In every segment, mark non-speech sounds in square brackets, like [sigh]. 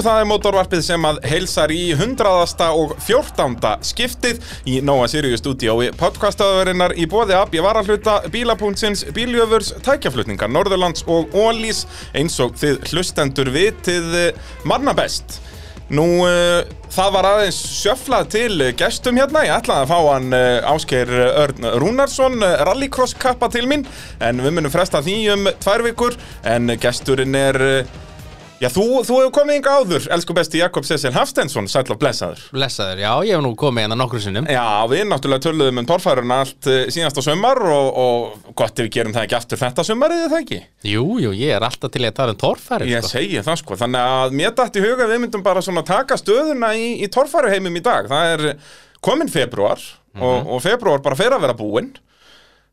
Það er mótorvarpið sem að heilsar í hundraðasta og fjórtánda skiptið í Nóa Sirius stúdíói podcastaðurinnar í bóði ab ég var að hluta bílapunktins, bíljöfurs, tækjaflutningar, Norðurlands og Ólís eins og þið hlustendur vitið eh, manna best. Nú, uh, það var aðeins sjöflað til gestum hérna, ég ætlaði að fá hann uh, Ásgeir Örn Rúnarsson, uh, rallycross kappa til mín, en við munum fresta því um tvær vikur, en gesturinn er, já þú, þú hefur komið yngi áður, elsku besti Jakob Cecil Hafstensson, sæll og blessaður. Blessaður, já, ég hef nú komið hérna nokkru sinnum Já, við náttúrulega töluðum um torfæruna allt uh, síðasta sumar og, og gott ef við gerum það ekki aftur þetta sumarið, eða það ekki? Jú, jú, ég er alltaf til að tala um torfæri Ég sko. segi það sko, þannig að mér dætti í huga við myndum bara svona taka stöðuna í, í torfæruheimum í dag. Það er komin februar og, og februar bara fer að vera búinn.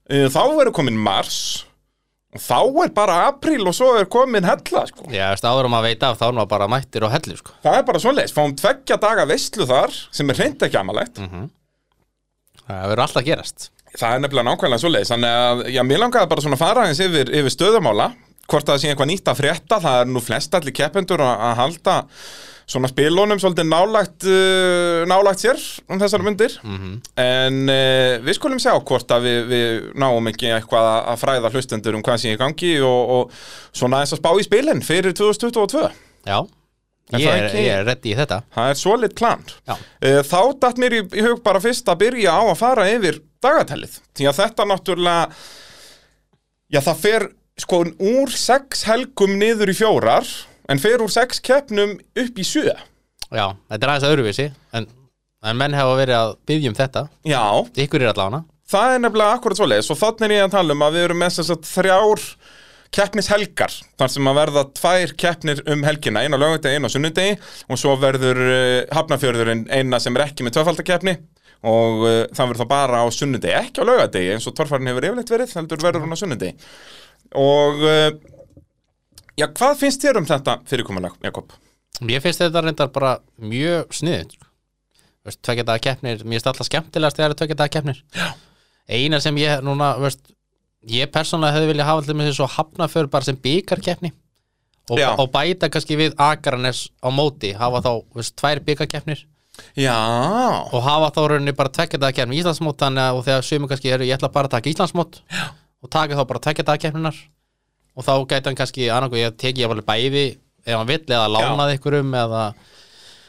Eh, Þá verður komin mars þá er bara apríl og svo er komin hella sko. Já, veist, áður um að veita af þá er maður bara mættir og hellu sko. Það er bara svoleiðis, fáum tveggja daga veistlu þar sem er reynd ekki amalegt. Það verður alltaf að gerast Það er nefnilega nákvæmlega svoleiðis, þannig að já, mér langaði bara svona að fara aðeins yfir, yfir stöðumála, hvort það sé eitthvað nýtt að frétta, það er nú flest allir keppendur að, að halda svona spilunum svolítið nálægt, uh, nálægt sér um þessar myndir, en uh, við skulum sjá hvort að við, við náum ekki eitthvað að- fræða hlustendur um hvað sé í gangi og, og svona þess að spá í spilin fyrir 2022. Já, Er ég er, ég er reddi í þetta Það er svolít plan. Já. Eh, Þá datt mér í, í hug bara fyrst að byrja á að fara yfir dagatælið. Því að þetta náttúrulega, já það fer sko úr sex helgum niður í fjórar, en fer úr sex keppnum upp í sjö. Já, þetta er aðeins öðruvísi en, en menn hefa verið að byggja um þetta. Já, Ykkur er allavega það er nefnilega akkurat svoleiðis og þannig er ég að tala um að við erum með þess að þrjár keppnishelgar þar sem að verða tvær keppnir um helgina eina lögundegi, eina sunnudegi og svo verður uh, hafnafjörðurinn eina sem er ekki með tvöfaldakeppni og uh, það verður þá bara á sunnudegi, ekki á lögadegi eins og torfærin hefur yfirleitt verið, heldur verður hún á sunnudegi. Og uh, já, hvað finnst þér um þetta fyrirkomulag, Jakob? Ég finnst þetta reyndar bara mjög sniðið sko. Daga keppnir, mér finnst alltaf skemmtilegast þegar það er tvekja daga keppnir Já. Eina sem ég núna, veist Ég persónulega hefði viljað hafa allir með þessu svo hafnaför bara sem byggarkeppni og, og bæta kannski við Akranes á móti hafa þá, veist, tvær byggarkeppnir Já, og hafa þá rauninni bara tvekja daga keppni Íslandsmót þannig að þegar sömu kannski eru, ég ætla bara að taka Íslandsmót Já. og taka þá bara tvekja daga keppninar og þá gæti hann kannski annarko, ég teki ég alveg bæði ef hann vill eða lánaði ykkurum eða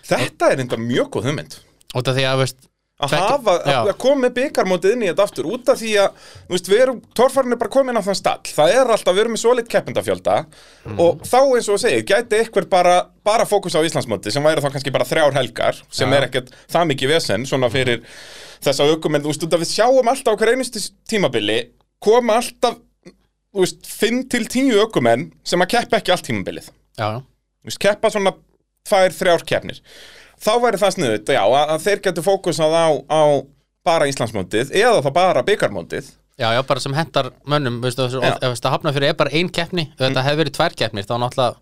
þetta er enda mjög góð hugmynd. Út af því að veist, að Tvekja- hafa, að, að koma með byggarmótið inn í þetta aftur út af því að, veist, við erum torfarinn er bara komin á þann stall, það er alltaf, við erum með svolít keppendafjölda Mhm. og þá eins og þú segir, gæti ykkur bara bara fókus á Íslandsmóti sem væri þá kannski bara þrjár helgar, sem Já. er ekkert það mikið vesen, svona fyrir þessa aukumenn, þú veist, við sjáum alltaf hver einustu tímabili, koma alltaf þú veist, 5 til 10 aukumenn sem að keppa ekki allt tímabilið. Já, Þú veist, keppa svona tvær, þrjár keppnir. Þá væri það sniðut, já, að, að þeir getur fókusað á, á bara Íslandsmótið eða þá bara byggarmótið Já, já, bara sem hentar mönnum veistu, ef Já. ef þetta hafna fyrir er bara ein keppni ef þetta hefði verið tvær keppnir, þá náttúrulega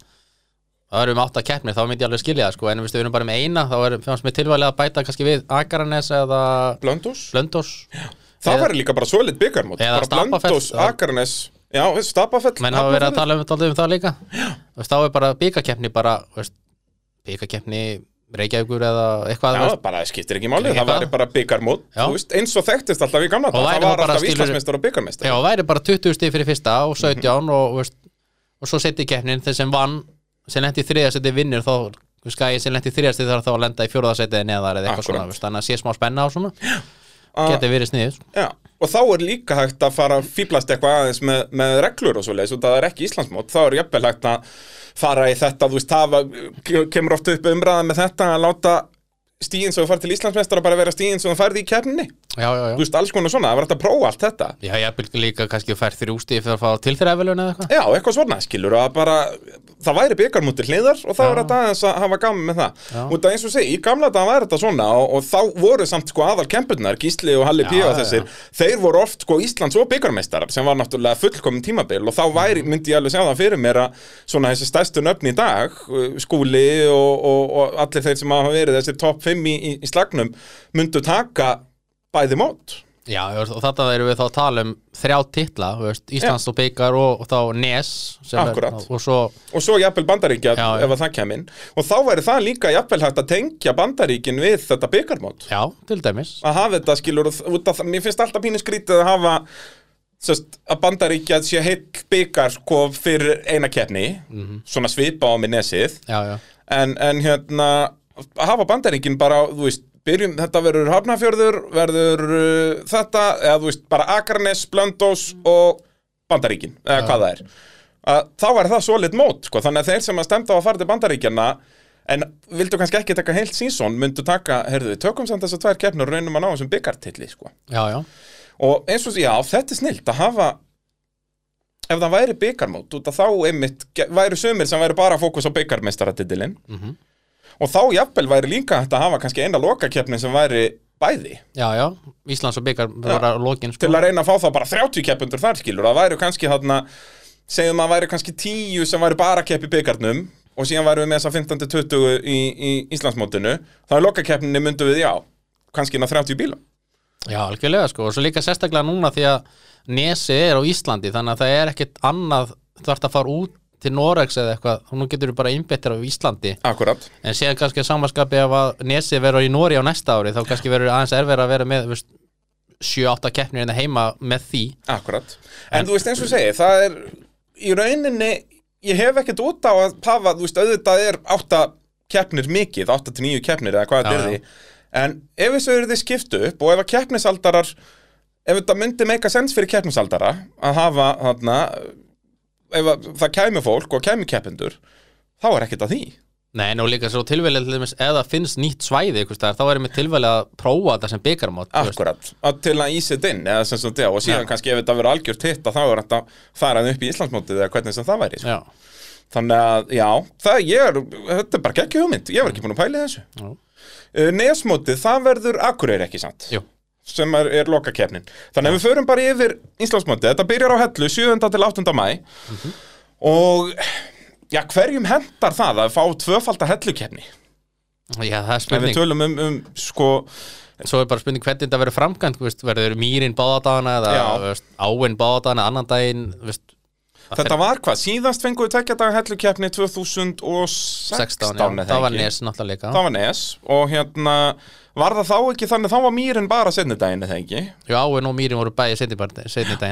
það erum við átt að keppnir, þá myndi ég alveg skilja það sko, en veistu, við erum bara með eina, þá er fannst mér tilvæglega að bæta kannski við Akaranes eða Blöndós, Blöndós það Eða- væri líka bara svolít byggarmót Eða bara Stapafell. Blöndós, Akarnes já, Stapafell. Menn hafa verið að tala um, tala um það líka. Þá er bara veist, byggakeppni Reykjavíkur eða eitthvað Já, veist, bara það skiptir ekki máli, það væri bara byggarmót Já. veist, eins og þekktist alltaf í gamla Og það var alltaf Íslandsmeistar og byggarmeistar Já, væri bara 20 stig fyrir fyrsta og 17 Mhm. og, veist, og svo setja keppnin. Þeir sem vann sem lendi í þriðasetti vinnur þá skæði sem lendi í þriðasetti þarf þá að lenda í fjóraðasetti eða neðar eða eitthvað Akkúrat. svona þannig að sé smá spenna á svona. Ah. geti verið sniðið Já, og þá er líka hægt að fara að fýblast eitthvað aðeins með, með reglur og svoleiðis og það er ekki Íslandsmót, þá er jafnvel hægt að fara í þetta, þú veist, hafa kemur oft upp umræða með þetta að láta stíðin sem þú fær til Íslandsmeistar bara vera stíðin sem þú færði í keppninni. Já, já, þú já veist, alls konar svona, það var hægt að prófa allt þetta. Já, ég byrja líka kannski að fær þrjú stig fyrir að fá til þeirra efilun eða eitthvað. Já, eitthvað svona, skilur að bara það væri byggarmúti hliðar og þá er þetta aðeins að hafa gaman með það Já. út af eins og segi, í gamla dag væri þetta svona og, og þá voru samt sko aðal kempurnar Gísli og Halli Já, P. og þessir þeir voru oft sko Íslands og byggarmeistarar sem var náttúrulega fullkomin tímabil og þá væri, Mhm. myndi ég alveg sjá það fyrir mér að svona þessi stærstu nöfn í dag uh, skúli og, og, og allir þeir sem hafa verið þessir topp 5 í, í, í slagnum myndu taka bæði mót Já, og þetta erum við þá að tala um þrjá titla, Íslands og Byggar og, og þá Nes er, og svo, og svo jafnvel bandaríkja Já, ef að það kemur og þá væri það líka jafnvel hægt að tengja bandaríkin við þetta byggarmót já, til dæmis. Að hafa þetta skilur og út af það, mér finnst alltaf pínu skrítið að hafa sest, að bandaríkja sé heill byggar sko fyrir eina keppni Mhm. svona svipa á með nesið. Já, já, en, en hérna að hafa bandaríkin bara, þú veist byrjum, þetta verður Hafnafjörður verður uh, þetta, eða þú veist bara Akarnes, Blöndós og bandaríkin, eða hvað það er. Að þá er það svo lit mót, sko þannig að þeir sem að stemta á að fara til bandaríkjana en vildu kannski ekki taka heilt sínsón myndu taka, heyrðu við, tökum samt þess að tvær keppnur reynum að ná þessum byggartilli, sko. Já, já. Og eins og, já, þetta er snilt að hafa ef það væri byggarmót þá einmitt væri sumir sem væri bara fókus á byggarmeistaratitilinn Mhm. Og þá jafnvel væri líka hægt að hafa kannski eina lokakeppni sem væri bæði. Já, já, Íslands og Byggar bara lokin, sko. til að reyna að fá þá bara 30 keppundur þar skilur. Það væri kannski þarna segjum að væri kannski 10 sem væri bara að keppi byggarnum og síðan væri við með þessa 15-20 í, í Íslandsmótinu. Þá er lokakeppninni myndu við já kannski ná 30 bílum. Já, algjörlega, sko, og svo líka sérstaklega núna því að Nesi er á Íslandi þannig að það er ekkit annað ert að fara út til Noregs eða eitthvað og nú getur þú bara innbyttir á Íslandi. Akkurat. En séðan kannski að samanskapi ef að Nesi verður í Nóri á næsta ári þá kannski verður aðeins erfið að vera með þú veist, 7-8 keppnir hérna heima með því. Akkurat. En, þú veist eins og segi, það er í rauninni, ég hef ekkert út á að hafa, þú veist, auðvitað er 8 keppnir mikið, 8-9 keppnir eða hvað er því. En ef þessu eru þið skiptu upp og ef að keppnisaldarar ef þetta myndi meika sens fyrir keppnisaldara að hafa þarna ef að það kæmi fólk og kæmi keppendur þá er ekkert að því Nei, nú líka svo tilvæli til dæmis það finnst nýtt svæði ykkur staðar, þá er mér tilvæli að prófa þetta sem veist. Akkurat, að til að ísa þetta inn eða sem sagt, já, og síðan Já. kannski ef þetta verður algjört hitt að þá er þetta farað upp í Íslandsmótið eða hvernig sem það væri sko. Þannig að, já, það ég er, þetta er bara geggju hugmynd, ég var ekki búin að pæla í þessu. Uh, Nesmótið, það verður Akureyri ekki sant, jú, sem er, er lokakefnin. Þannig að við förum bara yfir Íslandsmótið, þetta byrjar á hellu 7. til 8. mæ og, já, hverjum hendar það að fá tvöfalda hellukefni? já, það er Ef við spurning tölum um, um, sko, Svo er bara spurning hvernig þetta verður framkvæmt verður mýrin báðadagana eða Já. þú veist, áin báðadagana annan daginn veist, þetta var hvað, síðast fenguðu tekja daga hellukefni 2016 16, já, eða það var nes náttúrulega Það var nes. Og hérna var það þá ekki þannig þá var mýrin bara setni daginn eða ekki? Já, áin og mýrin voru bæði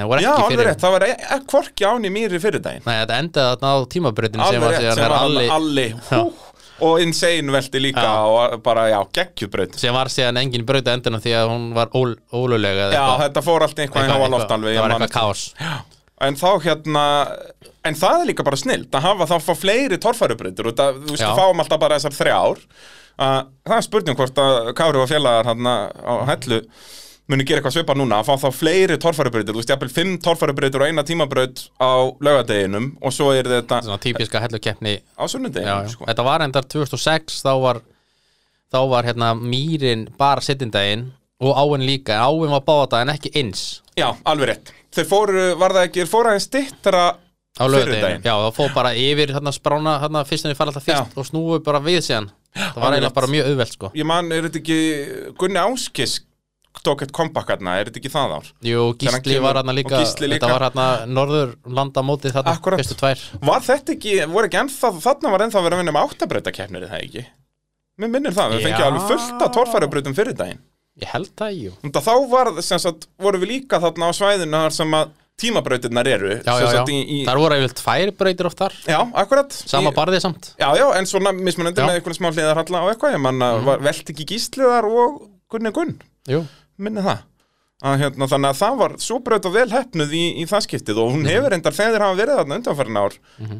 voru Já, alveg rétt, það var e e hvorki áni mýri fyrir daginn. Nei, þetta endaði þarna á tímabröðinu sem var rétt, síðan sem er var alli, alli, alli hú, og insane velti líka Já. og bara, já, geggjubraut. Sem var síðan engin bröð á endunum því að hún var ól, ólulega Já, þetta fór allt eitthvað í háa loft alveg það var eitthvað eftir. kaos En þá hérna En það er líka bara snilt að hafa þá fá fleiri torfærubrautur og það, þú veist, við fáum alltaf bara þessar þrjár að það er spurning hvort að Kári og félagar hérna á hellu muni gera eitthvað svipað núna að fá þá fleiri torfærubrautur, þú veist, jafnvel fimm torfærubrautur og eina tímabraut á laugardeginum og svo er þetta svona típiska hellukeppni á já. sko. þetta var endar 2006 þá var, þá var hérna mýrin bara sittindaginn og áin líka, en áin var báðadaginn ekki eins Já, alveg rétt. Þeir fóru, var það ekki, þeir fóru aðeins stittra á lögadeginu, já, það fóð bara yfir hérna sprána, hérna fyrst en við fara alltaf fyrst og snúu bara við síðan það var eiginlega bara mjög auðvelt sko Ég man, er þetta ekki, Gunni Áskis tók eitt kompakkarna, er þetta ekki það ár? Jú, Gísli kemur- var hérna líka, líka. þetta var hérna norðurlandamótið þarna, Akkúrat. fyrstu tvær Var þetta ekki, voru ekki ennþá, þarna var ennþá verið að vinna með áttabrautakeppnir, er það ekki? Mér minnir það, við Já. fengið alveg fullt af torfærubrautum fyrir daginn. Ég held það, jú Þá var, sem sagt, voru við líka þarna á svæðinu þar sem að tímabrautirnar eru. Já, já, já, Í, í, þar voru eiginlega tvær breytir oft þar já, akkurat. Sama Í- barðið samt Já, já, en svona mismunandi Já. með einhvern smá hliðarhalla og eitthvað, ég manna, mm. velt ekki gísliðar og Gunni Gunn. Jú, minni það að, hérna, þannig að það var svo braut og vel hefnuð í, í það skiptið og hún hefur endar þegar hafa verið þarna undanfærin ár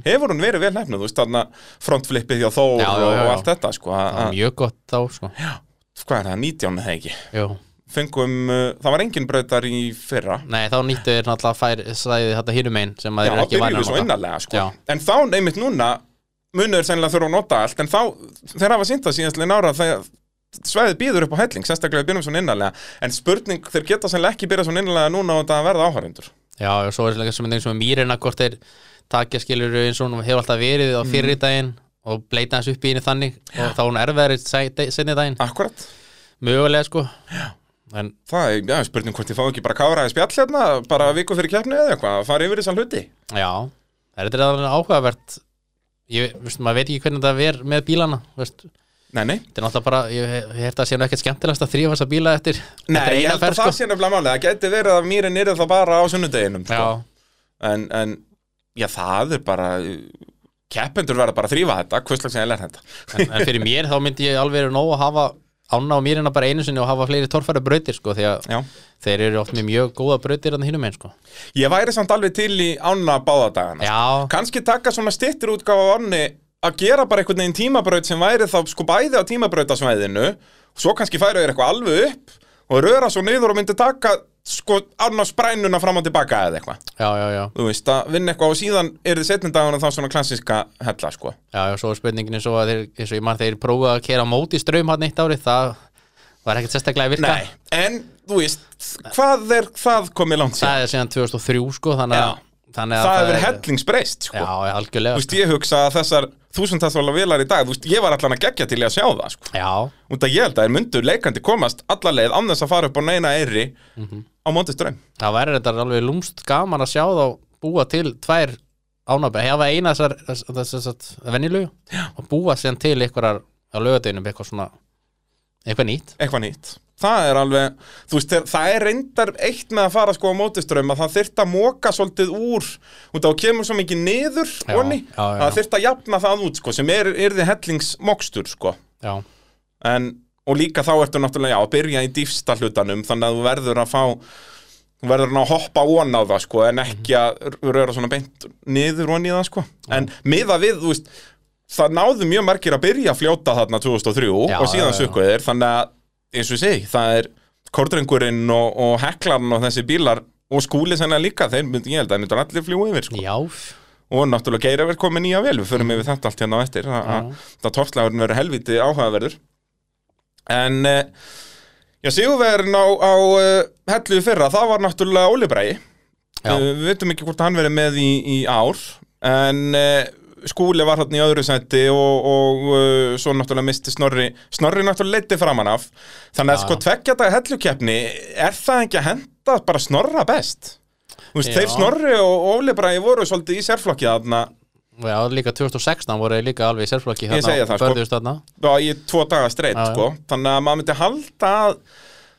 hefur hún verið vel hefnuð, þú veist þarna frontflippið hjá Þór Já, já, og, já, og já. allt þetta sko, það að, var mjög gott þá sko að, hvað er það, 19 eða ekki? Jú, fengum, uh, það var engin brautar í fyrra. Nei þá nýttu þeir náttúrulega fær slæðið þetta hinum einn sem að Já, þeir eru ekki byrjuðu svo nota. innarlega sko. Já. en þá neymitt núna munur sennilega þurfa að nota allt en þá, þeir hafa sínt það síðastlega ára þegar svæðið býður upp á helling, sérstaklega við byrjum svona innarlega en spurning, þeir geta sennilega ekki byrjað svona innarlega núna og þetta verða áhærendur Já, og svo er þetta sem með mýrina hvort þeir takja skilur eins og hún hefur alltaf verið á Mm. fyrri daginn og bleita hans upp í henni þannig og þá er hún erfiðari setni daginn. Akkurat mögulega sko. En Það er, já, spurning hvort ég fá ekki bara káraði spjall hérna, bara viku fyrir keppni eða eitthvað, að fara yfir þessa hluti. já, þetta er alveg áhugavert? Ég, veist, maður veit ekki hvernig þetta er með bílana veist, Nei, nei. þetta er náttúrulega bara, ég, hef það sé nú ekkert skemmtilegast að þrýfa þessa bíla eftir. Nei, ég held að það sko. sé nefnilega málið, það geti verið að mýrin er það bara á sunnudeginum, sko. já, En, en, já, það er bara, keppendur verða bara að þrýfa þetta, hvurslags er þetta. en, en fyrir mér þá myndi ég alveg vera nóg að hafa ána á mýrina bara einu sinni og hafa fleiri torfæra brautir sko, því að Já. þeir eru oft með mjög góða brautir að hinum einn sko. Ég væri samt alveg til í ána báðadagana. já, Kanski taka svona stittir útgáfa á ánni að gera bara einhvern veginn tímabraut sem væri þá sko bæði á tímabrautasvæðinu svo kannski færu þér eitthvað alveg upp og röra svo niður og myndi taka sko annars sprænuna fram og tilbaka eða eitthvað. Já, já, já, þú veist að vinna eitthvað og síðan er þið setnindagana þá svona klassiska hella sko. Já, já, svo er spurningin svo að þeir, eins og ég mann þeir prófa að kera móti straum hann eitt ári, það var ekkert sérstaklega virka. Nei, en þú veist hvað er það komið langt sér? það er síðan 2003 sko, þannig að, þannig að Það hefur hellingsbreyst sko. Já, já, algjörlega Þú veist, ég hugsa að þessar þúsundtastvala vilar í dag, þú veist, ég var allan að gegja til í að sjá það sko. Já, út að ég held að þeir myndu leikandi komast alla leið án þess að fara upp á neina eyri Mhm. á móti strömm það væri þetta alveg lúmst gaman að sjá þá búa til tvær ánabæð, hefa eina þessar þessar venjulegu og búa síðan til einhverjar á lögadeginum eitthvað svona eitthvað nýtt. Eitthvað nýtt það er alveg, þú veist, það er reyndar eitt með að fara sko á móti strömm að það þyrft að móka svolítið úr út á kemur svo mikið niður Já, onni, já, já, að þyrft að jafna það út sko, sem er, er þið hellingsmokstur sko. En, og líka þá ertu náttúrulega að byrja í dýfsta hlutanum þannig að þú verður að fá verður ná að hoppa ón á það sko en ekki að röra svona beint niður ón í það sko. En miða við, þú veist það náðu mjög margir að byrja að fljóta þarna 2003 Já, og síðan já, eins og segi, það er kórdrengurinn og, og heklarinn og þessi bílar og skúli sennilega líka, þeir myndi, ég held að þeir myndur allir fljú yfir sko. já, og náttúrulega geir verið komið nýja vel við förum yfir þetta allt hérna á eftir að- að það toppslagurinn verður helviti áhugaverður. En uh, já, sigurverðin á, á uh, hellu fyrra, það var náttúrulega Óli Bræi Já. uh, við veitum ekki hvort hann verið með í, í ár en skúli var hann í öðru seti og, og uh, svo náttúrulega misti Snorri Snorri náttúrulega leiti framan af þannig að Já. sko tveggja dag hellukeppni er það ekki að henda bara Snorra best Þú veist, Já. þeir Snorri og Óli Bræi voru svolítið í sérflokki þarna já, líka 2016 voru líka alveg í sérflokki Ég segi það, sko. Já, í tvo daga Já, já. sko Þannig að maður myndi halda að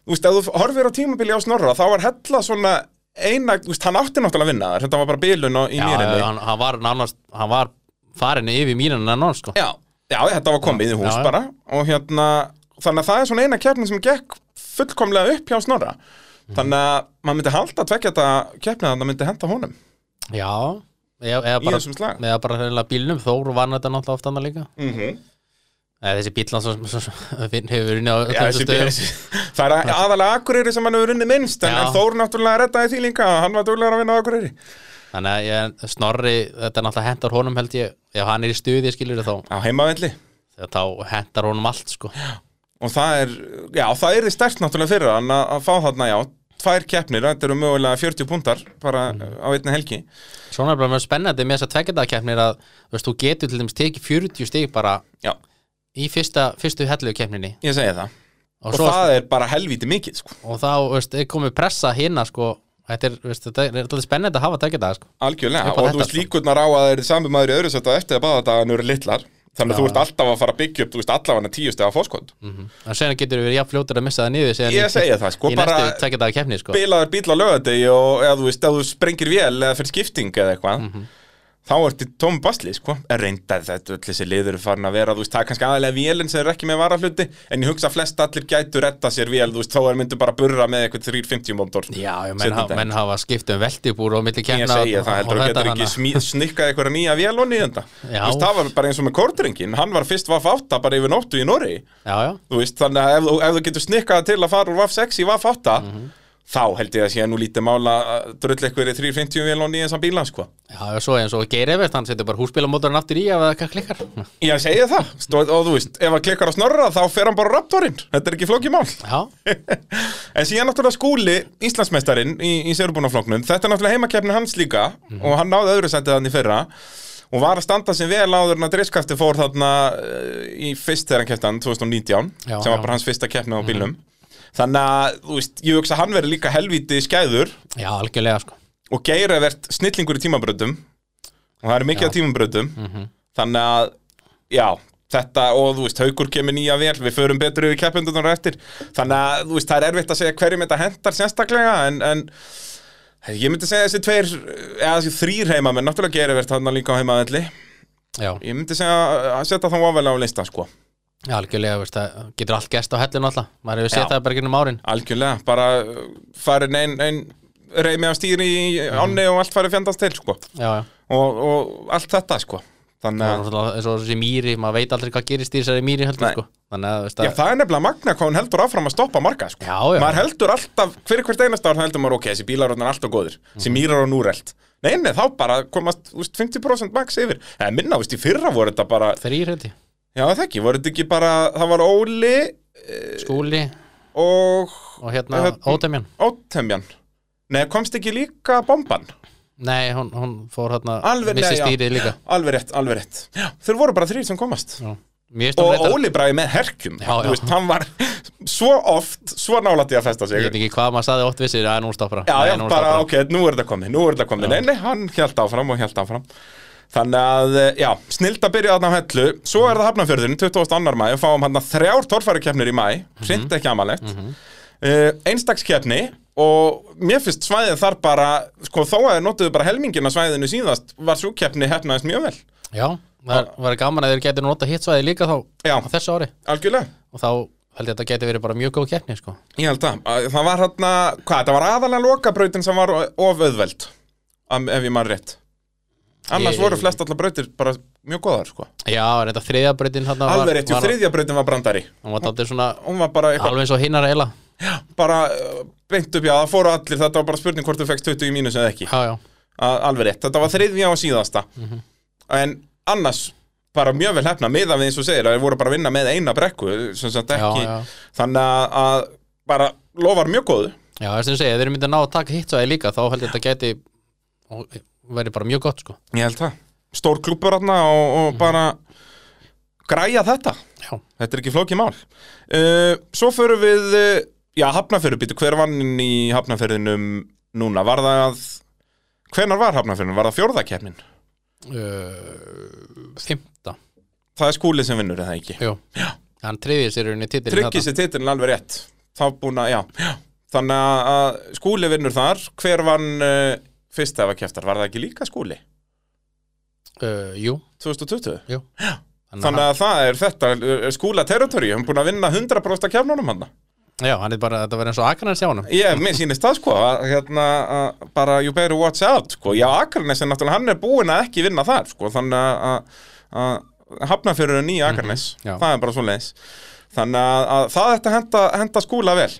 Þú veist, ef þú horfir á tímabili á Snorra Þá var hella svona eina Þú veist, hann átti náttúrulega að vinna þar Þetta var bara bilun á, í já, mýrinni hann, hann var nánast, hann var farin yfir mínuna nánast sko. Já, já, þetta var komið í hús Já, já. bara Og hérna, þannig að það er svona eina keppni sem gekk fullkomlega upp hjá Snorra. Mhm. Þannig að maður myndi halda að tvekja þetta keppni að myndi henda honum. Já, eða, bara eða bara bílnum, Þór vann þetta náttúrulega oft annað líka. Mm eða þessi bíl hans hefur unni á Já, þessu þessi, [laughs] það er aðalega Akureyri sem hann hefur unnið minnst en, Já. en Þór náttúrulega reddaði því líka Hann var duglegur að vinna á Akureyri þannig að ég, Snorri, þetta er náttúrulega hentar honum held ég, ef hann er í stuði skilur þá, Á heimavelli. Þá hentar honum allt sko. Og það er, já, það er því stert náttúrulega fyrir hann að, fá þarna, já, tvær keppnir, þetta eru mögulega 40 púntar bara á einni helgi. Svona er bara mjög spennandi með þess að tveggjadakeppnir að þú veist, þú getur til dæmis tekið 40 stig bara Já, í fyrsta, fyrstu hellu keppninni. Ég segi það. og, Og, það er bara helvíti mikið, sko. og þá, veist, er komið pressa hinna sko, þetta er, veist, þetta er, þetta er spennandi að hafa tveggjadaga sko. Algjörlega, á og þú veist sko. líkurnar á að það er sami maður í öðru sett eftir að baðadagan eru litlar. Þannig að þú ert alltaf að fara að byggja upp, þú veist, allavega tíu stega fórskot. mm en sen getur við jafn fljótur að missa það niður Ég segi það, sko, bara keppni sko. bilaður bíl á lögadegi og eða þú veist, ef þú sprengir vél eða fyrir skipting eða eitthvað, Mhm. Þá ertu tómi basli, sko. Er reyndar þetta, öll þessi liður farin að vera, þú veist, það er kannski aðalega vélinn sem er ekki með varahluti, en ég hugsa að flest allir gætu retta sér vél, þú veist, þá er myndu bara að burra með eitthvað 350 mótor. Já, menn, daginn. menn hafa skipt um veltibúr og milli Ég keppna segi það, og- heldur og þetta getur ekki snikkað eitthvað nýja vél þetta. Já. Þú veist, það var bara eins og með kórdringin, hann var fyrst VAF 8 bara yfir nóttu í Norri. Þú veist, þannig að ef, ef þú getur snikkað til að fara úr VAF 6 í VAF 8, Mhm. Þá held ég að sé nú lítið mála að drull eitthvað í 350 vél onni í þessan bíla, sko. já, já, svo eins og Geir Evert, hann setur bara húsbílamótorinn aftur í ef það klikkar. Ég segi það, Stó, og þú veist, ef hann klikkar á snorra þá fer hann bara raptorinn, þetta er ekki flókið mál. Já, [laughs] En síðan náttúrulega skúli, Íslandsmeistarinn í, í Sigurbúnafloknum, þetta er náttúrulega heimakeppni hans líka og hann náði öðru sendið hann í fyrra og var að standa sem vel áður en að dreiskasti fór þarna uh, í fyrst þegar hann hann 2019 Já, sem var já. bara hans fyrsta keppni á bílnum þannig að, þú veist, ég hugsa að hann verið líka helvíti skæður. Já, algjörlega sko. Og Geir er verið snillingur í tímabröðum og það er mikið Já. af tímabröðum þannig að, já þetta og þú veist, haukur kemur nýja vel við förum betur yfir keppendunum eftir. Þannig að, þú veist, það er erfitt að segja hverjum þetta hendar sérstaklega, en, en ég myndi segja þessi tveir eða þessi þrýr heimamenn, náttúrulega Geir er verið þarna líka á heimavelli, Já, ég myndi segja að setja þá ofalega á lista, sko algjörlega, veist, það getur allt gest á hellinu alltaf. Maður hefur það bara gennum árin. Algjörlega, bara uh, farin ein, ein reymi af stýri í ánni og allt farið fjandast til, sko. Já, já. Og, og allt þetta, sko. Þannig er að eins og þessi mýri, maður veit aldrei hvað gerist í þessari mýri heldur sko. Þannig að, Já, að það er nefnilega magna hvað hún heldur áfram að stoppa marga sko. Já, já. Maður heldur alltaf, fyrir hvert einasta ár heldur maður ok, þessi bílar eru alltaf góðir. Þessi Mhm. mýrar og núrelt Nei, nei, þá bara komast úst, 50% max yfir. Eða minna, úst, í fyrra voru þetta bara þrýr held ég Já, það ekki, voru þetta ekki bara Það var Óli Skúli og og hérna Hérna- Ótemjan. Ótemjan. Nei, komst ekki líka bomban? Nei, hún, hún fór hérna Missi stýrið líka. Alveg rétt, alveg rétt. Þeir voru bara þrýr sem komast. Já. Og Óli bræði með herkjum. Já, já. veist, hann var svo oft Svo nálætti að festa sig. Ég veit ekki hvað maður saði oft vissir að nú stoppar hann. Já, Nei, já, bara, ok, nú er þetta komið, nú er þetta komið. Nei, nei, hann held áfram og held áfram Þannig að, eh, já, snild að byrja þarna á hellu Svo er það hafnafjörðin, 22. mæ og fáum hann þrjár torfærikeppnir í mæ Mhm. Sint ekki amalegt mm Einstakskeppni og mér finnst svæðið þar bara sko þó að þeir notuðu bara helmingina svæðinu síðast var svo keppni hefnaðist mjög vel Já, það var gaman að þeir getur nota hitsvæði líka þá Já. á þessu ári algjörlega og þá held ég að þetta geti verið bara mjög góð keppni sko. Ég held að, að það var hérna, hvað, það var aðalega lokabrautin sem var of auðveld am- ef ég mann rétt Annars Ég- voru flest allar brautir bara mjög góðar, sko. Já, er þetta þriðabrautin hérna Alveg rétt, þriðja brautin var brandari. Hún var svona Hún var bara eitthvað, alveg eins og hinnar eila. Bara uh, beint upp, já, það fóru allir. Þetta var bara spurning hvort þú fegst 20 í mínus eða ekki. Já, já, A- Alveg rétt, þetta var þriðja og síðasta. En annars bara mjög vel hefna, miðað við eins og segir að þeir voru bara að vinna með eina brekku sem sagt já, ekki, já. þannig að, að bara lofar mjög góðu. Já, þess að segja, þeir myndi að ná að taka hitsvæði líka þá held ég að þetta geti verið bara mjög gott sko. Ég held það. Stór klúppur þarna og, og bara græja þetta. Já, Þetta er ekki flókið mál. Uh, Svo förum við uh, Já, hafnafyrðu, býtu, hver vann í hafnafyrðinum núna? Var það Hvenar var hafnafyrðinum? Var það fjórðakeppnin? uh, Fymta Það er skúlið sem vinnur, eða ekki? Jú, hann triðið sér unni titilin Tryggir sér titilin alveg rétt. Þá búin að, já, já. Þannig að- að skúli vinnur þar. Hver vann uh, fyrst ef að keftar? Var það ekki líka skúli? uh, Jú, 2020? jú Þannig að það er þetta skúla territory Hann búin að vinna 100% af kefnunum hann Já, hann er bara, þetta verið eins og Akarnar sjá honum Ég, mér sýnist það sko hérna, bara you better watch out sko. Já, Akarnes er náttúrulega, hann er búinn að ekki vinna þar sko, þannig að- að að hafna fyrir nýja Akarnes já. það er bara svo leiðis þannig að það ætti að henda, henda skúla vel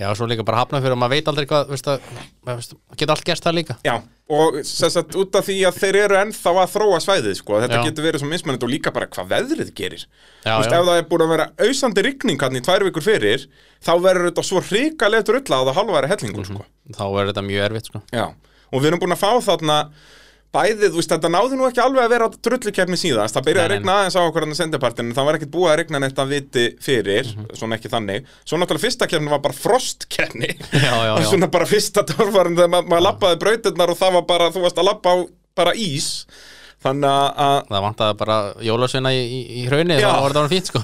Já, svo líka bara hafna fyrir að maður veit aldrei hvað veist að, veist, geta allt gerst það líka Já, og sem sagt út af því að þeir eru ennþá að þróa svæðið sko, þetta Já. getur verið svo mismunandi og líka bara hvað veðrið gerir Já, Þú veist, já. ef það er búin að vera ausandi rigning hann í tvær vikur fyrir, þá verður þetta svo hrikalegt rulla á það halværi hellingur sko. Þá er þetta mjög erfitt sko. Já, og við erum búin að fá þarna bæðið, þú veist, þetta náði nú ekki alveg að vera drullukeppni síðast, það byrjaði að regna aðeins á okkur hann að sendipartinu, það var ekkert búið að regna neitt að viti fyrir, Mhm. svona ekki þannig. Svo náttúrulega fyrsta keppni var bara [laughs] já. svona bara fyrsta torfarin þegar ma maður lappaði brautirnar og það var bara, þú varst að lappa á bara ís þannig að- að Það vantaði bara jólasveina í, í, í hraunni þá var þetta fínt sko.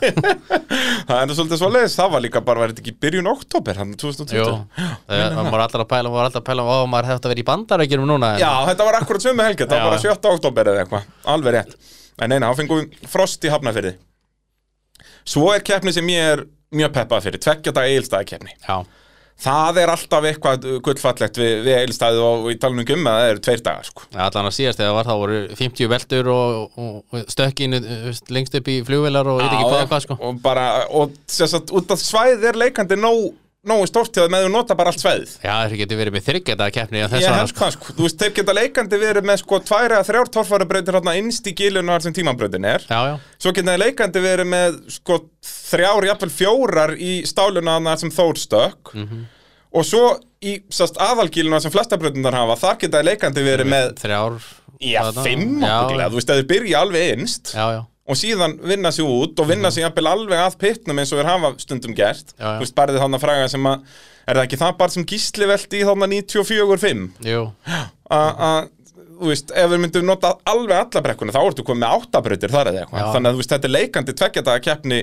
[laughs] Það er svolítið svo leiðis, það var líka bara, þetta ekki byrjun oktober, hann 2020 Jú, það var alltaf að pæla, var alltaf að pæla ó, maður hefði að vera í bandarækjunum núna en, Já, þetta var akkurat sömu helgi, þetta Já. var bara 7. oktober eða eitthvað, alveg rétt. En neina, þá fengum við frost í hafnafyrði Svo er keppni sem ég er mjög peppað fyrir, tveggja dag eilstæði já, Það er alltaf eitthvað gullfallegt við, við eilstæði og í talunum um að það eru tveir dagar sko. allan að síðast þegar var þá voru 50 veldur og, og, og stökkinu lengst upp í flugvilar og veit ekki hvað og hvað sko Og bara, og að út af svæðið er leikandi nóg, nógu stórt til að með þú nota bara allt svæðið. Já, þeir getur verið með þryggjata keppni Ég að held það sko, þú veist, þeir geta leikandi verið með sko tvær eða þrjár hérna innst í gílunu þar sem tímabrautin er. Já, já, Svo geta þeir leikandi verið með sko þrjár, jafnvel fjórar í stáluna þarna sem Þór stökk. Og svo í sast, aðalgíluna sem flesta bröndundar hafa, þar geta þeir leikandi verið með þrjár já, fimm okkurlega, þú veist, að þeir byrja alveg innst. Já, já, og síðan vinna sig út og vinna sig jafnvel alveg að pittnum eins og þeir hafa stundum gert. Já, já. þú veist, barðið þannig að fræga sem að er það ekki það bara sem gísli velti í þannig 94-5 Jú, að þú veist, ef við myndum nota alveg alla brekkuna þá ertu komið með áttabrautir þar eða eitthvað. Þannig að þú veist, þetta er leikandi tveggjadaga keppni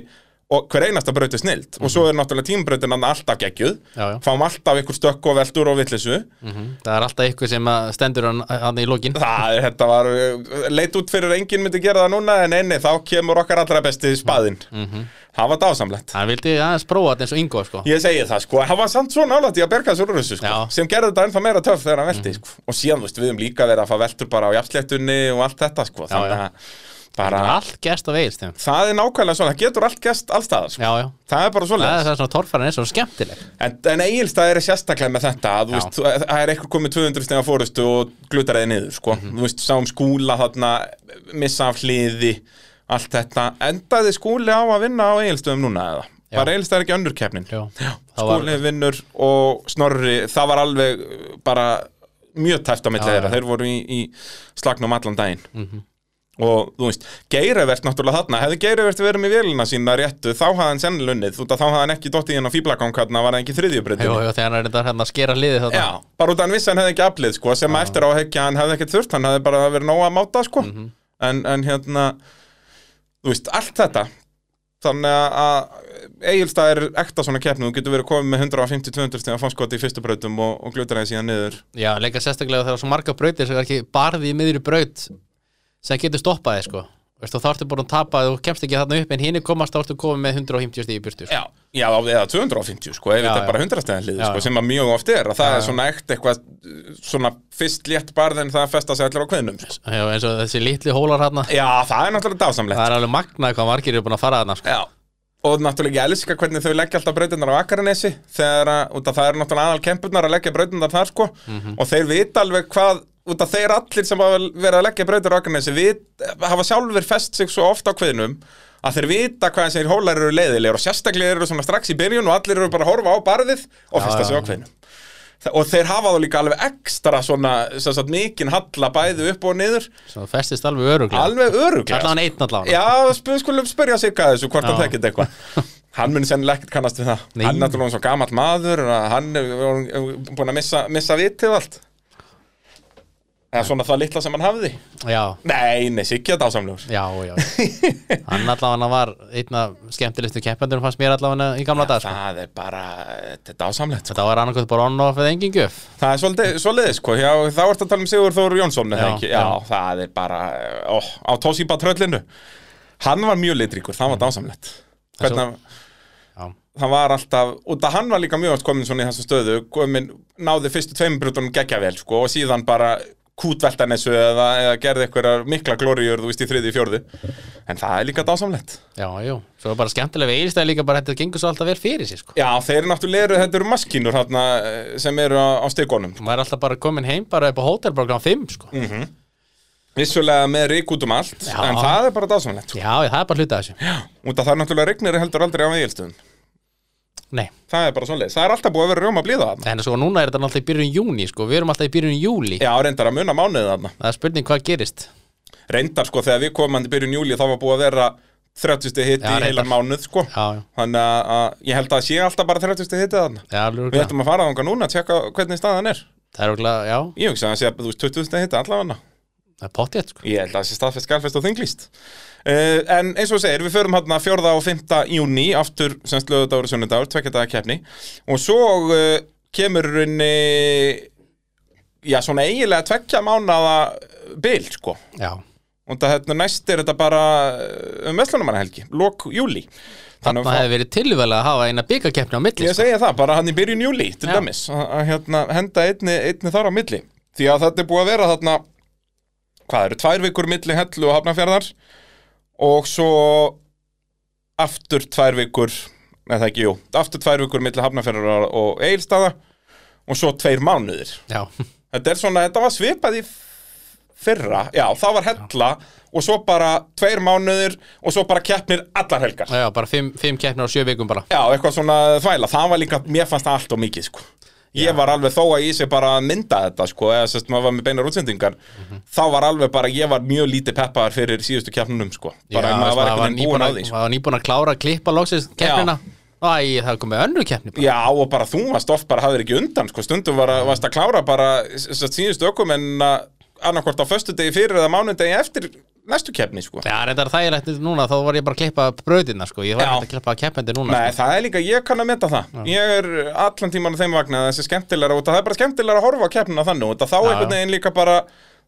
og hver einasta braut er snild. Og svo er náttúrulega tímabrautin hann alltaf geggjuð. Mhm. já, já. Fáum alltaf ykkur stökk og veldur og villisu Mhm. Það er alltaf ykkur sem stendur hann, í lokin. Það, er- þetta var leit út fyrir enginn myndi gera það núna en einni, þá kemur okkar allra besti spaðinn. Það var dásamlegt. Hann vildi aðeins prófa þetta eins og Ingo sko. Ég segi það sko, hann var samt svo nálægt í að berga þessu úr þessu sko, sem gerði þetta ennþá meira töff þegar hann velti sko. og síðan, veist, við höfum líka verið að fá veltur bara á jafnsléttunni og allt þetta sko, já. Bara, Allt á veist Já, það er nákvæmlega svona, það getur allt gest allstaðar sko. það er bara Það svoleiðis er það svona torfæran er svo skemmtileg En, en eigilstað er sérstaklega með þetta það er eitthvað komið 200 stega fórustu og glutar eða niður sko. Mhm. þú veist, sáum skúla þarna missa af hliði allt þetta, endaði skúli á að vinna á eigilstöðum núna eða Já. bara eigilstað er ekki önnur keppnin það var, skúli vinnur og snorri það var alveg bara mjög tæft á þeirra, já. þeir voru í, í slagnum allan daginn Mhm. Og þú veist, Geirivert náttúrulega þarna hefði Geirivert verið með vélina sína réttu þá hafði hann sennilega unnið, út af þá hafði hann ekki dottið inn á fýblagang hérna, var hann ekki jú, þriðjubreytinu jú, þegar hann er þetta hérna að skera liðið þarna. Já, bara út af hann vissi að hann hefði ekki aflið sko, sem að eftir á að hekja hann hefði ekkert þurft hann hefði bara verið nóg að máta sko. Mhm. en, en hérna þú veist, allt þetta. Þannig að Egilstað er ekta svona keppni, þú getur verið komið með 150-200 stíðan fannskoti í fyrstu brautum og, og glutar það síðan niður. Já, leika sérstaklega þegar svo marga brautir sem er ekki barði í miðri braut sem getur stoppaði sko. Veist, og þá ertu búin að tapa, þú kemst ekki þarna upp en hinn er komast, þá ertu komið með 150 stíð í burtu sko. Já, já, eða 250 sko, ef þetta er bara 100 stæðan hlið sko, sem að mjög oft er, að það Já, er svona ekt eitthvað svona fyrst létt barð en það festa sig allir á kveðnum sko. Já, eins og þessi litli hólar hérna Já, það er náttúrulega dásamlegt. Það er alveg magnað hvað margir eru búin að fara þarna sko. Já, og náttúrulega ég elska hvernig þau leggja alltaf brautinnar á Akaranesi þegar að, það er náttúrulega aðal kempurnar að leggja brautinnar þar sko og þeir vita alveg hvað, út af þeir allir sem hafa verið að leggja brautir á Akaranesi vit, hafa sjálfur fest sig svo ofta á kviðnum að þeir vita hvað þessir hólar eru leiðilegir og sérstaklega eru svona strax í byrjun og allir eru bara að horfa á barðið og festa sig á já. kviðnum og þeir hafa þá líka alveg ekstra svona, sem sagt, mikinn halla bæði upp og niður. Svo festist alveg öruglega alveg öruglega Allan einn allavega Já, sp skulum spyrja sig að þessu hvort Já. hann þekkit eitthvað. [laughs] Hann mun sennilega ekkert kannast við það. Nei. Hann er náttúrulega svo gamall maður að Hann er búin að missa, missa vitið og allt Eða svona það litla sem hann hafði? Já, Nei, nei, sikki að dásamlegur. Já, já. Hann allavega var einn af skemmtilegustu keppendur fannst mér allavega í gamla dag sko. Það er bara, þetta er dásamlegt sko. Þetta var annarkoð bara on-off eða engin gjöf. Það er svolítið, svolítið sko. Já, þá ertu að tala um Sigur Þóru Jónsson Já? Já, það er bara ó, Á Toshiba tröllinu Hann var mjög litríkur, það var dásamlegt. Hvernig Já, það var alltaf, út að hann var líka mjög oft komin svona í þessu stöðu, komin náði fyrstu tveimur brutunum geggja vel, sko, og síðan bara kútveltan þessu eða, eða gerði eitthvað mikla glóriur, þú veist, í þriði, fjórði en það er líka dásamlegt. Já, jú Svo er bara skemmtilega við eilstæði líka bara þetta gengur svo alltaf vel fyrir sér sko. Já, þeir eru náttúrulega, þetta eru maskínur þarna, eh, sem eru á, á stigunum. Maður er alltaf bara komin heim bara upp á hótelprogram 5 sko. Mm. vissulega með rík út um allt Já. en það er bara dásamlegt, sko. Já, það er bara hluta af þessu. Út að það er náttúrulega rignir heldur aldrei á eigilstöðum Nei, það er bara svoleiðis, það er alltaf búið að vera rjóma að blíða þarna. En svo núna er þetta náttúrulega í byrjun júni sko. Við erum alltaf í byrjun júli Já, reyndar að muna mánuðið þarna. Það er spurning hvað gerist. Reyndar sko þegar við komum hann í byrjun júli þá var búið að vera 30 stið hitti í heilan mánuð sko. Já, já, þannig að, að ég held að sé alltaf bara 30 stið hitti þarna. Já, við ættum að fara þangað núna að tjekka hvernig staðan er. Það er okkur, já, ég hugsa að það sé að þú veist 20 stið hitti allavega er sko. Ég held að það sé staðfest, skælfest og þinglýst. uh, en eins og þú segir, við förum hérna 4. og 5. júni aftur semst lögudagur og sunnudagur, tvekja daga keppni og svo uh, kemur runni já svona eiginlega tvekja mánaða bil sko Já, og það hérna næst er þetta bara uh, um Vestlunumannahelgi, lok júli þannig að hefði verið tilvælega að hafa eina byggakeppni á milli Ég sko. segja það, bara hann í byrjun júli til Já. dæmis, að, hérna, henda einni, einni þar á milli því að þetta er búið að vera þarna hvað eru, tvær vikur milli hellu og hafnafjörðar og svo aftur tvær vikur neða ekki, jú, aftur tvær vikur milli hafnafjörðar og eilstaða og svo tveir mánuðir. Já, Þetta er svona, þetta var svipað í fyrra, já, það var hella og svo bara tveir mánuðir og svo bara keppnir allar helgar. Já, bara fimm, fimm keppnir á sjö vikum bara. Já, eitthvað svona þvæla, það var líka, mér fannst það allt og mikið, sko ég var alveg þó að ég sé bara að mynda þetta sko, eða sérst maður var með beinar útsendingar Mhm. þá var alveg bara, ég var mjög lítið peppaðar fyrir síðustu keppnunum sko, bara Já, maður var einhvern veginn búin að því sko. maður var nýbúin að klára að klippa loksins keppnina Æ, það er komið önnur keppni bara. Já, og bara þú varst oft bara hafðir ekki undan sko, stundum var, að- varst að klára bara síðustu ökum en annarkvort á föstudegi fyrir eða mánudegi eftir næstu keppni sko. Já, reyndar þægilegt núna, þá var ég bara að klippa brauðina sko. Ég var Já. ekki að klippa keppendi núna Nei, sko. það er líka, ég kann að meta það Ég er allan tíman á þeim vagna að þessi skemmtilega og það er bara skemmtilega að horfa á keppnina þannig og þá Já, einhvern já. veginn líka bara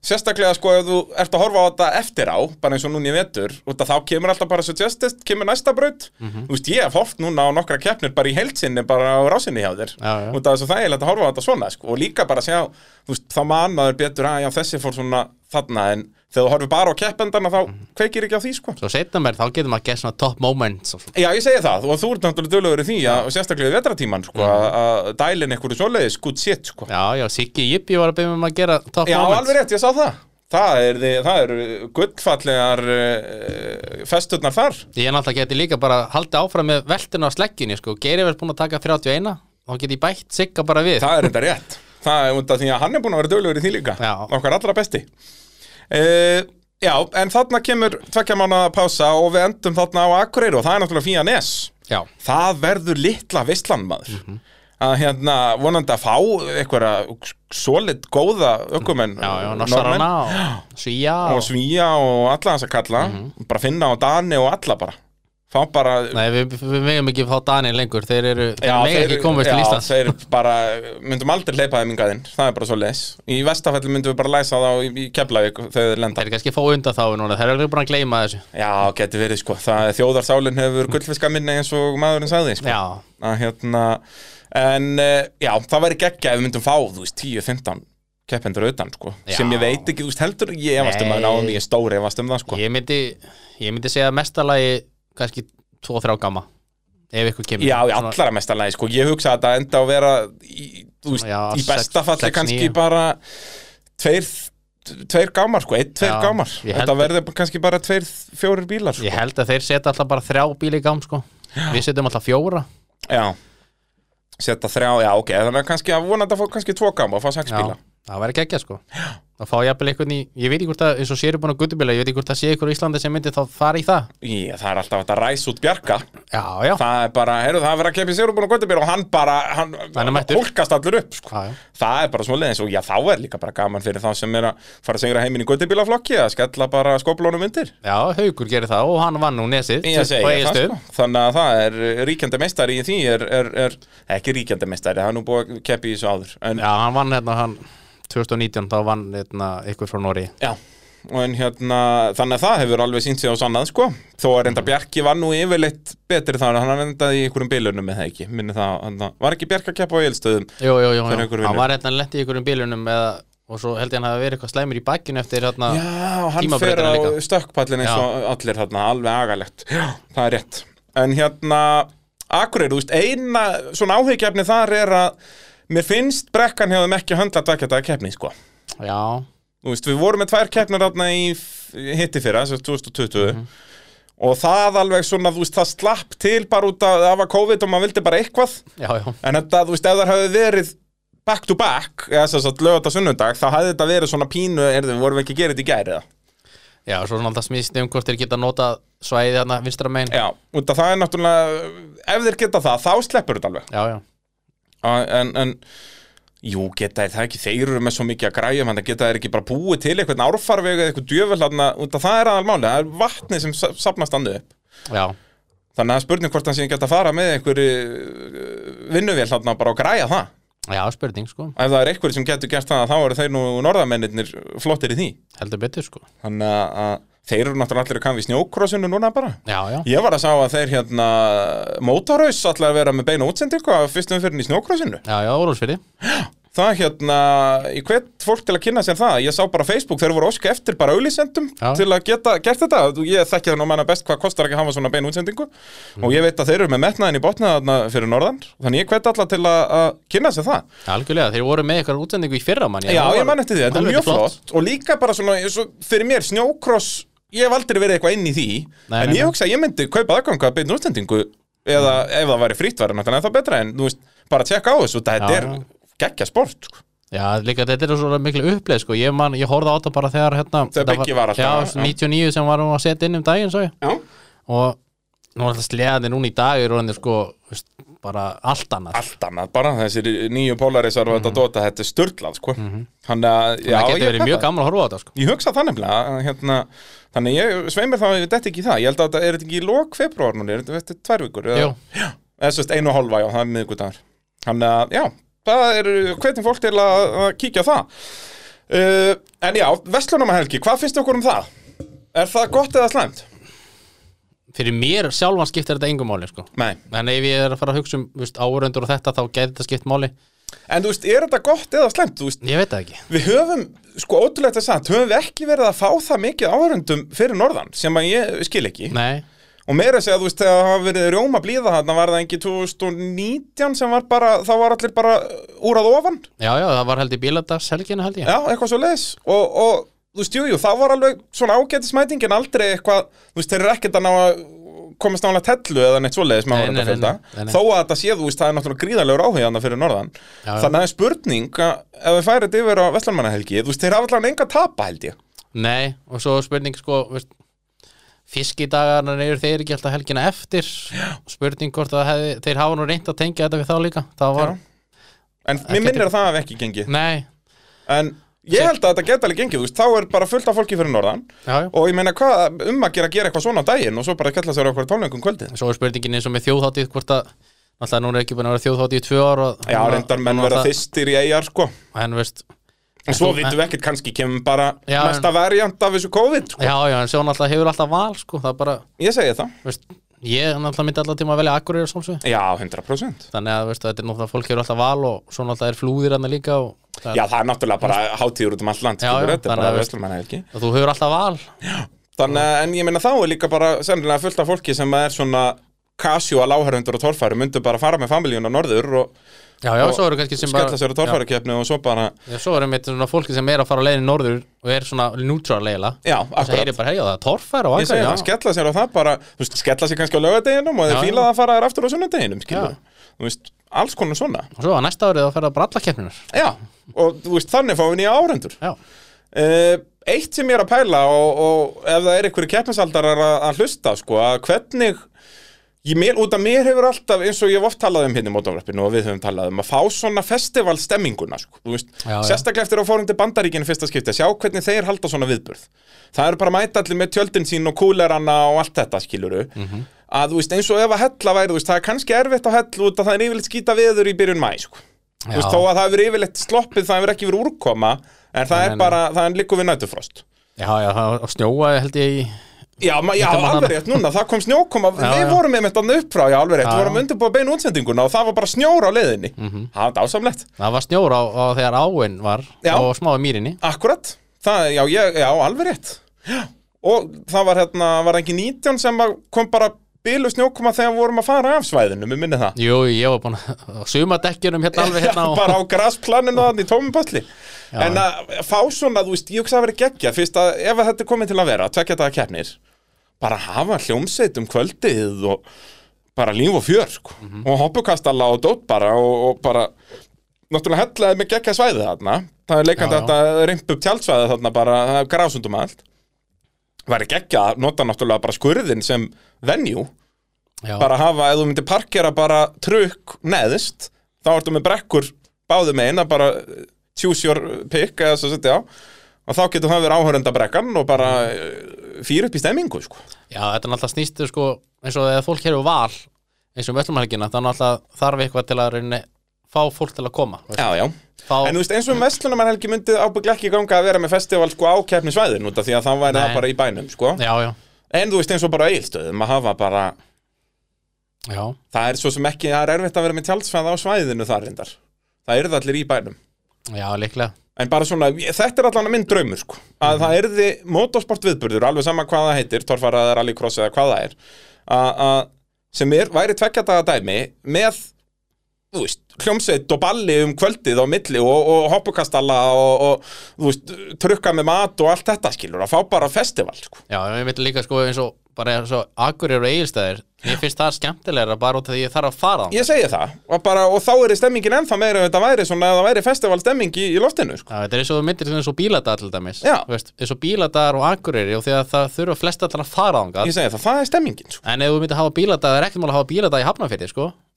sérstaklega sko ef þú ert að horfa á þetta eftir á bara eins og núna í vetur og þá kemur alltaf bara suggested, kemur næsta braut Mhm. þú veist, ég hef hort núna á nokkra keppnir bara í heilsinni, bara á rásinni hjá þér Já, já. og það er þægilegt að horfa á þetta svona sko. og líka bara sjá, þú veist, þá mann maður betur að já, þessi fór svona þarna en þegar þú horfir bara á keppendana þá kveikir ekki á því sko Svo setna mér, þá getur maður að gera svona top moments og svona. Já, ég segi það, og þú ert náttúrulega dölur í því að, og sérstaklega í vetratíman, sko, að að dælin einhverju svoleiðis, good shit, sko. Já, Já, já, Siggi Jippi var að byrja með að gera top moments alveg rétt, ég sá það. Það er, eru gullfallegar uh, festurnar þar. Ég náttúrulega geti líka bara haldið áfram með veltuna á sleggjunni sko. Geiri verið búin að taka 31 þá get ég bætt Sigga bara við Það er þetta rétt. Það er af því að hann er búin að vera dölur í því líka. Já. Okkar allra besti. Uh, já, en þarna kemur tvekja mánuða pása og við endum þarna á Akureyri og það er náttúrulega Fía Nes. Já, það verður litla veistlan maður. Mhm. að hérna vonandi að fá einhverja solid góða ökumenn já, já, Norðmenn. Nossarana og Svíja og og... Svíja og alla þess að kalla bara finna á Dani og alla bara fá bara Nei, við, við megum ekki fá Daniel lengur Þeir eru, þeir Já, mega ekki komast til já, Íslands. þeir bara, myndum aldrei hleypa þeim ingaðinn, það er bara svo leis Í vestafælli myndum við bara læsa þá í, í Keflavík þegar þeir lenda. Þeir eru kannski fá undan þá núna Þeir eru búin að gleyma þessu. Já, getur verið sko, það er þjóðarsálin hefur gullfiska minni eins og maðurinn sagði sko. Já, að hérna en uh, já, það væri geggja ef við myndum fá, þú veist, 10-15 keppendur utan, sko, Já. sem ég veit ekki, þú veist, heldur, ég efast um að Nei. náðum ég er stóri efast um það, sko. Ég myndi Ég myndi segja mestalagi kannski 2-3 gamma Ef ykkur kemur. Já, í allara mestarlega, sko, ég hugsa að þetta enda að vera í, veist, Já, í sex- besta falli sex, kannski níu. bara tveir, tveir gámar, sko, einn, tveir Já, gámar ég held þetta að- verður kannski bara tveir, fjórir bílar, sko. Ég held að þeir setja alltaf bara þrjá bíli í gám sko. Við setjum alltaf fjóra. Já, setja þrjá, já, ok, þannig að kannski að vonandi að fá kannski tvo gáma, að fá sex Já, bíla. það væri geggja sko Það fá jafnvel eitthvað í, ég veit ekki hvort að eins og sér búin að guttubíla, ég veit ekki hvort að sé ykkur í Íslandi sem myndi þá fara í það Já, það er alltaf hægt að ræsa út bjarga Já, já, Það er bara, heyrðu, það er verið að keppi sér búin að göttubíl og hann bara, hann, Hann er mættur. hólkast allur upp, sko. já, já. Það er bara svo leiðins og já, þá er líka bara gaman fyrir þá sem er að fara að segra heiminn í göttubílaflokki að skella bara skoplónum undir. já haugur gerir það og hann vann nú nesið Ég og segi það, Egilsstöðum. sko. Þannig að það er ríkjandi meistari í því er, er, er ekki ríkjandi meistari, það er nú búið að keppi í þessu áður. En, Já, hann vann hérna hann 2019, þá vann hérna ykkur frá Nóri já. Og en hérna, þannig að það hefur alveg sínt sig á sannað, sko. Þó að reynda Bjarki var nú yfirleitt betri þar, hann endaði í einhverjum bilunum með það ekki. Minni það, var ekki Bjarki að keppa á eilstöðum? Jú, jú, jú, hann var hérna lent í ykkur um bílunum eða, og svo held ég hann hafi verið eitthvað slæmur í bakkinu eftir hérna Já, hann fer á líka. stökkpallin eins og allir þarna, alveg agalegt Já, það er rétt En hérna, Akureyri, þú veist, eina svona áhyggjefni þar er að mér finnst brekkan hefðum ekki höndla dagkjönda keppni, sko. Já, Þú veist, við vorum með tvær keppnir þarna í hitti fyrra, þess að 2020 Og það alveg svona, þú veist, það slapp til bara út að það var COVID og maður vildi bara eitthvað. Já, já. En þetta, þú veist, ef það hefði verið back to back, eða þess að lögata sunnundag, þá hefði þetta verið svona pínu, er þið, vorum við ekki að þetta í gæri, eða? Já, svo svona alltaf smýst um hvort þeir geta nota svæðið hérna vinstra megin. Já, út af það er náttúrulega ef þeir geta það, þá sleppur þetta alveg. Já, já. En, en jú, geta þeir það ekki þeir eru með svo mikið að græja þannig að geta þeir ekki bara búið til eitthvað árfarveg eða eitthvað af það er aðal máli það er vatni sem sa- safnast andu upp. Já. þannig að það er spurning hvort hann sé geta að fara með einhverju vinnuvél þarna bara og græja það. Já, spurning sko, ef það er einhverju sem getur gert það þá eru þeir nú norðamennir flottir í því. Heldur betur sko. Þannig að- að þeir eru náttúrulega allir að kann við snjókrossinu núna bara. Já, já, Ég var að sá að þeir hérna Mótaraus allar að vera með beina útsendingu af fyrstum fyrir í snjókrossinu. Já, já, Ólfsfyrði Það hérna, ég hvet fólk til að kynna sér það? Ég sá bara Facebook þeir voru óska eftir bara auðlýsendum til að geta gert þetta. Ég þekki það nú manna best hvað kostar ekki að hafa svona beina útsendingu. Og ég veit að þeir eru með metnaðin í botnaðarna fyrir norðan. Þannig ég hvet allar til að, að kynna sér það. Algjörlega, þeir voru með eitthvað útsendingu í fyrra mann Já, ég man eftir því, þetta er mjög flott. og líka bara svona, fyrir mér, snjókross ég hef aldrei verið eitthvað inn í því Nei, en nei, ég hugsa að ég myndi kaupa aðganga að beina útsendingu eða ef það væri frýtt væri náttúrulega ennþá betra en veist, bara tjekka á þessu, þetta er geggja sport sko. Já, líka þetta er svo miklu uppleið sko. ég, man, ég horfði á þetta bara þegar hérna, Þegar Biggi var alltaf, Já, 99 sem varum að setja inn um daginn og nú er alltaf sleðandi núna í dag er orðinni sko, bara allt annað allt annað bara, þessir nýju Polarisar og þetta dota, þetta er störtlað sko. Þannig að, það getur verið mjög gaman að horfa á þetta sko. Ég hugsa það nefnilega, að, hérna, þannig ég sveimir þá, ég detti ekki í það, ég held að þetta er þetta ekki í lok februar núna, er þetta þetta tvær vikur? einu og hálfa, já, það er miðgudagur þannig að, já, það er hvernig fólk til að, að kíkja á það uh, en já, Vestlunamahelgi hvað finnst okkur um það? Er það gott eða slæmt? Fyrir mér sjálfan skiptir þetta engum máli sko. En ef ég er að fara að hugsa um veist, árundur og þetta þá gæti þetta skipt máli. En þú veist, er þetta gott eða veist, ég veit það ekki. við höfum, sko ótrúlegt að sagt höfum við ekki verið að fá það mikið áhörundum fyrir norðan, sem að ég skil ekki. Nei, og meira að segja, þú veist, þegar það hafa verið rjóma blíða þarna var það ekki 2019 sem var bara, þá var allir bara úr að ofan? Já, já, það var held í bíladagshelgina held ég. Já, eitthvað svo leiðis og, og þú veist, jú, jú, það var alveg svona ágætismæting en aldrei eitthvað, þú veist, þeir eru ekkert að ná að komast nálega tellu eða neitt svo leiðis með áhörundafölda nei, nei. þó að þetta sé, þú veist, það er náttúrulega gríðarlegur áhugjaðna fyrir norðan. Já, já. þannig að það er spurning að ef við færið yfir á Vestlandmannahelgi þú veist, þeir hafa allavega enga tapa held ég. Nei, og svo spurning sko veist, fiskidagarnar eru þeir ekki alltaf helgina eftir. Spurning hvort að hefði, þeir hafa nú reynt að tengja þetta við þá líka. Það var, en mér minnir að það hafi ekki gengið. Nei, en ég held að þetta geta alveg gengið, þú veist, þá er bara fullt af fólki fyrir norðan já, já og ég meina hvað um að gera, gera eitthvað svona á daginn og svo bara kella sér okkur tónleikum kvöldið svo er spurningin eins og með þjóðháttið hvort að alltaf núna er ekki búin að vera þjóðháttið í tvö ár og, Já, reyndar menn verða þyrstir í eigjar, sko en veist, En svo vitum við ekkert, kannski kemur bara Já, mesta variant af þessu COVID, sko. já, já, en svo náttúrulega hefur alltaf val sko, það er bara, Ég segi það. veist ég náttúrulega myndi alltaf tíma að velja akkurir sálsög Já, 100%. þannig að veist, þetta er náttúrulega fólk hefur alltaf val og svo náttúrulega er flúðir hann líka og, Já, það er náttúrulega bara hátíður út um allt land, Já, já, þetta, er þannig bara vestlumannhelgi. og þú hefur alltaf val Þannig, að- en ég meina þá er líka bara sennilega fullt af fólki sem er svona casual áhörundur og torfæri, myndu bara fara með familíun á norður og já, já, Og svo eru kannski sem bara skella sér á já. torfærikefni og svo bara, Já, svo er einmitt svona fólki sem er að fara á leiðin norður og er svona neutral leiðila já, og það akkurat. bara, heyrðu, það er torfær og það, skella sér á það bara, þú veist, skella sér kannski á laugardeginum og Já, þeir fíla já. það að fara þær aftur á sunnudeginum, skilur. Já. Þú veist, alls konar svona. og svo að næsta árið fer það bara alla keppninar Já, og veist, þannig fáum við nýja áhörundur. Já, Uh, eitt sem ég er að pæla og, og ef það er einhverju keppnisaldarar að, að hlusta sko, að hvernig ég mér, út af mér hefur alltaf eins og ég hef oft talað um hérna í mótafræppinu og við höfum talað um að fá svona festivalstemminguna sko, sérstaklega eftir að fórum til bandaríkinu fyrsta skipti, að sjá hvernig þeir halda svona viðburð það eru bara að mæta allir með tjöldin sín og kúlerana og allt þetta skiluru Mhm. Að þú veist, eins og ef að hella væri, þú veist, það er kannski erfitt á hellu út að það er yfirleitt skýta veður í byrjun mæ sko. þú veist, þó að það hefur yfirleitt sloppið, það hefur ekki verið úrkoma en það Nei, er bara, það er líku við nætufrost já, já það snjóaði held ég í Já, já alveg rétt núna, það kom snjókoma. Við vorum með þetta upp frá, já, alveg rétt. Við vorum undirbúið beinu útsendinguna og það var bara snjór á leiðinni. Það var dásamlegt. Það var snjór á, á þegar áin var Já. og smáði mýrinni. Akkurat, það, já, já, alveg rétt. Já. [gasps] Og það var hérna, var ekki 19 sem kom bara bilu snjókoma þegar við vorum að fara af svæðinu, mér minni það. Jú, ég var búin að sumadekkjunum hérna alveg hérna Já, og, bara á grasplaninu þannig í tómum pölli En að fá svona, þú veist, ég hugsa að vera geggja Fyrst að ef að þetta er komið til að vera, tvekja daga keppnir Bara hafa hljómsveit um kvöldið og bara líf og fjör, sko. Og hoppukastalla og dót bara og, og bara Náttúrulega hellaði með geggja svæðið þarna. Það er leikandi Já, já. að þetta rimp upp tjaldsvæðið þarna bara, það er grásundum allt Væri geggja að nota náttúrulega bara skurðin sem venue já, bara hafa, ef þú myndir parkera bara trukk neðist þá ertu með brekkur báðu megin að bara choose your pick eða svo setja á og þá getur það verið áhörenda brekkan og bara eh, fyrir upp í stemmingu sko. já, þetta er náttúrulega snýstu sko eins og þegar fólk hefur val eins og völlumhelgina, þá náttúrulega þarf eitthvað til að reyni, fá fólk til að koma. Já, já. Fá, En þú veist, eins og um Vestlunarmannhelgi myndi ábygglega ekki ganga að vera með festival sko á keppni svæðin út af því að það væri það bara í bænum sko. já, já, En þú veist, eins og bara eilstöðum að hafa bara já, það er svo sem ekki, það er erfitt að vera með tjaldsfæða á svæðinu þar reyndar. Það eru það allir í bænum. Já, líklega. En bara svona, þetta er allan minn draumur sko. að það erði motorsport viðburður alveg sama hvað það heitir, torfaraðar, rallycross eða hvað það er að- sem er, væri tveggjadaga dæmi með veist, hljómsveit og balli um kvöldið á milli og, og hoppukastalla og, og þú veist, trukka með mat og allt þetta skilur, að fá bara festival sko. Já, ég myndi líka sko eins og bara svo Akureyri og Egilstæðir Ég finnst það skemmtilegra bara út af því ég þarf að fara Ég segi það, og, bara, og þá er stemmingin ennþá meira ef þetta væri svona, ef það væri festivalstemming í, í loftinu sko. Já, þetta er eins og myndir eins og bíladagar til dæmis Já. Þú veist, eins og bíladagar og Akureyri og þegar það þurfa flest allar að fara á Ég segi það, það er stemmingin sko. En ef þú myndir hafa bíladagar,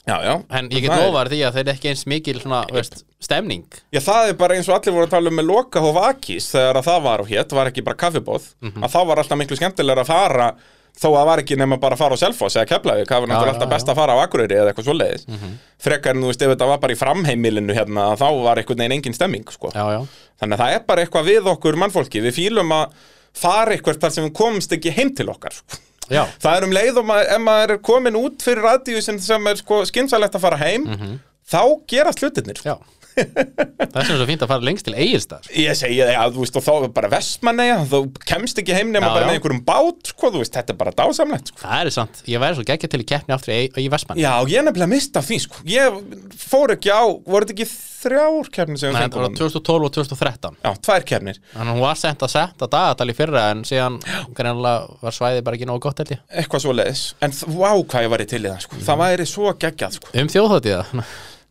það er Já, já En ég get Það er- lofað því að þeir eru ekki eins mikil svona, veist, stemning Já, það er bara eins og allir voru að tala um með loka hóf Akis þegar að það var á hétt, var ekki bara kaffibóð Mhm. að þá var alltaf miklu skemmtilegra að fara þó að það var ekki nema bara að fara á Selfoss eða Keflavík, það var náttúrulega alltaf best að fara á Akureyri eða eitthvað svoleiðis frekar en þú veist ef þetta var bara í framheimilinu hérna, þá var einhvern veginn engin stemming sko. Já, já, þannig að það er bara eitthvað við okkur mannfólki við fýlum að fara eitthvað þar sem við komumst ekki heim til okkar sko. Já, það er um leið og maður, ef maður er komin út fyrir radíusin sem er sko, skynsalegt að fara heim þá gerast hlutirnir já Það er sem svo fínt að fara lengst til Egilstæðar Ég segi það, já, þú veist, og þá er bara vestmanneja, þú kemst ekki heim nema bara já. með einhverjum bát, sko, þú veist, þetta er bara dásamlegt, sko. Það er sant, ég væri svo geggja til í keppni aftur í, í Vestmann Já, ég er nefnilega mista því, sko. Ég fór ekki á, voru þetta ekki þrjár kefnir sem Nei, við þetta var fengum? 2012 og 2013 Já, tvær kefnir. Þannig að hún var sent að setja dagatal í fyrra en síðan var svæðið bara ekki nógu gott Eitthvað svo leiðis. En hvað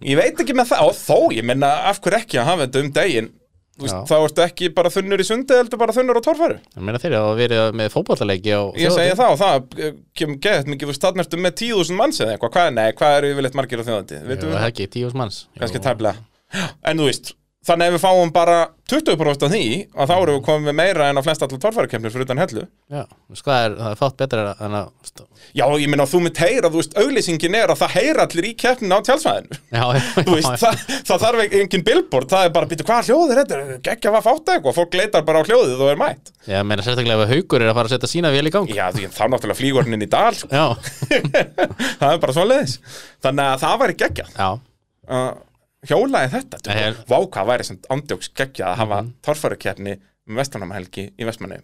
ég veit ekki með það, og þó, ég menna, af hverju ekki að hafa þetta um daginn? Þá ertu ekki bara þunnur í sundi, heldur bara þunnur á torfæru. Ég meina þeir að verið með fótballaleiki á Ég segi það og það eh, kemur geðt mikið, þarna ertu með tíðúsund manns eða eitthvað, hvað, nei, hvað eru yfirleitt margir á þjóðandi? Það? er ekki, tíus manns. En þú veist, þannig ef við fáum bara 20% af því, að þá erum við komið með meira en á flest allar torfærikemnir fyrir utan hellu. Já, hvað er, það er fátt betra en að já, ég meina, þú mynd heyra, þú veist, auglýsingin er að það heyra allir í keppnin á tjálsvæðinu Já, [laughs] þú veist, það, það þarf ekki engin billboard það er bara, býtu, hvað hljóð er þetta? geggja hvað fátt eitthvað, fólk leitar bara á hljóðið og er mætt. Já, meina sérstaklega ef haugur er að fara að setja sína vél í gang. Já, því þá náttúrulega [laughs] hjólaði þetta Nei, ég- vá hvað væri sem andjóks geggja að hafa Mhm. torfærukeppni um vestlanahelgi í vestmanni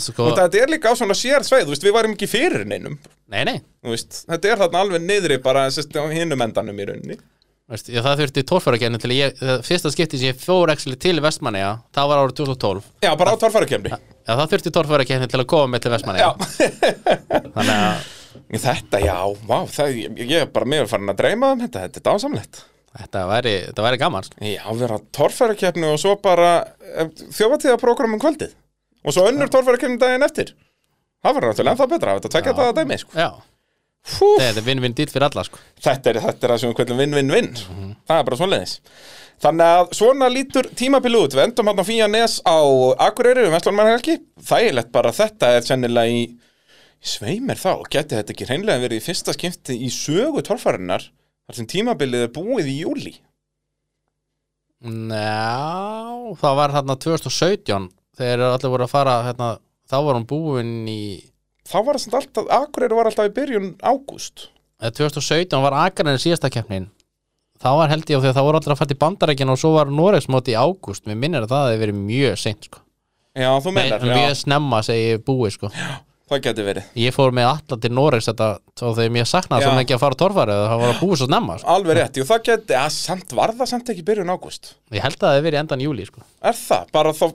sko og þetta er líka á svona sér sveið, veist, við varum ekki fyrir neinum. Nei, nei, veist, þetta er þarna alveg niðri bara hinum endanum í rauninni. Veist, já, það þurfti tórfærakenni til ég, fyrsta skipti sem ég fór actually til Vestmanni, það var árið 2012 já, bara á torfærukeppni. Já, það þurfti tórfærakenni til að koma með til Vestmanni Þannig að þetta, já, vá það, ég, ég er bara meður farin að dreyma um þetta þetta er dásamlegt þetta væri, þetta væri gaman. Já, vera torfærukeppni og svo bara þjófatíðaprógram um kvöldið. Og svo önnur torfærukeppni daginn eftir. Það var náttúrulega ennþá betra, þetta tvekja þetta dæmi sko. Þetta er vinn-vinn dýrt fyrir alla sko. þetta er, er það sem við kvöldum vinn-vinn-vinn það er bara svoleiðis. Þannig að svona lítur tímabili út. Við endum á Fíja Nes á Akureyri við Vestlunarmannhelgi, þægilegt bara að þetta er sennilega í sveimir þá, geti þetta ekki hreinlega verið í fyrsta skipti í sögu torfærinnar þar sem tímabilið er búið í júli Já, það var þarna 2017 þegar allir voru að fara hérna, þá var hún búin í þá var það alltaf, Akureyri var alltaf í byrjun ágúst. Eða 2017 var Akarinn síðasta keppnin. Þá var held ég á því að það voru allir að fara til bandarækjan og svo var Noregsmóti í ágúst. Mér minnir að það hefði verið mjög seint sko. já, þú meinar, mjög já, snemma segi búið sko. Það geti verið ég fór með alla til Noregs þetta þá þegar mér saknaði Já. svo mikið að fara torfæri það var að búið svo snemma sko. alveg rétt, jú það geti, að samt var það samt ekki byrjun ágúst ég held að það hefði verið endan júli sko. er það, bara þá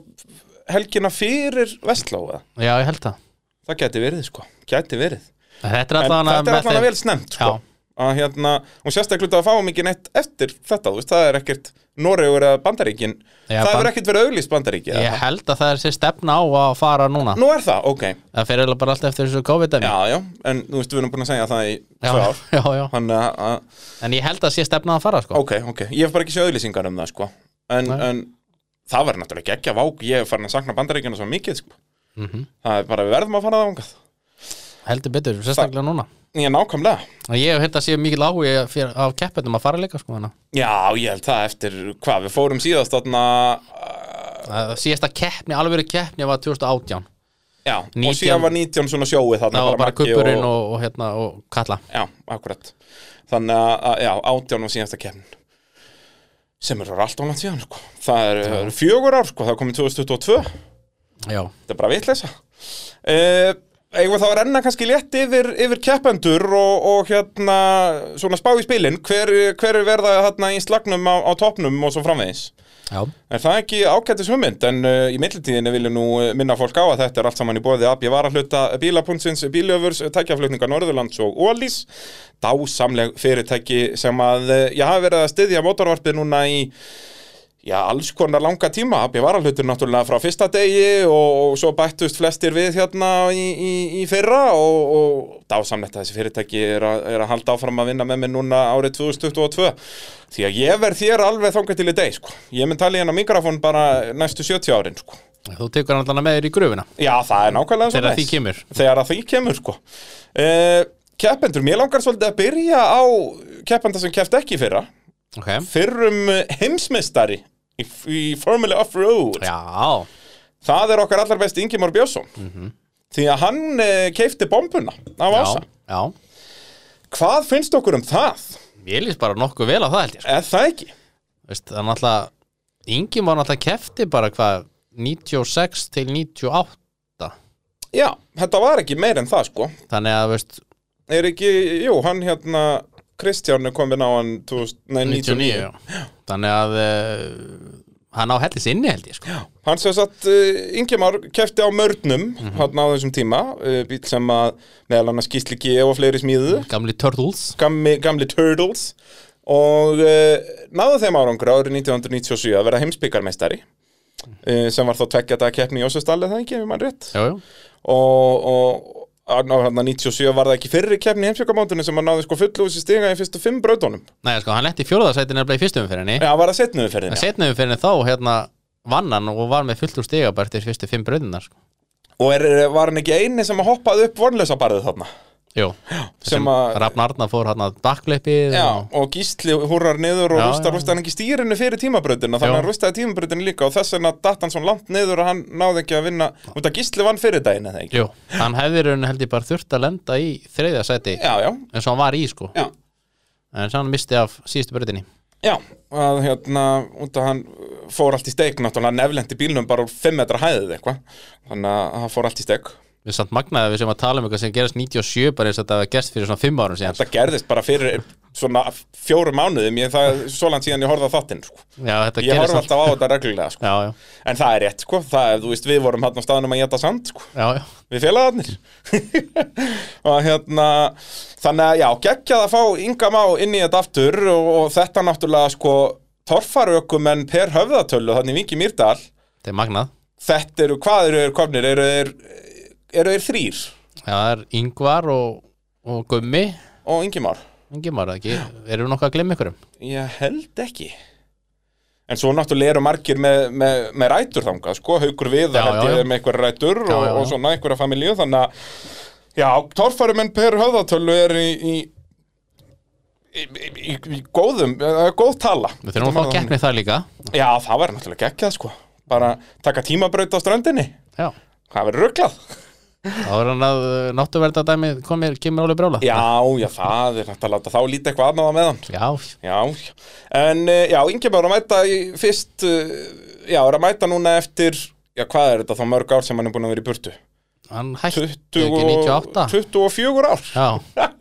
helgina fyrir Vestlóa já ég held það það geti verið, sko, geti verið er þetta er alltaf vel snemt, sko Já. Að hérna, og sérstaklega að fáum ekki neitt eftir þetta, þú veist, það er ekkert Noregur eða Bandaríkin, Já, það hefur ekkert verið auglýst Bandaríki eða? Ég held að það er sér stefna á að fara núna. Nú er það, ok, það fyrir eiginlega bara allt eftir þessu COVID-dæmi. Já, já en þú veist, við erum búin að segja það í tvö ár. [laughs] já, já. Að, að- en ég held að sé stefna að fara sko. ok, ok, ég hef bara ekki séð auglýsingar um það, sko. En, en það verður náttúrulega geggja vák, ég hef farin að sakna Bandaríkina svo mikið, sko. Mhm. það er bara, við verðum að fara það ángað heldur betur, sérstaklega núna. Ég nákvæmlega. Og ég hef held að sé áhugi fyrir, af keppendum að fara líka sko, hana. Já, ég held það eftir, hvað, við fórum síðast þarna, Það síðasta keppni, alveg keppni var 2018 já, og 19 síðan var 19 svona sjóið þarna var bara Maggi kuppurinn og, og, hérna, og kalla. Já, akkurat. Þannig að, já, átján var síðasta keppnin. Sem eru alltaf langt síðan, sko. Það eru er fjögur ár, sko, það er komið 2022 já, Þetta er bara vitleysa. Uh, Við þá að renna kannski létt yfir, yfir keppendur og, og hérna svona spá í spilin? Hver, hver er verða þarna í slagnum á, á topnum og svo framvegis? Já, Er það ekki ágættis hugmynd, en uh, í millitíðinni vilja nú uh, minna fólk á að þetta er allt saman í bóði AB varahluta bílapunnsins, bíljöfurs, tækjaflutninga Norðurlands og Ólís, dásamleg fyrirtæki sem að, uh, ég hafi verið að styðja motorvarpið núna í, já, alls konar langa tíma, AB varahlutur náttúrulega frá fyrsta degi og, og svo bættust flestir við hérna í, í, í fyrra og, og dásamlegt að þessi fyrirtæki er, a, er að halda áfram að vinna með mér núna árið 2022 því að ég verð þér alveg þangað til í deg, sko. Ég mun tala í hennar mikrofón bara næstu 70 árin, sko. þú tekur hann allan með þér í gröfuna Já, það er nákvæmlega svo Þegar næs. því kemur Þegar því kemur, sko. Uh, keppendur, mér langar svolítið að byrja á keppenda sem keppt ekki fyrra. Ok, Fyrrum heimsmeistari í, í Formula Off-Road. já, Það er okkar allar besti Ingimar Björnsson. Því að hann uh, keipti bombuna af ása. já Hvað finnst okkur um það? Ég líst bara nokkuð vel á það held ég sko. Er það ekki? Veist, Það er náttúrulega Ingi var náttúrulega kefti bara hvað 96 til 98 Já, þetta var ekki meir en það, sko. Þannig að veist, Er ekki, jú, hann hérna Kristján er komin á hann 2000, nei, 99, 99 já. Þannig að uh, hann á hellis inni held ég sko. Hann sem sagt, uh, Ingemar kefti á mörnum Mhm. hann á þessum tíma uh, bíl sem að meðal annars Gísli G og fleiri smíðu Gamli Turtles. Gamli, gamli Turtles. Og náðu þeim árangur árið 1997 að vera heimsbyggarmeistari uh, sem var þá tveggja dag keppni í Ósastalli það ekki, ef mann rétt? Jú, jú. Og, og á hann 97 var það ekki fyrri keppni í heimsbyggarmótinu sem hann náði sko sér stiga í fyrstu fimm brautunum Nei, sko, hann letti í fjóraðarsæti nefnilega í fyrstu umferðinni Já, var það setnuðu fyrir En setna umferðinni þá, hérna, vann hann og var með fullt úr stiga bara til fyrstu fimm brauðinar sko. Og er, var hann ekki eini sem að hoppaði upp vonlösa barðið þarna? Jú, Sem að- Rafn Arna fór hann að Já, og, og Gísli húrar niður og Já, rústar, já. rústar hann ekki stýrinu fyrir tímabrautina þannig að hann rústaði tímabrautinu líka og þess vegna datt hann svo langt niður og hann náði ekki að vinna út að Gísli vann fyrir daginn eða ekki? Jú, hann hefði raun held ég bara þurft að lenda í þriðja sæti. Já, já, eins og hann var í sko. Já, en hann misti af síðustu breytinni já að hérna, út að hann fór allt í steik náttúrulega neflendi bílnum bara úr 5 metra hæðið eitthvað. Þannig að hann fór allt í steik við samt magnaði að við sem að tala um eitthvað sem gerast 97 bara eins og þetta var gerst fyrir svona 5 árum síðan. Þetta gerðist bara fyrir svona fjórum mánuðum ég, það er svo langt síðan ég horfði á þáttinn sko. Já, þetta Ég horfði alltaf á þetta reglulega sko. Já, já, En það er rétt, sko, það er, þú veist, við vorum hann á staðnum að geta sand, sko. Já, já. Við félagarnir. [laughs] Og hérna þannig að já, geggjað að fá Inga Má inn í þetta aftur og, og þetta náttúrulega sko torfarökum en per höfðatölu þannig Vingi Mýrdal. Þetta er magnað. Þetta eru, hvað eru þeir komnir? Eru þeir, eru þeir þrýr Já, það er Yngvar og, og Gummi. Og Ingi Már Ingimar, ekki, erum við nokkuð að glemma ykkurum? ég held ekki. En svo náttúrulega eru margir með, með, með rætur þangað, sko, haukur við Já, já, já. með einhver rætur og, og svona einhverja familju þannig að já, torfærum en per höfðatölu er í, í Í, í, í góðum, er góð tala. Við þurfum að fá keppni það líka. Já, það var náttúrulega geggjað sko. Bara taka tímabraut á ströndinni. Já, Það verður rugglað þá er hann að náttúverða dæmi komir, kemur alveg brjála Já, já, það er hægt að láta þá lítið eitthvað annað á meðan. Já, Já, en eh, já, Ingi bara að mæta í fyrst eh, Já, er að mæta núna eftir Já, hvað er þetta þá mörg ár sem hann er búin að vera í burtu? hann hætti 20 ekki 98 24 ár. Já, [laughs]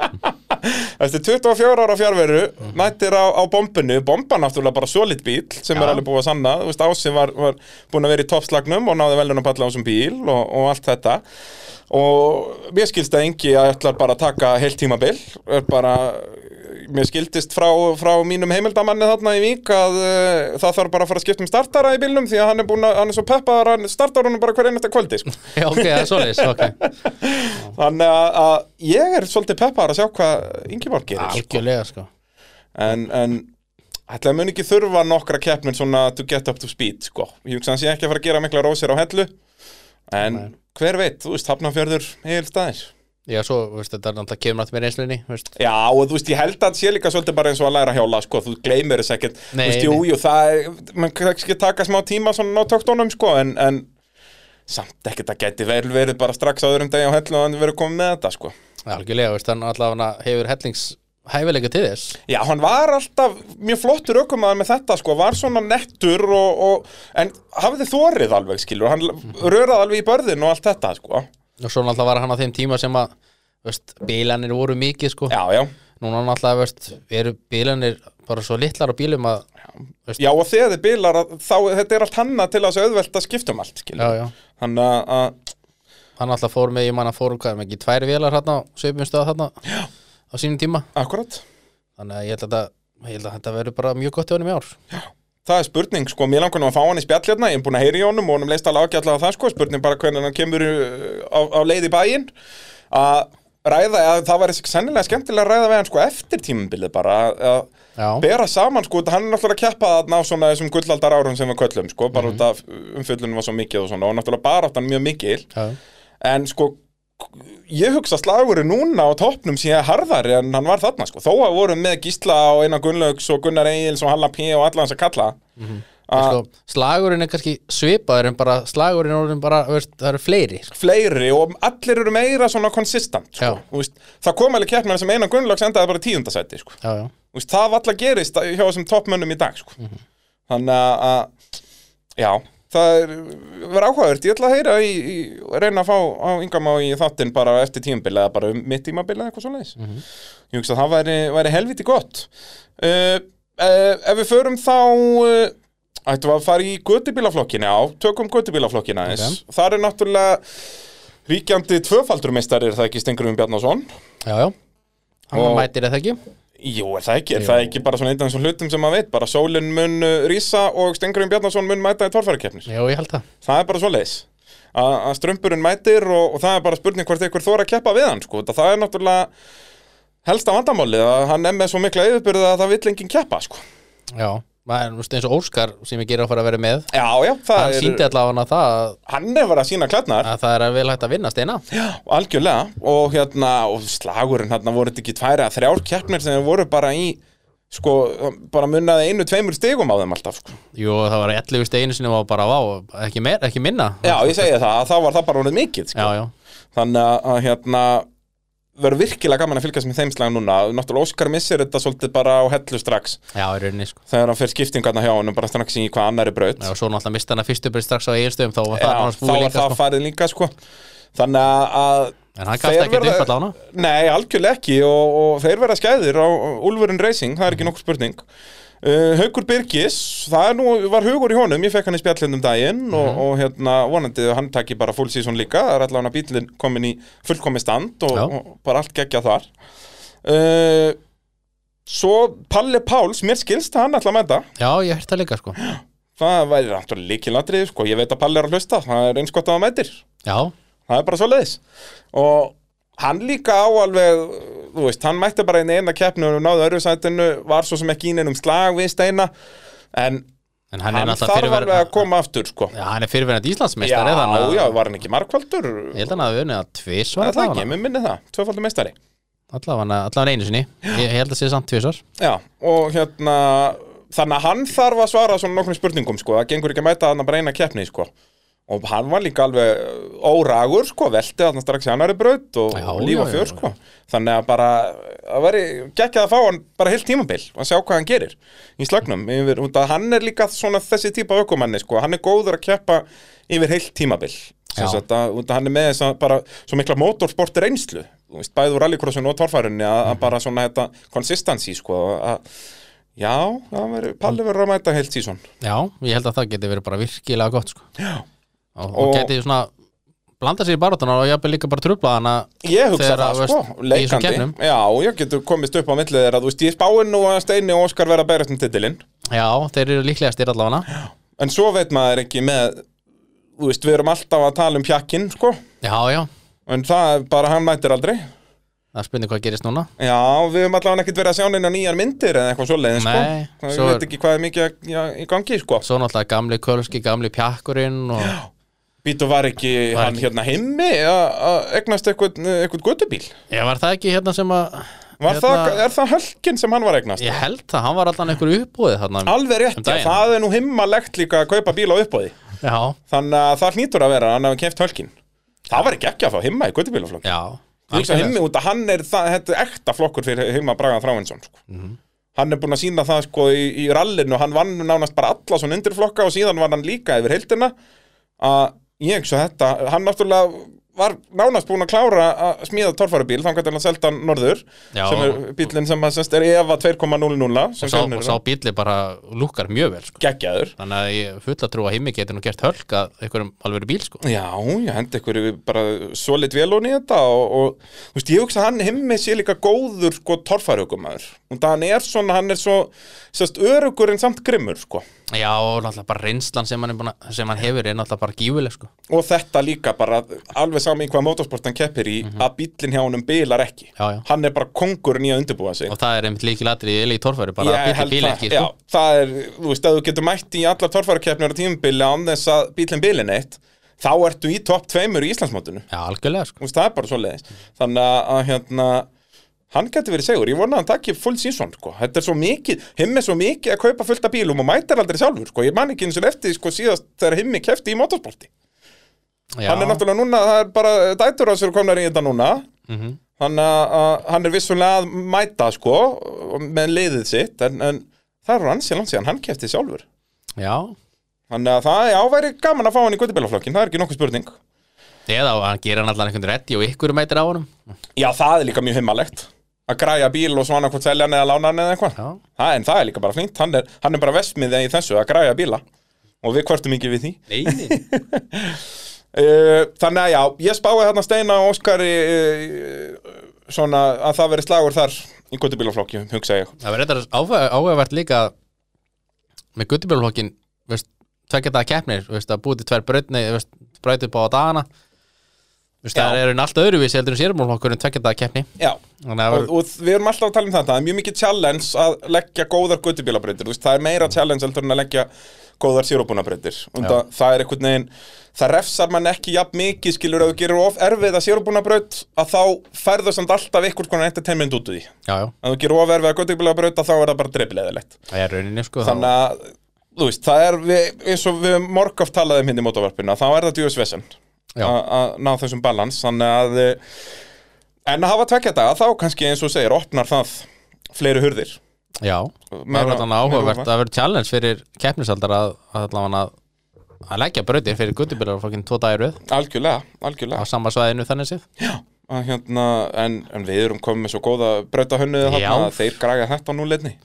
Eftir 24 ára fjárveru mættir á, á bombinu, bomba náttúrulega bara solid bíl sem Já. er alveg búið að sanna veist, Ási var, var búin að vera í toppslagnum og náði velun að palla á þessum bíl og, og allt þetta og mér skilst að engi að ætlar bara að taka heilt tímabil er bara, mér skildist frá, frá mínum heimildamanni þarna í Vík að uh, það þarf bara að fara að skipta um startara í bílnum því að hann er búin að, hann er svo peppaðar hann startar honum bara hver einasta kvöldi sko. [laughs] já ok, það er svoleiðis ok. [laughs] þannig að, að ég er svolítið peppaðar að sjá hvað Ingeborg gerir sko. Algjörlega sko en, en ætlaði mun ekki þurfa nokkra keppnir svona to get up to speed sko. ég hugsa hans ég ekki að fara að gera mikla rósir á hellu en Nei. hver veit, þú veist, hafnafjörður heil staðir Já, svo, veist, þetta er náttúrulega kemur náttúrulega með reynslunni veist. Já, og þú veist, ég held að sé líka svolítið bara eins og að læra að hjóla, sko, þú gleymir þess ekkert. Þú veist, jú, jú, það er, mann kannski taka smá tíma svona á töktunum, sko, en, en samt ekkert að geti vel verið bara strax á öðrum degi á hellu og hann verið komið með þetta, sko. Algjörlega, veist, hann allavega hefur hellings hæfileika til þess. Já, hann var alltaf mjög flottur aukumaður með þetta, sko, var svona nettur og, og en hafði þorið alveg, skilur, hann röraði alveg í börðin og allt þetta, sko og svo náttúrulega var hann á þeim tíma sem að veist, bílanir voru mikið sko. Já, já, núna náttúrulega veist, eru bílanir bara svo litlar á bílum að Já, og þegar þið bilar að þá, þetta er allt hanna til að þessu auðvelt að skipta um allt, já, já. Þannig að- hann náttúrulega fór með, ég man að fór með ekki tvær vélar hérna á sveipum stöða hérna já. á sínum tíma. Akkurat, þannig að ég held að, að þetta verður bara mjög gott í honum í ár það er spurning, sko, mér langar nú að fá hann í spjall hérna, ég er búin að heyra í honum og honum leist alveg ágætlega á það, sko, spurning bara hvernig hann kemur uh, á, á leið í bæinn, að ræða, að það var sennilega skemmtilega að ræða við hann, sko, eftir tímabilið bara, að- að bera saman, sko, hann er náttúrulega að keppa þarna á svona þessum gullaldar árum sem við köllum, sko, bara út af umfyllunum var svo mikið og svona, og náttúrulega bara áttan mjög mikil, já, en sko ég hugsa slagurinn núna á toppnum sé harðari en hann var þarna sko. þó að vorum með Gísla og Einar Gunnlaugs og Gunnar Egils og Halla P og alla hans að kalla að sko, slagurinn er kannski svipaður en bara slagurinn er bara, veist, það eru fleiri sko. fleiri og allir eru meira svona konsistant sko. Það kom alveg keppnir sem Einar Gunnlaugs endaði bara tíundasæti sko. já, já, veist, það var alltaf gerist hjá þessum toppmönnum í dag sko. þannig að- að já, það er verið áhugavert, ég ætla að heyra í, í reyna að fá á yngamá í þáttinn bara eftir tímabil eða bara um mitt tímabil eða eitthvað svoleiðis. Ég hugsa að það væri, væri helviti gott. Uh, uh, ef við förum þá uh, ættum við að fara í götubílaflokkina já, tökum götubílaflokkina aðeins. Þar er náttúrulega ríkjandi tvöfaldur meistari er það ekki Stengurum Bjarnason? Já, já. hann mætir eða ekki Jú, er það ekki, er það ekki bara svona einn af þessum hlutum sem maður veit, bara sólinn mun uh, rísa og Stengurum Bjarnason mun mæta í tórfærakeppnis. já, ég held það Það er bara svoleiðis. A- Að strömburinn mætir og, og það er bara spurning hvort einhver þóra að keppa við hann, sko. Það er náttúrulega helsta vandamálið að hann er með svo mikla yfirbyrða að það vill enginn keppa, sko. já, maður, veist, eins og Óskar sem ég gerir að fara að vera með Já, já, það hann er, síndi allavega það að, hann er verið að sína klædnar, að það er að vel hægt að vinna steina. Algjörlega, og hérna, og slagurinn, hérna voru þetta ekki tværi að þrjár keppnir sem voru bara í, sko, bara munnaði einu, tveimur stigum á þeim alltaf, sko. jú, það var 11 steinu sinni og bara vá, ekki, meir, ekki minna. Já, ég segi það, að þá var það bara orðið mikið, sko. já, já, Þannig að hérna verður virkilega gaman að fylgjast með þeim slag núna. Náttúrulega Óskar missir þetta svolítið bara á hellu strax. Já, í rauninni sko. Þegar hann fer skiptingarna hjá honum bara strax í hvað annari braut. Já, og svo náttúrulega mista hann að fyrstu byrð strax á eiginstöðum þá var Já, það þá líka það sko. farið líka sko. Þannig að- En hann gafst verða- upp allavega Nei, algjörlega ekki og, og þeir verða skæðir á Úlfurinn Racing, það er ekki nokkuð spurning uh, Haukur Birgis það er nú, var hugur í honum, ég fekk hann í spjallin um daginn og, Mhm. og hérna vonandi að hann taki bara full season líka, það er allavega bílinn komin í fullkomi stand og, og bara allt geggja þar. Uh, Svo Palli Páls, mér skilst að hann ætla að mæta. Já, ég hørta líka sko. Það væri náttúrulega líkilatrið, sko, ég veit að Palli er að hlusta það er eins gott að það mætir. Já, það er bara svo leiðis og hann líka á alveg þú veist, hann mætti bara inn í eina keppnu og náði öðru sætinu, var svo sem ekki í neinum slag við steina, en en hann, hann, þarf alveg að koma aftur, sko. Já, hann er fyrirverandi já, Íslandsmeistari þannig að- já, var hann ekki markvaldur Ég held að hann að við unnið að tvis það það ekki, mér minni það, tvöfaldur meistari. Allavega einu sinni. Ég, held að sé samt tvisar já, og hérna þannig að hann þarf að svara svona nokkrum spurningum, sko, það gengur ekki að mæta hann bara eina keppni, sko og hann var líka alveg óragur, sko, velti þarna strax í annari braut og Já, líf og já, fjör, sko þannig að bara, að veri geggjað að fá hann bara heilt tímabil og sjá hvað hann gerir í slagnum, yfir, hann er líka svona þessi típa aukumanni, sko, hann er góður að keppa yfir heilt tímabil sem Já. sagt að, út að hann er með þess að bara svo mikla motorsport reynslu, þú veist, bæði úr rallycrossinu og torfærunni að, Mhm. að bara svona þetta consistency, sko að, já, það veri, Palli verður að mæta heilt sísón Já, ég held að það geti verið bara virkilega gott sko. Já. Og, og Og- geti svona blanda sér í barátunar og jafnvel líka bara trubla hana Ég hugsa Þegar, það, sko, leikandi. Já, ég getur komist upp á millið þeirra. Þú veist, ég spáin nú að Steini og Óskar vera bærast um titilinn. Já, þeir eru líklega styrir allavega. En svo veit maður ekki með Þú veist, við erum alltaf að tala um pjakkin, sko. Já, já, En það er bara, hann mætir aldrei. Það spurning hvað gerist núna. Já, við höfum allavega ekkert verið að sjá neina nýjar myndir Eða eitthvað svoleiðin, sko. Nei, Það svo Ég er- veit ekki hvað er mikið já, í gangi, sko. Svo náttúrulega gamli kölski, gamli pjakkurinn og Býtu var ekki Var hann ekki- hérna himmi að eignast eitthvað, eitthvað göttubíl Ég var það ekki hérna sem að Hérna- það, er það hölkin sem hann var að eignast? Ég held það, hann var allan einhver uppbúið þarna Alveg rétt, Um já, það er nú himmalegt líka að kaupa bíl á uppbóði Já, Þannig að það hlýtur að vera hann hafi keft hölkin Það var ekki ekki að fá himma í göttubílaflokk já Ég hugsa himmi út að hann er það, þetta er ekta flokkur fyrir himma Braga Þráinsson sko. Mhm. Hann er búinn að sína það sko í, í rallinu. Hann vann nánast bara alla svona undirflokka Og síðan var hann líka yfir heildina Að ég hugsa þetta Hann náttúrulega var nánast búin að klára að smíða torfærubíl þannig að hann selta hann norður Já. sem er bílinn sem að sest er EVA 2.00 sem og sá, sá bíli bara lukkar mjög vel sko. geggjaður þannig að ég fulla trú að himmi getur nú gert hölk að einhverjum alveg bíl sko. Já, ég hendi ykkur bara solid velun í þetta og, og þú veist, ég hugsa að hann himmi sé líka góður sko torfærugumæður og það hann er svona, hann er svo sérst, örugur en samt grimmur sko já og náttúrulega bara reynslan sem hann, búin að, sem hann hefur er náttúrulega bara gífuleg sko. og þetta líka bara alveg sami í hvað motorsport hann keppir í að bíllinn hjá honum bilar ekki. Já, já. hann er bara kongurinn í að undirbúa sig og það er einmitt líkilatri í Eli Torfæri bara að held bíli bíl ekki já, sko. það er, þú veist, að þú getur mætt í allar torfærakeppnir á tímubili án þess að bílinn bilin eitt þá ertu í topp tveimur í Íslandsmótinu já, algjörlega sko. Veist, það er bara svo leiðis þannig að, hérna hann getur verið segur, ég vona að hann takki full season sko. þetta er svo mikið, himmi er svo mikið að kaupa fullt af bílum og mætir aldrei sjálfur sko. ég man ekki eins og eftir sko, síðast þegar himmi kefti í motorsporti já, hann er náttúrulega núna, það er bara dætur hans eru komnar í þetta núna. Mhm. þannig að, að hann er vissulega að mæta sko, með liðið sitt en, en það er hann sér langt síðan hann kefti sjálfur. Já, þannig að það er áværi gaman að fá hann í guttibélaflokkin það er ekki nokkuð spurning. Eða hann gerir hann allan einhvern reddi og ykkur mætir á honum. Já, það er líka mjög himmalegt að græja bíl og svona hvort selja hann eða lána hann eða eitthvað. En það er líka bara fínt, hann er, hann er bara vestmiðið í þessu að græja bíla. Og við [laughs] Uh, þannig að já, ég spái hérna Steina og Óskari uh, svona að það veri slagur þar í guttubílaflokki, hugsa ég. Það verður áhuga- áhugavert líka með guttubjörnflokkin veist, tvekja daga keppnir veist, að búið til tvær brautni braut upp á dagana. Veist, Já. það er einn allt öðruvísi heldur en tvekja daga keppni. Já, að og, og við erum alltaf að tala um þetta það er mjög mikið challenge að leggja góðar guttubílabreytir, það er meira challenge heldur en að leggja góðar það, það er einhvern veginn það refsar mann ekki jafn mikið skilur að þú gerir of erfið að sérubúnabraut að þá færðu samt alltaf einhvers konar entertainment út úr því. Já, já, að þú gerir of erfið að guttubílabraut að þá er það bara dreifleðilegt það er rauninni sko þannig að þú veist, það er við, eins og við morgaf talaðum hindi í mótavarpinu þá er það djúðs vesen Já. að ná þessum balans. Þannig að eh, en að hafa tvekja daga þá kannski eins og segir opnar það fleiri hurðir. Já, það er meira áhugavert að vera challenge fyrir keppnisaldar að, að, að, leggja brautir fyrir guttubjörnflokkin tvo dagir röð algjörlega, á algjörlega sama svæðinu þannig séð að, hérna, en, en við erum komið með svo góða Já. þarna að þeir græja þetta nú leitni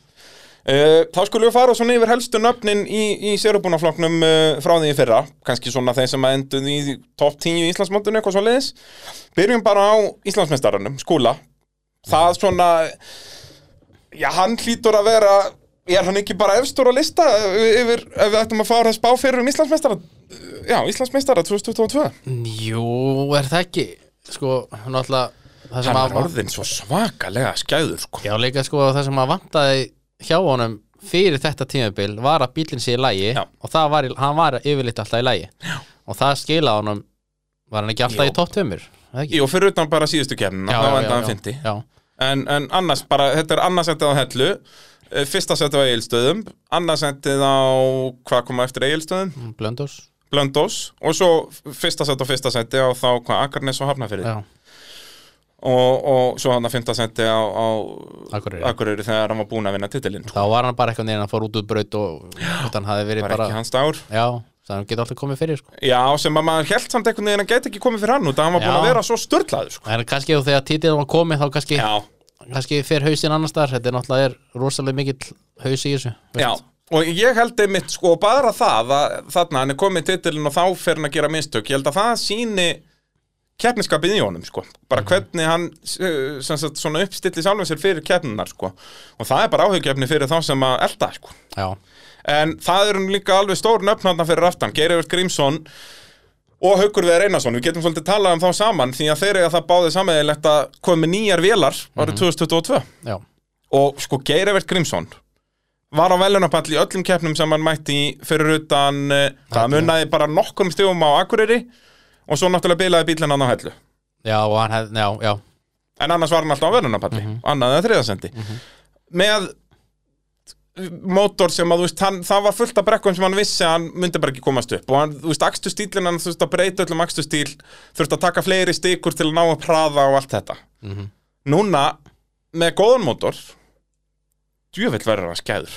Uh, þá skulum við fara svona yfir helstu nöfnin í, í sérubúnaflokknum uh, frá því í fyrra, kannski svona þeir sem að enduð í topp 10 í Íslandsmóndunni eitthvað svo leiðis. Byrjum bara á Íslandsmeistaranum, skúla. Það svona, já hann hlýtur að vera, er hann ekki bara efstur á lista yfir, ef við ættum að fara að spá fyrir um Íslandsmeistara, já Íslandsmeistara 2022. Jú, er það ekki sko, náttúrulega það sem Hann að er orðin svo svakalega skæður sko. Já, líka sko það sem að vantaði hjá honum fyrir þetta tímabil var að bílinn sé í lægi Já. og það var, í- hann var yfirleitt alltaf í lægi Já. og það skila honum var hann ekki alltaf Jú. í topp ekki? Jú, fyrir utan bara síðustu kemna, þá já, enda já, hann já. 50. Já, En, en annars bara, þetta er annarsettið á hellu Fyrsta setið á Egilstöðum Annarsettið á, hvað koma eftir Egilstöðum? Blöndós Blöndós Og svo fyrsta setið og fyrsta setið á þá hvað Akarnes og Hafnafyrði Já, og, og svo hann að fyrsta setið á, á Akureyri. Þegar hann var búinn að vinna titilinn þá var hann bara eitthvað neina að fór út úr braut og hann hafi verið Var bara ekki hans dagur Já, það hann geti alltaf komið fyrir sko. Já, sem að maður held samt einhvern veginn að geta ekki komið fyrir hann út að hann var búinn Já. að vera svo störtlaður sko. En kannski þegar títilin var komið þá kannski, Já, kannski fer hausinn annars þar þetta er náttúrulega er rosalega mikill haus í þessu. Já, og ég held einmitt sko bara það að þarna hann er komið titilin og þá fer hann að gera mistök. Ég held að það síni keppniskapið í honum sko, bara hvernig hann eh, sagt svona uppstilli sjálfum sér fyrir keppninar sko, og það er bara áhugjefni fyrir þá sem að elda sko. Já, en það eru líka alveg stór nöfnarna fyrir aftan, Geirivert Grímsson og Haukur Viðar Einarsson, við getum svolítið talað um þá saman því að þeir eiga það báðið sammeðilegt að koma með nýjar vélar árið 2022 já, og sko Geirivert Grímsson var á velunapall í öllum keppnum sem hann mætti fyrir utan uh, það munnaði bara nokkrum stigum á Akureyri og svo náttúrulega bilaði bílinn hann á hellu. Já, hef, já, já. En annars var hann alltaf á velunapalli annað eða þriðasendi með mótor sem að þú veist hann, það var fullt af brekkum sem hann vissi að hann myndi bara ekki komast upp. Og hann, þú veist, akstu stílinn hann veist að breyta öllum akstu stíl þurfti að taka fleiri stikur til að ná að praða og allt þetta. Núna með góðan mótor djúvill verður hann skæður.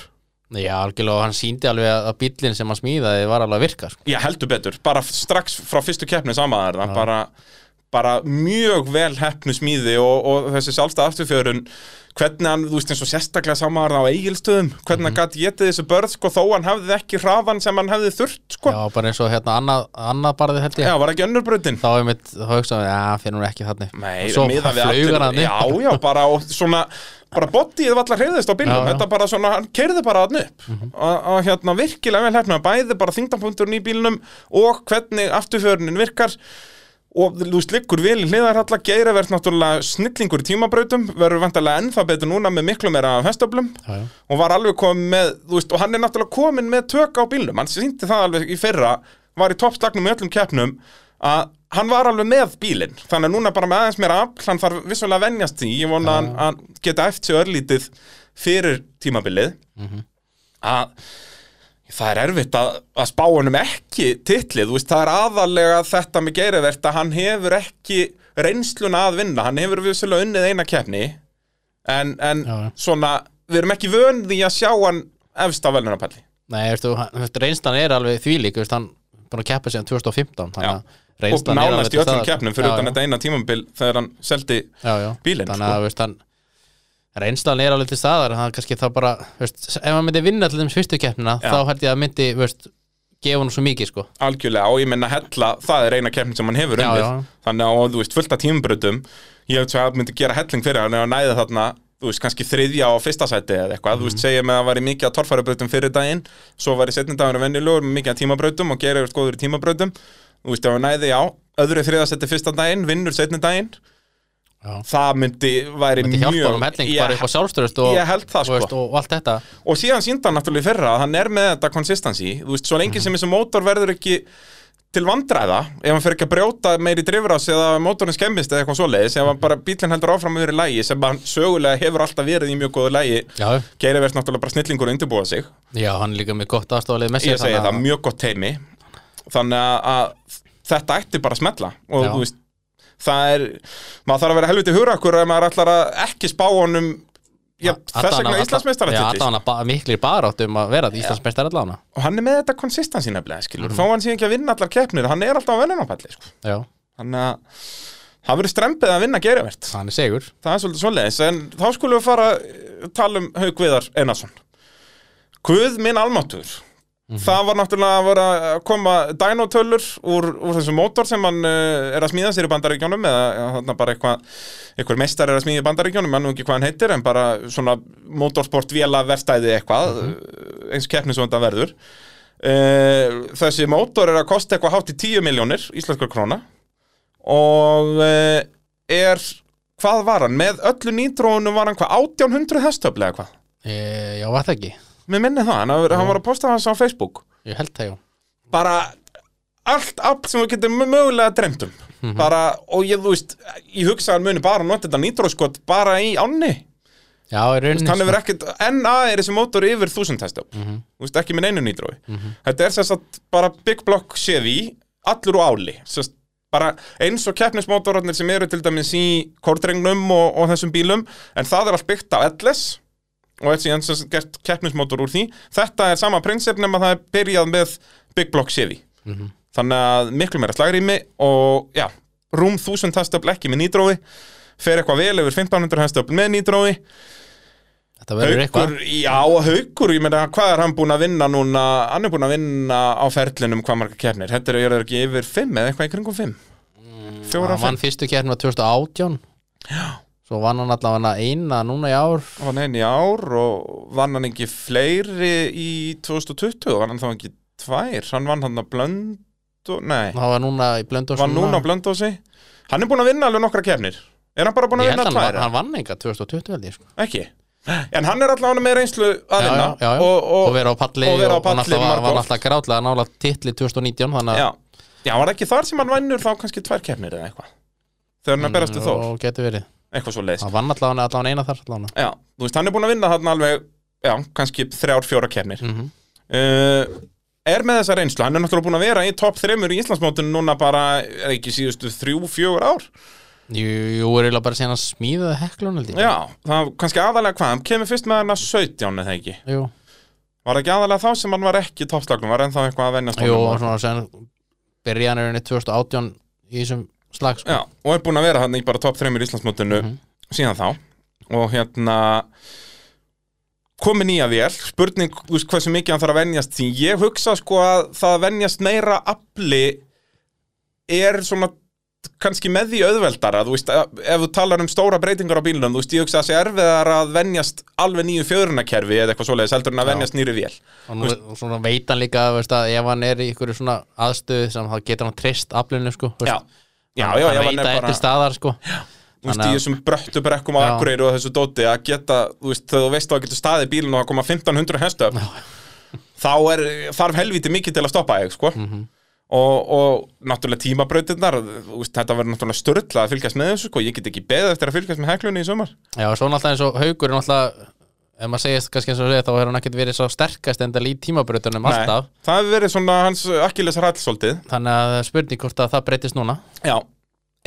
Já, algjörlega, og hann síndi alveg að bíllinn sem hann smíðaði var alveg að virka sko. Já, heldur betur, bara strax frá fyrstu keppni samaðar það bara bara mjög vel hefnu smíði og, og þessi sjálfstæð afturfjörun hvernig hann, þú veist eins og sérstaklega saman á eigilstöðum, hvernig hann gæti getið þessu börð sko þó hann hafði ekki hraðan sem hann hefði þurft sko, Já, bara eins og hérna annað, annað barði held ég. Já, var ekki önnur brautin? Þá er mitt, þá hugsaði, já, finnur hún ekki þannig Nei, Svo við allir- hann Já, já, bara og svona bara bodyið var allar hreyðist á bílum þetta bara svona, hann keirði bara hann upp. Og, og hérna virkilega vel hérna bæði bara þingdapunkturinn í bílnum og hvernig afturfjörnin virkar og þú veist, liggur vel í hliðarhalla. Geira verð náttúrulega snillingur í tímabrautum. Verður vantarlega ennþá betur núna með miklu meira já. og var alveg komin með, þú veist, og hann er náttúrulega komin með tök á bílnum, hann sýndi það alveg í fyrra, var í toppslagnum í öllum keppnum að hann var alveg með bílinn, þannig að núna bara með aðeins meira afl, hann þarf vissulega að venjast því. Ég vona að hann, geta eftir örlítið fyrir tímabilið. Að það er erfitt að, að spá honum ekki titlið, þú veist, það er aðalega þetta með geirivert að hann hefur ekki reynsluna að vinna, hann hefur vissulega unnið eina keppni en, en Já, já. svona, við erum ekki vön því að sjá hann efst á velunarpalli Nei, veistu, hann- reynslan er alveg þvílík veist, hann búin að keppa síðan 2015 þannig að og reynslan er alveg nánast í öllum keppnum fyrir Já, utan þetta eina tímambil þegar hann seldi bílinn, þannig sko. að veist, hann, reynslan er alveg til staðar hann kannski þá bara, veist, ef hann myndi vinna til þeim fyrstu keppnina, Já. þá held ég að myndi veist, gefa hann svo mikið sko. algjörlega og ég menna hella, það er eina keppnin sem hann hefur unnið, þannig að og, þú veist, fullt af tímabrutum ég held svo að það myndi gera helling fyrir hann hann næði þarna, þú veist, kannski þriðja og fyrsta sæti eða eitthvað, þú Mhm. veist, segja með að það væri mikið að torfærabrutum fyrir daginn, svo og góður í þú hann næði, já öðru þriða sæti fyrsta daginn, vinnur setni daginn Já. það myndi, væri myndi mjög hjálpa hann helling Ég- bara upp á sjálfstöðust og, ég held það, og, veist, sko. og, allt þetta. Og síðan sínda hann náttúrulega í fyrra að hann er með þetta consistency, þú veist, svo lengi sem þessi mótor verður ekki til vandræða ef hann fer ekki að brjóta meiri drifrás eða mótorinn skemmist eða eitthvað svoleiðis ef hann bara bílinn heldur áfram vera í lægi sem hann sögulega hefur alltaf verið í mjög góðu lægi já, Geiri verð náttúrulega bara snillingur að undirbúa sig. Já, hann er líka með gott aðstofalið með sér ég segi þannig það, að- mjög gott teimi þannig að, að þetta ætti bara að smetla og Já. þú veist það er, maður þarf að vera helviti hugrakkur ef maður ætlar að ekki spá honum já, þess vegna Já, Íslandsmeistaratitil allan að miklir barátt um að vera Íslandsmeistar allan og hann er með þetta konsistansi nefnilega skilur, þó hann sé ekki að vinna allar keppnir hann er alltaf á vennunarpalli sko. Já, þannig að það verður strempið að vinna gerivert. Hann er segur það er svolítið svoleiðis en þá skulum við fara að tala um Haug Viðar Einarsson. Guð minn almáttur það var náttúrulega að vera að koma dænótölur úr, úr þessum mótor sem hann uh, er að smíða sér í bandaríkjónum eða ja, þarna bara eitthvað eitthvað mestar er að smíða í bandaríkjónum, mann nú ekki hvað hann heitir en bara svona motorsport vela verstæði eitthvað, uh, eins keppni svo þetta verður. Uh, þessi mótor er að kosta eitthvað hátt í 10 miljónir íslenskar króna og uh, er hvað var hann, með öllu nýtróunum var hann hvað, 1800 hestöfli eða hvað e, Já, var það ekki Mér minni það, hann, hann var að posta hans á Facebook. Ég held það, já. Bara allt, allt sem við getum mögulega dremt um. Bara, og ég, þú veist ég hugsa að hann muni bara nota þetta nýtróskot bara í ánni, Já, sko. ekkert NA er þessi mótor yfir 1000 hestöfl þú veist, ekki með neinu nýtrói þetta er sérst að bara Big Block Chevy allur úr áli. Sérst, bara eins og keppnismótorarnir sem eru til dæmis í kórdrengnum og, og þessum bílum, en það er allt byggt á LS og þetta síðan gert keppnismótor úr því. Þetta er sama prinsip nema það er byrjað með Big Block Chevy þannig að miklu meira slagrými og já, rúm 1000 hestöfl ekki með nýtrói. Fer eitthvað vel yfir 1500 hestöfl með nýtrói. Þetta verður eitthvað. Já, haukur, ég meina, hvað er hann búinn að vinna núna, hann er búinn að vinna á ferlinum hvað marga keppnir, þetta er, er það ekki yfir 5 eða eitthvað í kringum 5 fjóra, Hann vann 5, fyrstu keppni á 2018 Já Svo vann hann allavega eina núna í ár. Hann einn í ár og vann hann ekki fleiri í 2020, vann hann þá ekki tvær, hann vann hann að blönd og, nei, Það var núna í blöndu vann núna. á blöndósi hann er búinn að vinna alveg nokkra keppnir. Er hann bara búinn að Ég held vinna hann, tvær, hann, hann vann enga 2020 held ég sko. Ekki? En hann er allavega með reynslu að Já, vinna já, já, og, Og, og, vera á palli og vera á palli var, margoft. var alltaf grátlega nála titli 2019 Þannig að Já, já, var ekki þar sem hann vannur þá kannski tvær keppnir eða eitthvað? Þegar hann er eitthvað svo leiðis Hann vann allavega, allavega eina þar allavega. Já, þú veist, hann er búinn að vinna þarna alveg Já, kannski þrjár, fjóra keppnir mm -hmm. uh, Er með þessa reynslu, hann er náttúrulega búinn að vera í topp þreymur í Íslandsmótinu núna bara Er ekki síðustu þrjú, fjögur ár. Jú, jú, er eiginlega bara síðan að smíða heklun held ég. Já, það var kannski aðalega hvað Hann kemur fyrst með hann að 17 eða ekki? Jú, Var það ekki aðalega þá sem hann var ekki í toppslagnum Var ennþá eitthvað að venjast jú honum og svona sen byrja hann er henni 2018 í þessum slag sko. Já, og er búin að vera hann í bara topp 3 í Íslandsmótinu síðan þá og hérna komið nýja vél, spurning þú veist, hversu mikið hann þarf að venjast því ég hugsa sko að það að venjast meira afli er svona kannski með því auðveldara þú veist, að- ef þú talar um stóra breytingar á bílunum, þú veist, ég hugsa að það sé erfiðar að venjast alveg nýju fjörunarkerfi eða eitthvað svoleiðis heldur en að Já. venjast nýri vél og nú, og svona veit hann líka veist, að ef hann er í ykkur svona aðstöð sem þá getur hann trist aflinu sko, veist. Já, já, já, hann veit að eftir staðar sko. þú veist, í þessum bröttu brekkum á Já. Akureyri og þessu dóti að geta, þú veist, þegar þú veist að það getur staðið bílun og að koma 1500 hestu þá er, þarf helviti mikið til að stoppa þig, sko Mhm. og, og náttúrulega tímabrautirnar þú veist, þetta verður náttúrulega störla að fylgjast með þessu, sko, ég get ekki beðið eftir að fylgjast með heklunni í sumar Já, svo náttúrulega eins og haugur er náttúrulega ef maður segist kannski eins og segja þá hefur hann ekkert verið svo sterkast enda í tímabrautunum alltaf. það hefur verið svona hans Achilles rættsóltið þannig að er spurning hvort að það breytist núna. Já,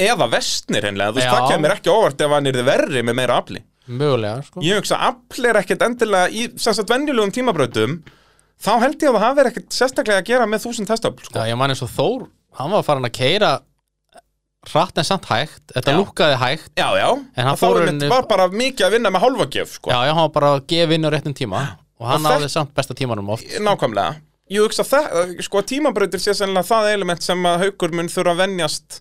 eða vestnir hennilega, þú veist, það kemur ekki óvart ef hann er verri með meira afli. Mögulega sko. Ég hugsa að afl er ekkert endilega í sem sagt venjulegum tímabrautum þá held ég að það hafi ekkert sérstaklega að gera með þúsund hestafl sko. Já, ég man eins og Þór, hann var farin að keira hratt en samt hægt. Þetta Já. lúkkaði hægt Já, já, En hann og þá fór henni- mitt var bara mikið að vinna með hálfagjöf sko. Já, já, hann var bara að gefa inn á réttum tíma. Og hann það- náði samt besta tímanum oft. Nákvæmlega. Ég hugsa það, sko, tímabrautir sé sennilega það element sem að haukur mun þurfa að venjast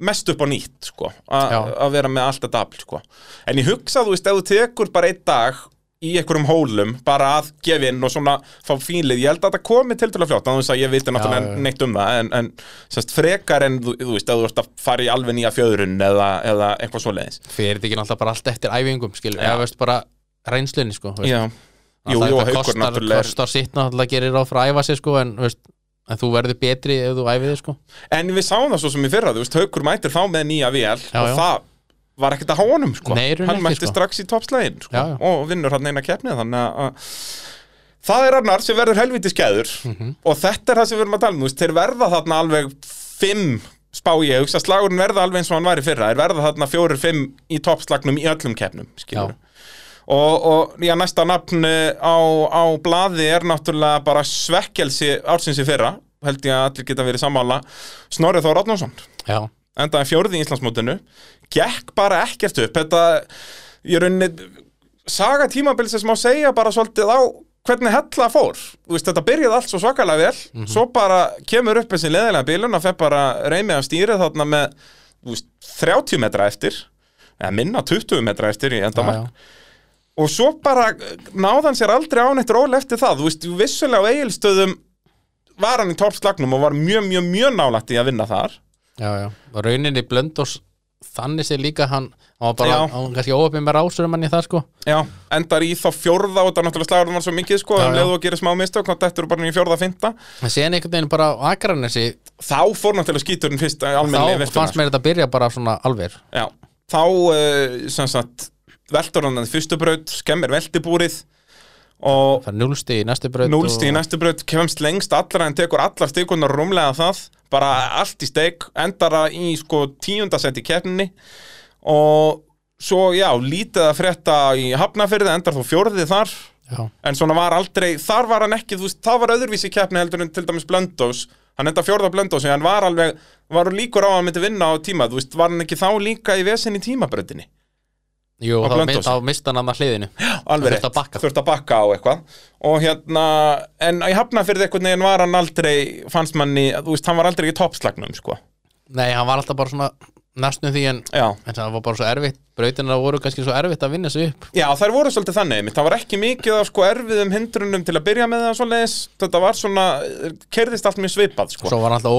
mest upp á nýtt, sko að vera með allt þetta afl, sko. En ég hugsa, þú veist, ef þú tekur bara einn dag í einhverjum hólum, bara að gefa inn og svona fá fínlið, ég held að það komi til til að fljóta, þannig að ég viti náttúrulega já. neitt um það, en, en sérst, frekar en, þú, þú veist, ef þú ert að fara í alveg nýja fjöðrun eða, eða eitthvað svoleiðis fyrir þetta ekki náttúrulega bara allt eftir æfingum skilur, eða veist bara reynslunni sko, veist. Já, jú, jú, kostar, náttúrulega kostar sitt náttúrulega gerir á frá að æfa sig sko, en, veist, en þú verður betri ef þú æfið þig sko. En við sáum það svo sem í fyrra, þú veist, Haukur mætir þá með nýja vél Já, og já. það var ekkert að há honum, sko. Nei, Hann mætti sko. strax í toppslegin, sko, og vinnur hann eina keppnið, þannig að- að það er annar sem verður helviti skeður Mhm. og þetta er það sem við erum að tala um, þeir verða þarna alveg fimm spá ég, hugsa slagurinn verða alveg eins og hann var í fyrra, þeir verða þarna fjórir, fimm í toppslagnum í öllum keppnum. Og, og já, næsta nafn eh, á, á blaði er náttúrulega bara svekkelsi ársins í fyrra held ég að allir geta verið sammála Snorri Þór Átnánsson Já, endaði fjórði í Íslandsmótinu gekk bara ekkert upp. Þetta, ég rauninni saga tímabilsins má segja bara svolítið á hvernig hella fór. Veist, þetta byrjaði allt svo svakalega vel svo bara kemur upp þessi leðilega bílun og fer bara reymið af stýrið þarna með veist, 30 metra eftir eða minna 20 metra eftir í endamark og svo bara náðan sér aldrei á neitt ról eftir það, þú veist, vissulega á eigilstöðum var hann í toppslagnum og var mjög, mjög, mjög nálægt í að vinna þar já, já. og rauninni blöndós þannig sé líka hann hann var bara, Já. hann var kannski óöfum með rásur um hann í það sko Já, endar í þá fjórða og það náttúrulega slagurinn var svo mikið sko, Já, um já. leið og gerir smá mistök, þá eru bara í fjórða fynda en síðan einhvern veginn bara á Akranesi þá fór náttúrulega skíturinn fyrst almennilega þá fannst mér þetta byrja bara svona alveg Já, þá uh, sem sagt veltur hann að fyrstu braut, skemmir veltibúrið núlsti í næstu braut núlsti í næstu braut kemst lengst allra en tekur allar stikunar rúmlega það, bara allt í steik endara í sko tíundasett í keppninni. Og svo já, lítið að frétta í hafnafyrði, endar þó fjórði þar. Já, en svona var aldrei, þar var hann ekki þú veist, það var öðruvísi keppni heldur en til dæmis Blöndós hann enda fjórða Blöndós en hann var alveg, var líkur á að myndi vinna á tíma þú veist, var hann ekki þá líka í vesen í tímabröndinni jú, Á þá, þá mista hann að hliðinu. Alveg bakka. þurfti að bakka á eitthvað. Og hérna, en í hafnafyrði einhvern veginn var hann aldrei, fannst manni þú veist, hann var aldrei í toppslagnum sko. Nei, hann var alltaf bara svona næstum því en, en það var bara svo erfitt. Brautina voru kannski svo erfitt að vinna sig upp. Já þær voru svolítið þannig það var ekki mikið sko erfiðum hindrunum til að byrja með það svoleiðis, þetta var svona kerðist allt mjög svipað sko. Svo var hann alltaf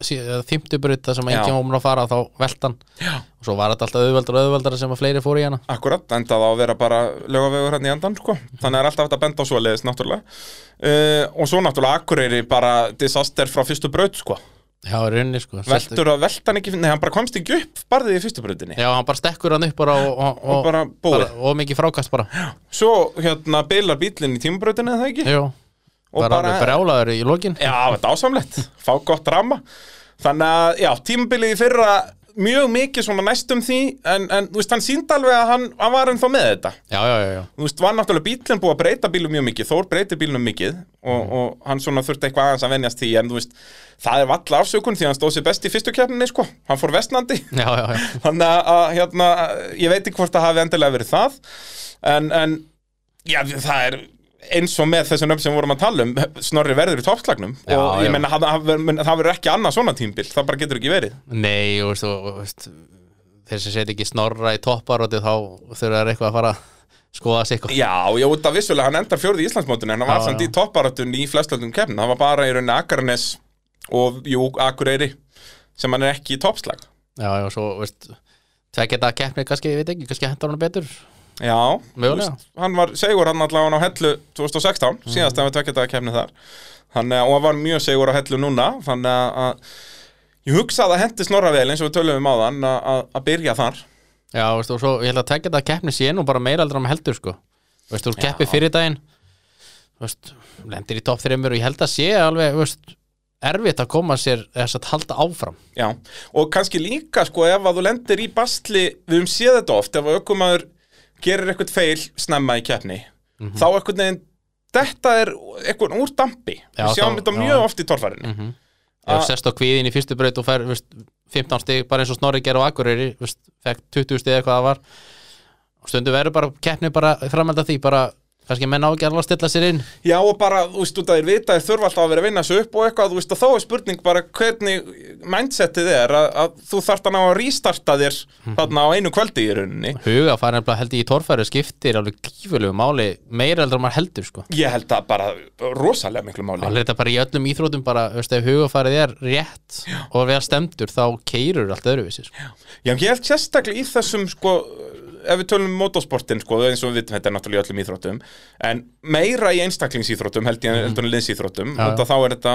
þýmtubraut þar sem Já. enginn var mun að fara þá velt hann Já. og svo var þetta alltaf auðveldar og auðveldar sem að fleiri fóru í hana Akkurat, endað á að vera bara lögavegur hérna í endan, sko. Þannig er alltaf hægt að benda á svoleiðis, náttúrulega. Uh, og svo náttúrulega Akureyri bara disaster frá fyrstu braut, sko. já, í rauninni sko Veltur að velta hann ekki, nei, hann bara komst ekki upp barðið í fyrstu brautinni. já, hann bara stekkur hann upp bara og, og, Og bara búið. og mikið frákast bara Svo, hérna, bilar bílinn í tímabrautinni, eða það ekki? Jú, Og bara alveg brjálaður í lokin? Já, þetta er ásamlegt, fá gott ramma Þannig að, já, tímabilið í fyrra mjög mikið svona næstum því en, en þú veist, hann síndi alveg að hann, hann var ennþá með þetta. Já, já, já, já. Þú veist, var náttúrulega bílinn búið að breyta bílum mjög mikið Þór breyti bílum mikið og, Mm. og hann svona þurfti eitthvað aðeins að venjast því en þú veist, það er valla afsökun því hann stóð sér best í fyrstu keppninni, sko. Hann fór vestnandi [laughs] Já, já, já. Þannig að, að hérna, ég veit ekki hvort það hafi endilega verið það en, en já, það er eins og með þessu nöfn sem vorum að tala um Snorri verður í toppslagnum. Og ég menna, það, það, það verður ekki annað svona tímbil, það bara getur ekki verið. Nei, og veist, og, veist þeir sem setja ekki snorra í topparóti þá þurfa þær eitthvað að fara skoða sig eitthvað Já, já, út af vissulega, hann endar fjórði í Íslandsmótinu en hann var Já, samt já. í topparatunni í flestöldum keppnin það var bara í rauninni Akarnes og, jú, Akureyri sem hann er ekki í toppslag. Já, já, svo, veist tvekja þetta keppni, kannski, ég veit ekki, kannski hendur hann betur Já, veist, hann var segur hann allavega á hellu 2016, Mhm. síðast að við tvekja þetta keppni þar. Þannig að, og hann var mjög segur á hellu núna þannig að, að ég hugsa að hendi snorra vel eins og við tölum um áðan að, að, að byrja þar. Já, veist, og svo, ég held að tvekja þetta keppni sé nú bara meira aldrei með heldur, sko. Veist, þú keppi fyrir daginn lendir í topp þreymur og ég held að sé alveg, veist erfitt að koma sér þess að halda áfram. Já, og kannski líka sko ef að þú lendir í bastli, við höfum séð þetta oft ef að aukumaður gerir eitthvað feil snemma í keppni, Mhm. þá eitthvað neginn þetta er eitthvað úr dampi Já, við sjáum þá- þetta já. mjög oft í torfærinni mm Ef Ah. sest á kvíðin í fyrstu braut og fær veist, 15 stig, bara eins og Snorri ger á Akureyri veist, fekk 20 stig eða hvað það var og stundu verður bara keppni bara framhald því, bara kannski menn á ekki alveg að stilla sér inn Já, og bara, þú veist, út að þeir vita þeir þurfa alltaf að vera að vinna sig upp og eitthvað, veist, og þá er spurning bara hvernig mindsetið er að, að þú þarft að ná að restarta þér Mhm. þarna á einu kvöldi í rauninni huga fara nefnilega held ég í torfæri skiptir alveg gífulegu máli, meira heldur en maður heldur sko. Ég held að bara rosalega miklu máli alveg þetta bara í öllum íþrótum bara, veist, ef hugafarið er rétt og vel stemdur þá keirur allt öðruvísi sko. Já, ég held sérstaklega í þessum sko, ef við tölum um motorsportin sko, eins og við vitum þetta er náttúrulega í öllum íþróttum en meira í einstaklingsíþróttum held ég heldur en liðsíþróttum Já, og þá er þetta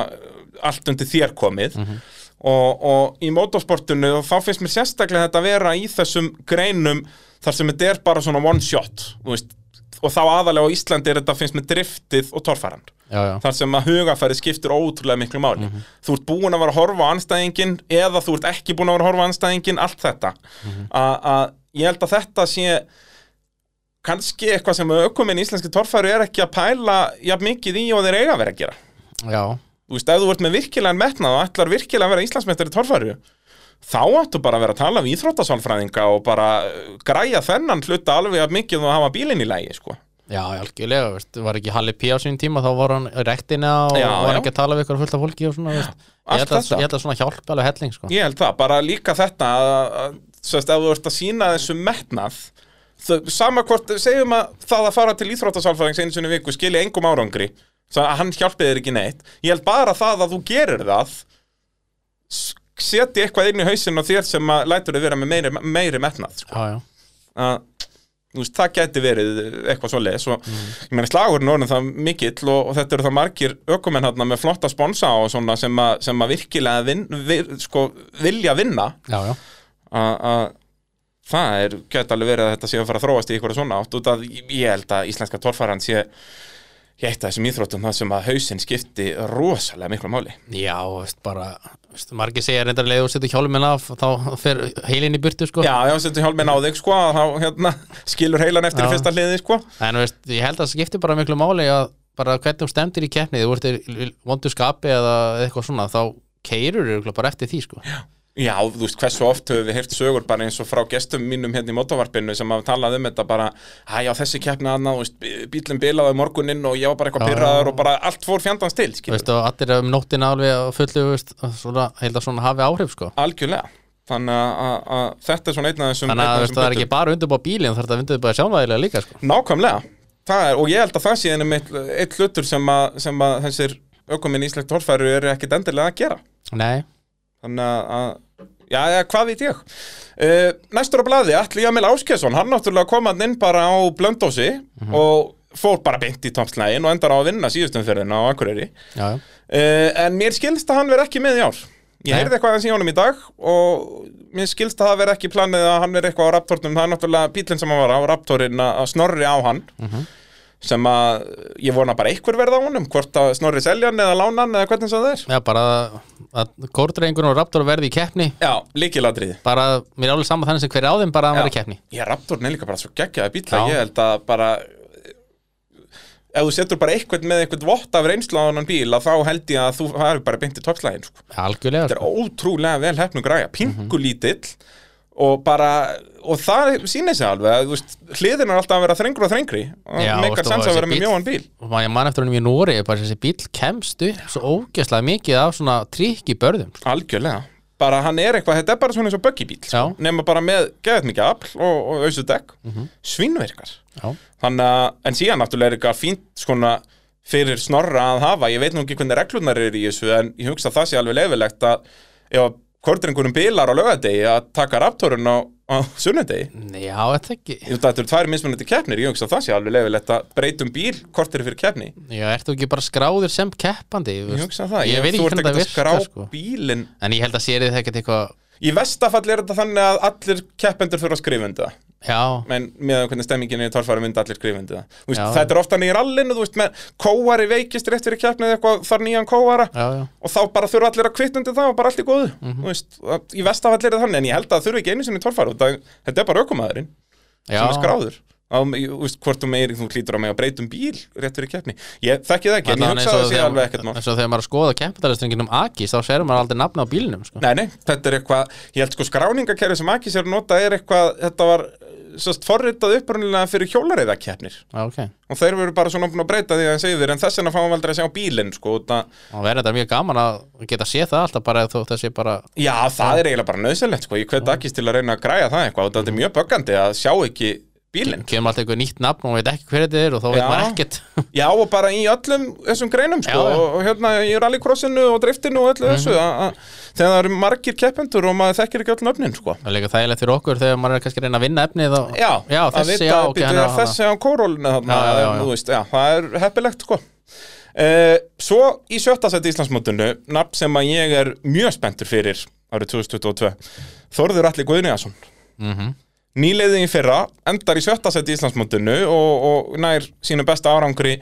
allt undir þér komið. Og, og í motorsportinu þá finnst mér sérstaklega þetta vera í þessum greinum þar sem þetta er bara svona one shot veist, og þá aðalega á Íslandi er þetta finnst mér driftið og já, þar sem að hugafæri skiptir ótrúlega miklu máli. Þú ert búin að vera að horfa á anstæðingin eða þú ert ekki búin að vera að horfa á anstæðingin allt þetta. A- að ég held að þetta sé kannski eitthvað sem aukuminn íslenski torfæri er ekki að pæla jafn mikið í og þeir eiga að vera að gera já, þú veist, ef þú ert með virkilegan metnað og ætlar virkilega að vera Íslandsmeistari í torfæri þá áttu bara að vera að tala við íþróttasálfræðinga og bara uh, græja þennan hluta alveg jafn mikið og hafa bílinn í lægi sko. já, algjörlega veist, var ekki Halli P á sín tíma þá var hann rektina og Já, var já. ekki að tala við ykkur fullt af fólki og svona, veist. ég, Allt held að, þetta. ég held að svona hjálpa alveg helling sko. Ég held það, bara líka þetta að, að sérst, ef þú ert að sína þessu metnað þau, sama hvort, segjum að það að fara til íþróttasálfræðings einu sinni í viku skilja engum árangri, svo að hann hjálpi þér ekki neitt. Ég held bara það að þú gerir það seti eitthvað inn í hausinn á þér sem að lætur þið vera með meiri, meiri metnað sko. já, já, að veist, það geti verið eitthvað svo leis og ég meina slagurinn orðin það mikill og, og þetta eru það margir ökumenn hérna með flotta sponsa og svona sem að virkilega vin, vir, sko, vilja vinna. Já, já. Að að það er, geti alveg verið að þetta sé að fara að þróast í ykkur svona átt út að ég held að íslenska torfæran sé ég eitt af þessum íþróttum það sem að hausinn skipti rosalega miklu máli Já, veist, bara, veist, margir segja reyndar leið og setur hjálminn af þá fer heilinn í burtu sko. Já, já, setur hjálminn á þig sko þá hérna, skilur heilan eftir Já. í fyrsta hliði sko en veist, ég held að það skiptir bara miklu máli að bara hvernig þú stemdir í keppni þú í vondu skapi eða eitthvað svona þá keirur þú bara eftir því sko. Já, þú veist, hversu oft höfum við heyrt sögur bara eins og frá gestum mínum hérna í motovarpinu sem hafa talað um þetta bara að já, þessi keppni aðna, þú bílinn bilaði morguninn og ég var bara eitthvað Já, pyrraður já. og bara allt fór fjandans til, skilur veist, og allir um nóttina alveg á fullu veist, svona, held að svona hafi áhrif sko. Algjörlega Þannig að, þetta er svona einn af þessum þannig að það er ekki bara undirbúa bílinn þarf þetta undirbúa sjálfæðilega líka sko. Nákvæmlega það er, sem sem Þannig að já, já, hvað veit ég? Uh, Næstur á blaði, Atli Jamil Áskesson Hann náttúrulega kom hann inn bara á Blöndósi Og fór bara beint í toppslægin Og endar á að vinna síðustum fyrir á Akureyri. Já, já, uh, En mér skilst að hann verð ekki með í ár. Ég heyrði eitthvað aðeins í honum í dag og mér skilst að það verð ekki planið að hann er eitthvað á Raptornum, það er náttúrulega bílinn sem hann var á, Raptorinn að snorri á hann sem að ég vona bara einhver verða á honum hvort að Snorri seljan eða lánan eða hvernig það er Já, bara að kórdrengur og Raptor verði í keppni Já, líkiladrið bara, mér er alveg saman þannig sem hver á þeim bara að verði í keppni Ég Raptorn er líka bara svo geggjaði bíl Já. að ég held að bara ef þú setur bara eitthvað með eitthvað vott af reynslu á hann bíl að þá held ég að þú hafi bara beint í toppslægin sko. Algjörlega, Þetta er sko. ótrúlega vel hefnum græja, pingu lítill og bara, og það sýnir sig alveg þú veist, hliðin er alltaf að vera þrengri og þrengri. Og meikar sens að vera með mjóan bíl. Og maður mann eftir honum í Nóri bara þessi bíl kemst upp svo ógeðslega mikið af svona trikk í börðum. Sko. Algjörlega, bara hann er eitthvað, þetta er bara svona eins og buggy-bíl sko. Nema bara með geðið mikið afl og, og auðvitað dekk, Mhm. svínverkar Já, Þannig að, en síðan náttúrulega er eitthvað fínt svona fyrir snorra að hafa, ég veit nú ekki hvernig reglurnar eru í þessu, en ég hugsa að það sé alveg leifilegt að ef kortringunum bilar á lögadegi að taka raptorun á, á sunnudegi. já þetta ekki Ég þetta eru tvær mismunandi keppnir, ég hugsa að það sé alveg leifilegt að breytum bíl kortir fyrir keppni. Já, ertu ekki bara skráður sem keppandi Ég hugsa það, Ég veit þú ekki ert ekkert að skrá sko. bílinn. En ég held að sérið það ekkert eitthvað Í vestafall er þetta þannig að allir keppendur þurfa að skrifa undir það. Já, en með hvernig stemmingin er í torfæra myndi allir skrifindi það. Þetta er ofta nýjir allinu, þú veist, með kóari veikist rétt fyrir keppnið eitthvað, þar nýjan kóara. Já, já. Og þá bara þurfa allir að kvitt undir það og bara allt í góðu. Mhm. þú veist, að- í vestafall er það þannig en ég held að það þurfi ekki einu sinni torfæra þetta er bara aukumæðurinn sem er skráður. Á, þú veist, hvort þú meiri, þú klítur á mig að breytum bíl rétt fyrir keppni, ég þekki það ekki en ég Allavega hugsa eins að og það sé er að er er að er sérst forritað upprunnilega fyrir hjólareiðakeppnir Já, ok. Og þeir veru bara svona búin að breyta því að segja þér en þess vegna fáum við aldrei að sjá bílinn sko, að, Og verður þetta mjög gaman að geta séð það alltaf bara þó það sé bara já það er eiginlega bara nöðsynlegt sko, ég hvet ekki til að reyna að græja það eitthvað og þetta er mjög böggandi að sjá ekki bílinn. Kemur alltaf eitthvað nýtt nafn og veit ekki hver þetta er og þá veit maður ekkert. Já og bara í öllum þessum greinum sko, Já, já. Og, og hérna í rallycrossinu og driftinu og öllu þessu að, að, þegar það eru margir keppendur og maður þekkir ekki öll nöfnin sko. Það er líka þægilegt fyrir okkur þegar maður er kannski reyna að vinna efnið og... já, já þessi, er þessi á kórólinu það er heppilegt sko. Uh, svo í sjötta seti Íslandsmótinu nafn sem að ég er mjög spenntur fyrir árið 2022 Þórður Alli Guðniðason. Mm nýleiði í fyrra, endar í sjötta seti Íslandsmótinu og, og nær sínu besta árangri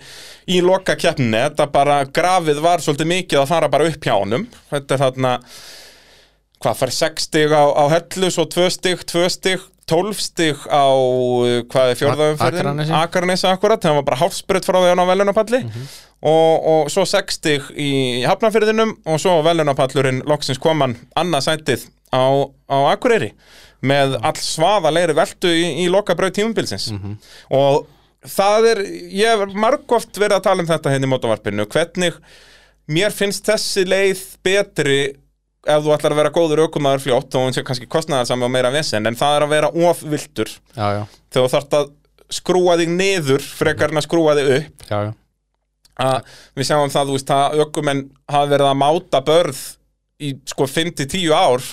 í loka keppninni þetta bara grafið var svolítið mikið að fara bara upp hjá honum. Þetta er þarna hvað fær 6 stig á, á hellu svo 2 stig, 2 stig 12 stig á uh, hvað er fjórðaumferðin? Akranesi. Akranesi akkurat, það var bara hálfsbrut frá því hann á velunapalli og, og svo 6 stig í hafnafyrðinum og svo velunapallurinn loksins kom hann annað sætið á, á Akureyri með all svaðalegri veltu í, í loka brauð tímumbilsins og það er, ég hef margóft verið að tala um þetta hérna í mótavarpinu hvernig mér finnst þessi leið betri ef þú ætlar að vera góður aukumæður fljótt og hún sé kannski kostnaðarsami og meira vesen en það er að vera ofviltur þegar þú þarft að skrúa þig niður frekar en að skrúa þig upp. Já, já. Við sjáum það, þú veist, að aukumenn hafa verið að máta börð í sko 5-10 ár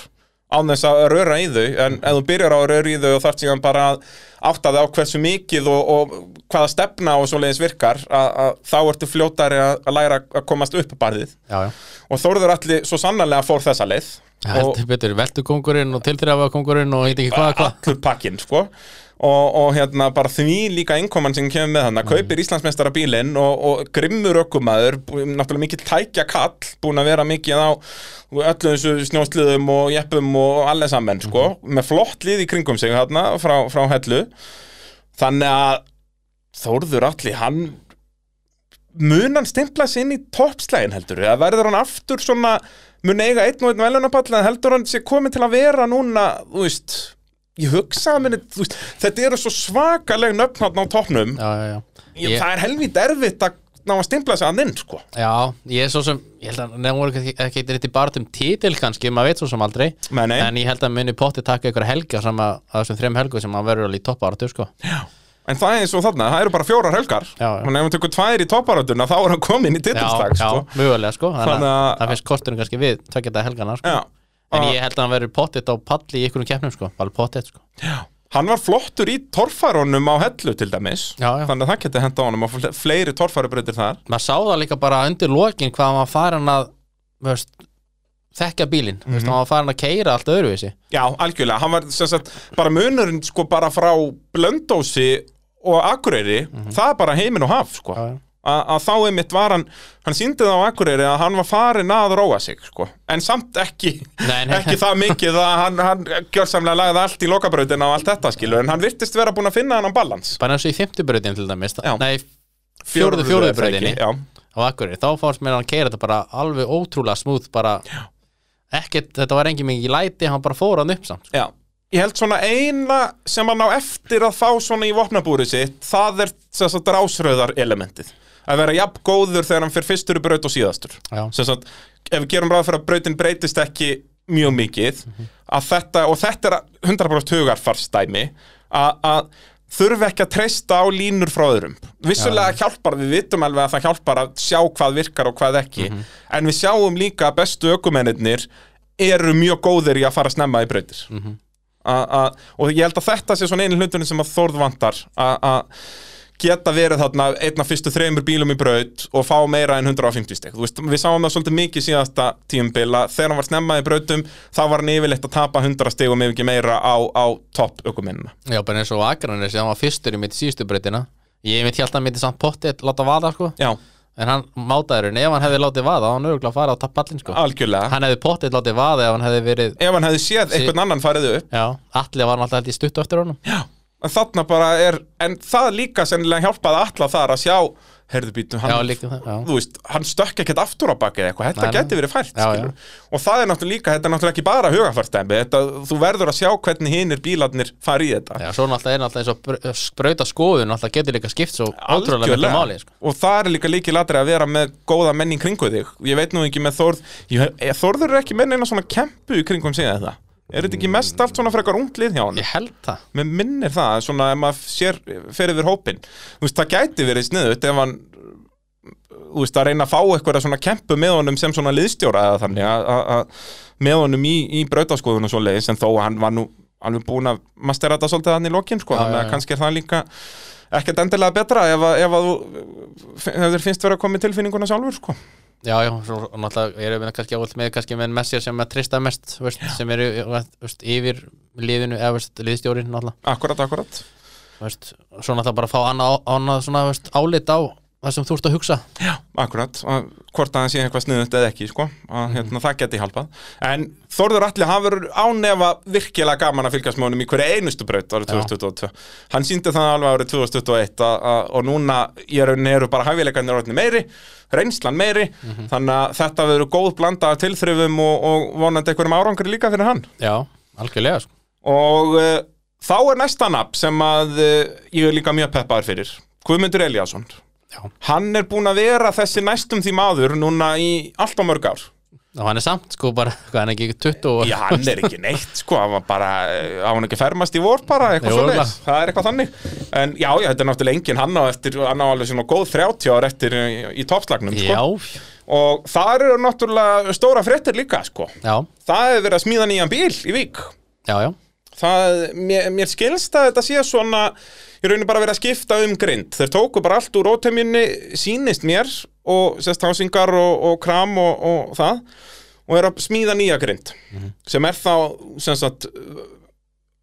án þess að röra í þau en ef þú byrjar á að röra í þau og þarft síðan bara að átta þig á hversu mikið og, og hvaða stefna og svoleiðis virkar að, að þá ertu fljótari að, að læra að komast upp barðið. Já, já. Og Þórður allir svo sannarlega fór þessa leið Heldur betur, veltukongurinn og tilþrjáfakongurinn og heit ekki hvað, hvað? Allur pakkinn sko og, og hérna bara því líka innkoman sem kemur með hann að kaupir Íslandsmeistara bílinn og, og grimmur ökumæður bú- náttúrulega mikill tækja kall búin að vera mikið á öllu þessu snjósliðum og jeppum og allir saman sko með flott lið í kringum sig hérna frá, frá hellu. Þannig að Þórður allir hann mun hann stimpla sig inn í toppslægin heldur? Eða verður hann aftur svona mun eiga einn og einn velunapall en heldur hann sé komið til að vera núna þú veist, ég hugsa að minni, veist, þetta eru svo svakaleg nöfn hann á Já, já, já ég, það er helvít erfitt að ná að stimpla sig hann inn sko. Já, ég er svo sem, ég held að nefnum voru ekki, eitthvað bara um titil kannski, maður veit svo sem aldrei nei. En ég held að muni potti taka ykkur helga sem að, að þessum þrem helgu sem að verður alveg í toppáratu, sko en það er eins og þarna, það eru bara fjórar helgar Já, já. og ef hann tekur tvær í topparáttuna þá er hann komin í Já, titilslag já, sko. mögulega, sko Þannig að að- það finnst kosturinn kannski við tvekja þetta helgana, sko já. En Að- ég held að hann verður pottit á palli í ykkurum keppnum, sko. Alveg pottit, sko. Hann var flottur í torfærunum á hellu til dæmis. Já, já. Þannig að það geti henda á fle- fleiri torfærubreytir þar. Maður sá það líka bara undir lokin hvað hann var farin að, veist þekka bílinn, mm veist, hann var farin að keira allt öðruvísi. Já, algjörlega, hann var sagt bara munurinn sko bara frá blöndósi og Akureyri, það er bara heiminn og haf sko. Já, já. Að þá einmitt var hann hann síndi það á Akureyri að hann var farin að róa sig sko. en samt ekki Nei, nei. ekki það mikið að hann, hann gjörsamlega lagði allt í lokabrautina og allt þetta skilur en hann virtist vera búin að finna hann á balans bara eins og í fimmtubröðin til dæmis Já. nei, fjórðu fjórðu bröðinni Já, á Akureyri, þá fannst mér hann keira þetta bara alveg ótrúlega smúð bara ekkert, þetta var engin mikið læti hann bara fór hann upp samt sko. já Ég held svona eina sem hann á eftir að fá svona í vopnabúri sitt það er þess að drásröðar elementið að vera jafn góður þegar hann fyrir fyrstur braut og síðastur. Sagt, ef við gerum ráð fyrir að brautin breytist ekki mjög mikið að þetta, og þetta er 100% hugarfarsdæmi að, að þurfi ekki að treysta á línur frá öðrum. Vissulega hjálpar, við vitum alveg að það hjálpar að sjá hvað virkar og hvað ekki en við sjáum líka að bestu ökumennir eru mjög góðir í að fara snemma í brautir. A, a, og ég held að þetta sé svona einu hluturinn sem að Þórð vantar að geta verið þarna einn af fyrstu þreymur bílum í braut og fá meira en 150 steg veist, við sáum það svolítið mikið síðasta tíumbil að þegar hann var snemmað í brautum þá var hann yfirleitt að tapa 100 steg og með ekki meira á, á topp ökumennina Já, bara eins og Akranir sem hann var fyrstur í mitt síðustu breytina Ég mitt hjálta að mitt samt pottið láta vaða sko. Já, En hann mátaðurinn, ef hann hefði látið vaða hann örgulega fara á tappallin sko. Algjörlega. Hann hefði pottið látið vaða ef hann hefði verið ef hann hefði séð einhvern annan farið upp. Já, allir var hann alltaf held í stuttu eftir honum. Já, en þarna bara er en það líka sennilega hjálpaði alla þar að sjá heyrðu býtu, hann Já, það, já. þú veist, hann stökk ekkert aftur á baki eða eitthvað, þetta geti verið fært Já, skilur. og það er náttúrulega líka, þetta er náttúrulega ekki bara hugafærstæmi, þetta, þú verður að sjá hvernig hinir bílarnir fari í þetta. Já, svo náttúrulega er náttúrulega eins og br- sprauta skoðun náttúrulega getur líka skipt svo ótrúlega miklu máli sko. og það er líka líki latri að vera með góða menn í kringu þig. Ég veit nú ekki með Þórð ég, Þórður er ekki með neina svona kempu kringum sig eða er þetta ekki mest allt svona frekar unglið hjá hann Ég held það. Mér minnir það, svona ef maður sér fer yfir hópin, þú veist, það gæti verið sniðut ef hann þú veist, að reyna að fá eitthvað svona kempu með honum sem svona liðstjóra eða þannig að, með honum í, í brautaskoðun og svo leiðis, en þó að hann var nú alveg búin að mastera þetta svolítið hann í lokin, sko, þannig að já. kannski er það líka ekkert endilega betra ef að, ef að þú ef þér finnst vera að koma í tilfinninguna sjálfur, sko Já, já, svo náttúrulega erum við kannski ávallt með kannski með messir sem að trista mest veist, sem eru veist, yfir liðinu eða veist, liðstjórin náttúrulega. Akkurat, akkurat. Svo náttúrulega bara að fá annað, annað svona veist, álit á það sem þú ert að hugsa. Já, akkurat, að hvort að það sé eitthvað sniðut eða ekki, sko, að hérna, það geti hjálpað. En Þórður Alli hafur ánefa virkilega gaman að fylgjast með honum í hverju einustu braut árið 2022 hann síndi það alveg árið 2021 að, að, og núna í rauninni eru bara hæfileikarnir orðinni meiri, reynslan meiri. Þannig að þetta verður góð blanda tilþrifum og, og vonandi einhverjum árangri líka fyrir hann. Já, algjörlega sko. og uh, þá er næsta nafn sem að uh, ég er líka mjög peppaður fyrir. Guðmundur Eliasson Já. hann er búin að vera þessi næstum því maður núna í allt á mörg ár og hann er samt sko bara, hvað hann er ekki 20 og já, hann er ekki neitt sko, hann var bara eh, á hann ekki fermast í vor bara, eitthvað svo örugglega. það er eitthvað þannig en já, já, þetta er náttúrulega engin hann á eftir, hann á alveg svona góð 30 ár eftir í, í toppslagnum sko. Já, og það eru náttúrulega stóra fréttir líka sko. já, það hefur verið að smíða nýjan bíl í Vík já, já það, mér, mér skilst að þetta sé svona ég raunir bara verið að skipta um grind. Þeir tóku bara allt úr ótemjunni sýnist mér og sérst hásingar og, og kram og, og það og er að smíða nýja grind sem er þá sem sagt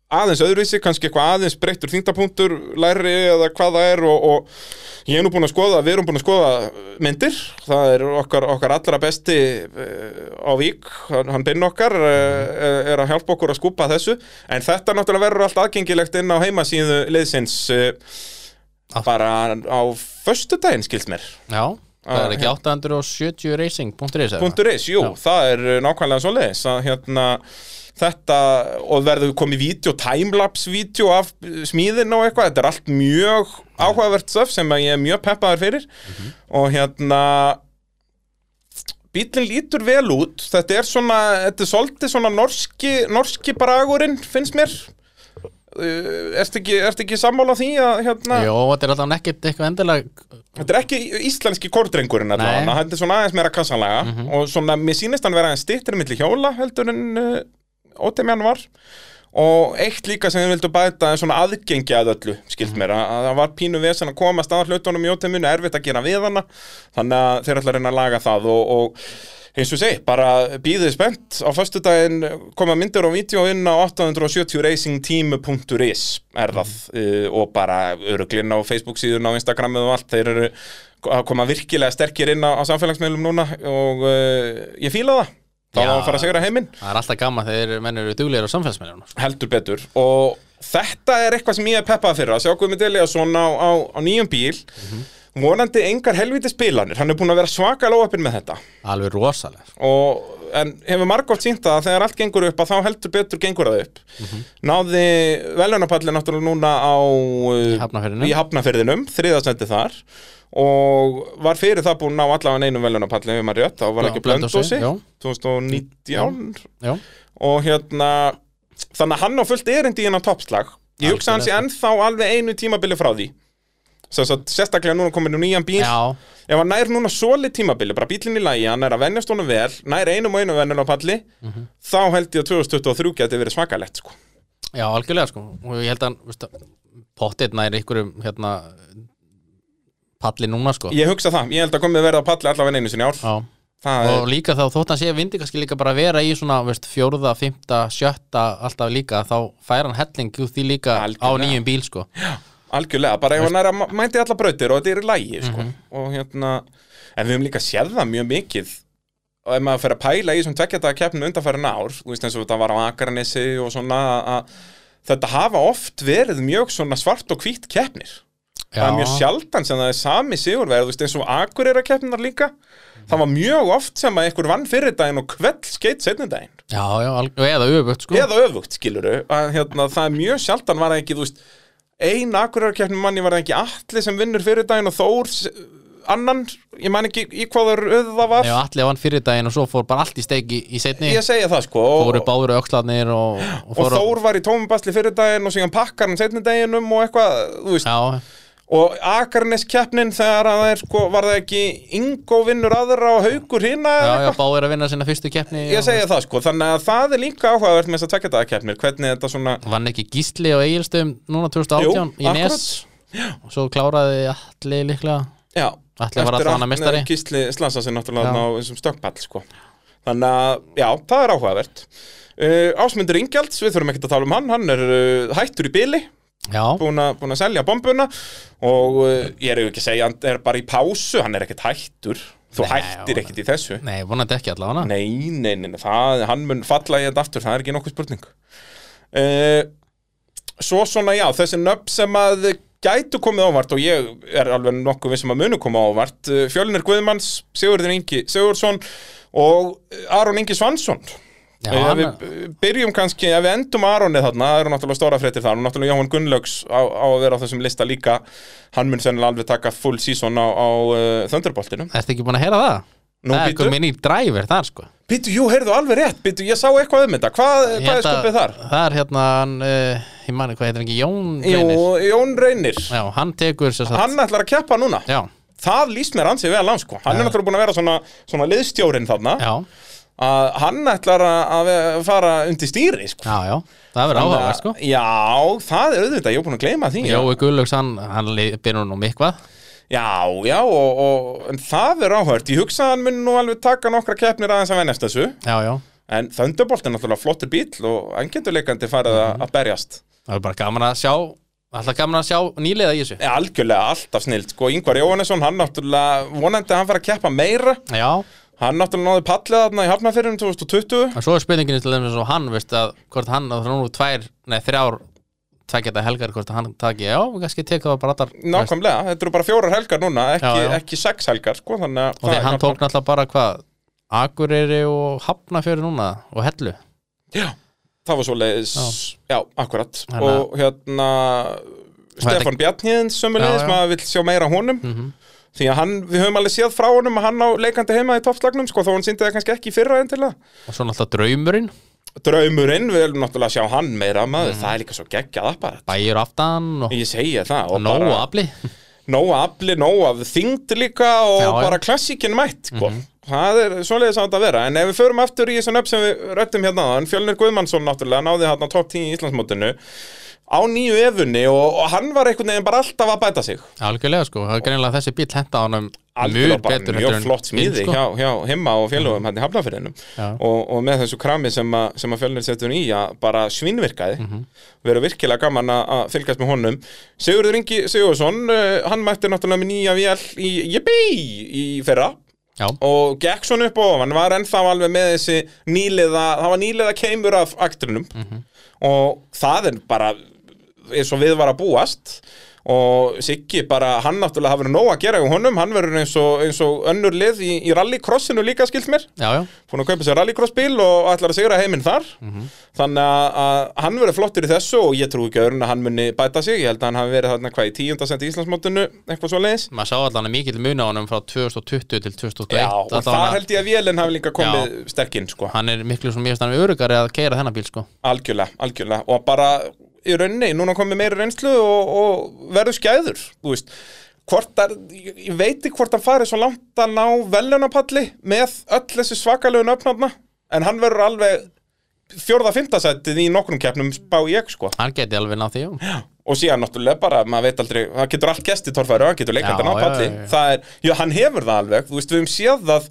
aðeins öðruvísi, kannski eitthvað aðeins breyttur þingdapunktur, læri eða hvað það er og, og ég er nú búin að skoða við erum búin að skoða myndir það er okkar, okkar allra besti uh, á Vík, hann, binn okkar uh, er að hjálpa okkur að skúpa þessu en þetta náttúrulega verður allt aðgengilegt inn á heimasíðu liðsins Ah. bara á föstudaginn skilst mér Já, það er Ah, ekki 870 racing.is eða? Punktur is, jú, Já. það er nákvæmlega svo leiðis að hérna þetta og verður komið vídeo, timelapse vídeo af smíðin og eitthvað. Þetta er allt mjög áhugavert stöf sem ég er mjög peppaður fyrir. Og hérna bílinn lítur vel út. Þetta er svona, þetta er svolítið svona norski, norski bragurinn finnst mér. Uh, ertu ekki, ertu ekki sammála því að hérna? Jó, þetta er alltaf nekkit eitthvað endilega Þetta er ekki íslenski kórdrengurinn Nei. allavega, þetta er svona aðeins meira kassanlega og svona, mér sýnist hann vera aðeins stýttir milli hjóla heldur en uh, ótemjan var og eitt líka sem við vildum bæta er svona aðgengi að öllu, skilt mér að, að það var pínu vesen að koma að hlutunum í ótemjunu erfitt að gera við hana, þannig að þeir ætla að reyna að laga það og, og eins og segi, bara býðið spennt. Á föstudaginn koma myndir og vídeo inn á 870racingteam.is er það. Uh, og bara öruglinn á Facebook síðun á Instagramið og allt. Þeir eru að koma virkilega sterkir inn á, á samfélagsmiðlum núna og uh, ég fíla það þá var að fara að segra heiminn. Það er alltaf gaman þegar menn eru duglegir á samfélagsmiðlunum sko. heldur betur. Og þetta er eitthvað sem ég er peppað fyrir að sjá Guðmund Eliasson á, á, á nýjum bíl. Vonandi engar helviti spilanir hann er búin að vera svaka lóapinn með þetta. Alveg rosalega og, en hefur margótt sínt að þegar allt gengur upp að þá heldur betur gengur það upp. Náði veljónapallin náttúrulega núna á uh, Í hafnafyrðinum þriðasendi þar og var fyrir það búin að ná allavega einum veljónapallin við maður rétt, þá var Já, ekki blöndósi já. 2019 Já, og hérna þannig að hann á fullt erindi í hennar toppslag. Ég hugsa hans ég ennþá alveg einu tímabili frá því. Sem sagt, sérstaklega núna komin um nýjan bíl. Já, ef hann nær núna svolít tímabili, bara bílinn í lagi hann er að venjast honum vel, nær einum og einu vennun á palli, Mhm. þá held ég að 2023 geti verið svakalegt sko. já, algjörlega sko. Og ég held að, pottit nær ykkurum hérna palli núna sko. Ég hugsa það, ég held að komið verið á palli allavega einu sinni ár. Já. Það og er, líka þá þótt hann sé vindi kannski líka bara að vera í svona veist, fjórða, fymta, sjötta alltaf líka þá fær hann helling úr því líka á Algjörlega. nýjum bíl sko. Algjörlega, bara ef hann er að ma- mæti alla brautir og þetta er í lagi sko. Mhm. og hérna, en við höfum líka séð það mjög mikið. Og ef maður fer að pæla í þessum tveggjata keppnum undanfærin ár, þú veist eins og þetta var á Akarnesi og svona að þetta hafa oft verið mjög svona svart og hvít keppnir það er mjög sjaldan sem það er sami sigurverð þú veist eins og Akureyra keppnar líka. Það var mjög oft sem að einhver vann fyrir daginn og kveld skeitt setni daginn. Já, já, og eða öfugt sko. Eða öfugt skiluru að hérna, það er mjög sjaldan var það ekki þú veist ein Akureyra keppnum manni var það ekki allir sem vinnur fyrir daginn og Þór annan, ég man ekki í hvað öð það var. Ef allir vann fyrir daginn og svo fór bara allt í steiki í setni ég segja það sko fóru og, báður og, og, og fóru, Þór var í tómubasli fyrir daginn og síðan pakkar hann setni daginnum og eitthvað, þú veist. Já, og Akarnes keppnin þegar að það er sko, var það ekki Ingo vinnur aðra og Haukur hina já, já, báður að vinna sinna fyrstu keppni ég segja það sko, þannig að það er líka áhugavert með þess að tvekja daga keppnir, hvernig þetta svona Vann ekki Gísli og Egilstöðum núna 2018 í akkurat. Nes? Og svo kláraði allir líklega. Já, alltaf hana meistari. Gísli slansa sig náttúrulega á þessum stökkpall sko. þannig að, já, það er áhugavert. Uh, Ásmundur Ingjalds, við þurfum ekki að tala um hann hann er uh, hættur í bili búin að, selja bombuna og uh, ég er ekki að segja, hann er bara í pásu hann er ekkert hættur. Þú Nei, hættir ekkert í þessu. Nei, vonandi ekki allavega Nei, nei, nei, nei það, hann mun falla í þetta aftur, það er ekki nokkuð spurning. Uh, Svo svona, já, þessi nöfn sem að gætu komið ávart og ég er alveg nokkuð við sem að munu koma ávart uh, Fjölnir Guðmanns, Sigurður Ingi Sigursson og Aron Ingi Svansson Já, Ef hann- við byrjum kannski, ef við endum Aronið þarna, það eru náttúrulega stóra fréttir þar og náttúrulega Jóhann Gunnlaugs á, á að vera á þessum lista líka. Hann mun sennilega alveg taka full season á, á uh, Thunderboltinu Ertu ekki búin að heyra það? Nú, það er komin í driver þar sko. Býtu, jú, heyrðu alveg rétt, býtu, ég sá eitthvað um þetta. Hvað, Ég hvað er skupið þar? Það er hérna, hann, uh, ég mani hvað heitir hann ekki, Jón Jú, Reynir. Jón Reynir. Já, hann tekur sér satt Hann ætlar að keppa núna. Já, Það líst mér ansið vel á, sko. Hann er náttúrulega búin að vera svona, svona liðstjórin þarna. Já, að Hann ætlar að, fara undir stýri, sko. Já, já Það verður áhugavert sko. Já, það er auðvitað, ég er búin að gleyma því. Jói Gullöks, hann, hann byrður nú mikvað. Já, já, og, og en það er áhört Ég hugsa að hann mun nú alveg taka nokkra keppnir aðeins að venjast þessu. Já, já, En Thunderbolt er náttúrulega flottur bíl og hann getur leikandi farið Mhm. að- að berjast. Það er bara gaman að sjá Alltaf gaman að sjá nýliða í þessu. Ja, algjörlega alltaf snilt, sko, Ingvar Jóhannesson hann náttúrulega, vonandi að hann fara að keppa meira. Já, hann náttúrulega náði pallið þarna í hafnafyririnn 2020 og svo er spurningin til þeim svo hann, veist að hvort hann, það er nú tvær, nei þrjár tveggjata helgar, hvort hann taki já, kannski teka það bara allar nákvæmlega, þetta eru bara fjórar helgar núna ekki, Já, já. ekki sex helgar, sko þannig að og því hann tók náttúrulega bara hvað Akureyri og Hafnafjörður núna og Hellu Já, það var svo leiðis já. akkurat Þannig að- og hérna Stefán Bjarnhíðins sömulegis, Já, já. maður vill sjá meira honum Mhm. Því að hann, við höfum alveg séð frá honum að hann á leikandi heima í toppslagnum, sko, þó hann síndi það kannski ekki fyrra en til það og svo náttúrulega draumurinn. Draumurinn, við viljum náttúrulega sjá hann meira maður, Mhm. það er líka svo geggjað apparat. Bæjur aftan og Ég segja það bara- afli. Nóg afli, nóg af þyngd líka og Já, bara klassíkin mætt sko. það er svoleiðis að þetta vera. En ef við förum aftur í þessan upp sem við rættum hérna Fjölnir Guðmannsson náttúrulega náði hérna top 10 í Íslandsmótinu á nýju efunni og, og hann var einhvern veginn bara alltaf að bæta sig. Algjörlega sko, það er greinilega þessi bíl henda honum algjörlega bara betur mjög flott smíði sko. hjá, hjá himma og félögum hérna í hafnafyrinum Já. og, og með þessu krami sem, a, sem að fjölnir settur í að bara svínvirkaði. Mhm. verður virkilega gaman að fylgjast með honum. Sigurður Ingi Sigursson uh, hann mætti náttúrulega með nýja vél í Jibbi í fyrra. Já, og gekk svona upp og ofan var ennþá alveg með þessi nýliða það var nýliða keimur af akturinum og það er bara eins og við var að búast. Og Siggi bara, hann náttúrulega hafa verið nóg að gera hjá honum, hann verður eins og, eins og önnur lið í, í rallycrossinu líka skilt mér. Já, búin að kaupa sér rallycrossbíl og ætlar að sigra heiminn þar. Þannig að, að hann verður flottur í þessu og ég trú ekki öðrun að hann muni bæta sig. Ég held að hann hafi verið þarna hvað í tíundasend í Íslandsmótinu eitthvað svo leiðis maður sá allan að mikill mun á honum frá 2020 til 2021 Já, og þar hann- held ég að vélinn hafi líka komið sterkinn sko, Hann er miklu í rauninni, núna komið meiri reynslu og, og verður skæður þú veist, að ég veit ekki hvort hann farið svo langt að ná velunapalli með öll þessi svakalegu nöfnarna, en hann verður alveg fjórða fimmtasættið í nokkrum keppnum spá ég sko. Hann geti alveg náð því, já. Og síðan náttúrulega bara, maður veit aldrei það getur allt gest í torfæru, hann getur leikandi Já, ná já, palli, já, já. það er, já, hann hefur það alveg, þú veist, við höfum séð að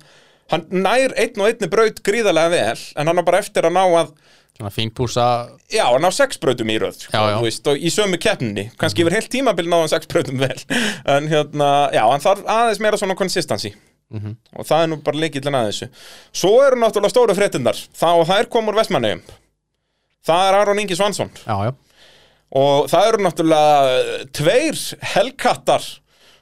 hann nær einn og einni braut gríðarlega vel, en hann á bara eftir að ná að Svona fín púsa já, hann á sex brautum í röð, sko, Já, já. veist, og í sömu keppninni. Kannski yfir heilt tímabil náðan sex brautum vel. [laughs] En hérna, já, hann þarf aðeins meira svona consistency. Mhm. og það er nú bara leikillin að þessu. Svo eru náttúrulega stóru fréttindar, og þær komur vestmannegum það er Aron Ingi Svansson. Já, og það eru náttúrulega eh, tveir helkattar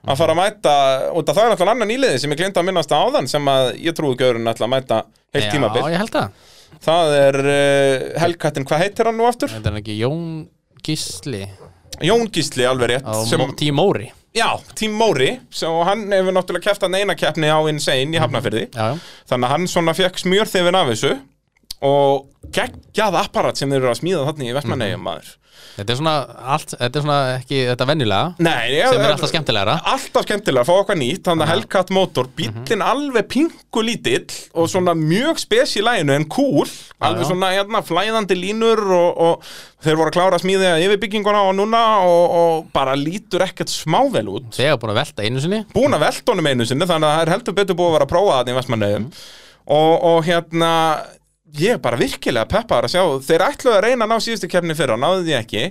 að fara að mæta og það er náttúrulega annan íliði sem ég glinda að minnast á áðan sem að ég trúi ætla að mæta heilt tímabil. Já, ég held það það er uh, helkattin, hvað heitir hann nú aftur? Þetta er ekki Jón Gísli? Jón Gísli alveg rétt sem. Tím Móri. Já, Tím Móri og hann hefur náttúrulega keft hann eina keppni á Insane í Hafnafyrði Já, já, þannig að hann svona fekk smjörþefin af þessu og geggjað apparat sem þeir eru að smíða þarna í Vestmannegjum maður. Þetta er svona allt, þetta er svona ekki þetta venjulega Nei, já, sem er alltaf skemmtilegra. alltaf skemmtilega að fá okkar nýtt þannig að Hellcat motor, bíllinn alveg pingu lítill og svona mjög spes í læginu en cool. Alveg já. svona hérna flæðandi línur og, og þeir voru að klára að smíða yfirbygginguna og núna og, og bara lítur ekkert smável út. Þegar búin að velta einu sinni. Búin að velta honum einu sinni þannig að það er heldur betur búið að vera að prófa það í Vestmannegum og, og hérna ég er bara virkilega peppaður að sjá þeir ætluðu að reyna að ná síðustu keppni fyrra náðu því ekki.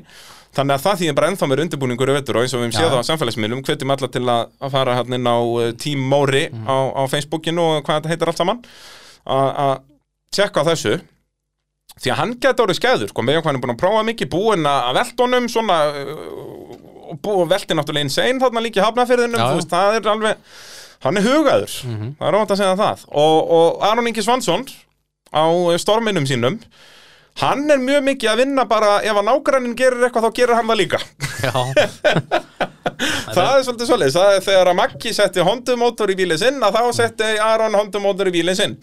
Þannig að það þýðir bara ennþá meir undirbúningur og eins og við höfum séð það á samfélagsmiðlum hvetjum alla til að, fara hérna inn á uh, Team Móri á, á Facebookinu og hvað þetta heitir allt saman að tjekka þessu. Því að hann geta orðið skæður sko, með hvað hann er búin að prófa mikið búin að honum svona uh, og velti náttúrulega insane þarna líka í hafnafyrðinum veist, það er alveg hann er hugaður, það er óvænt að segja það. Og, og Aron Ingi Svansson á storminum sínum. Hann er mjög mikið að vinna bara ef að nágrannin gerir eitthvað þá gerir hann það líka. [laughs] Það er svolítið svolítið, það er þegar að Maggi setti hondumótor í bílinn sinn að þá setti Aron hondumótor í bílinn sinn.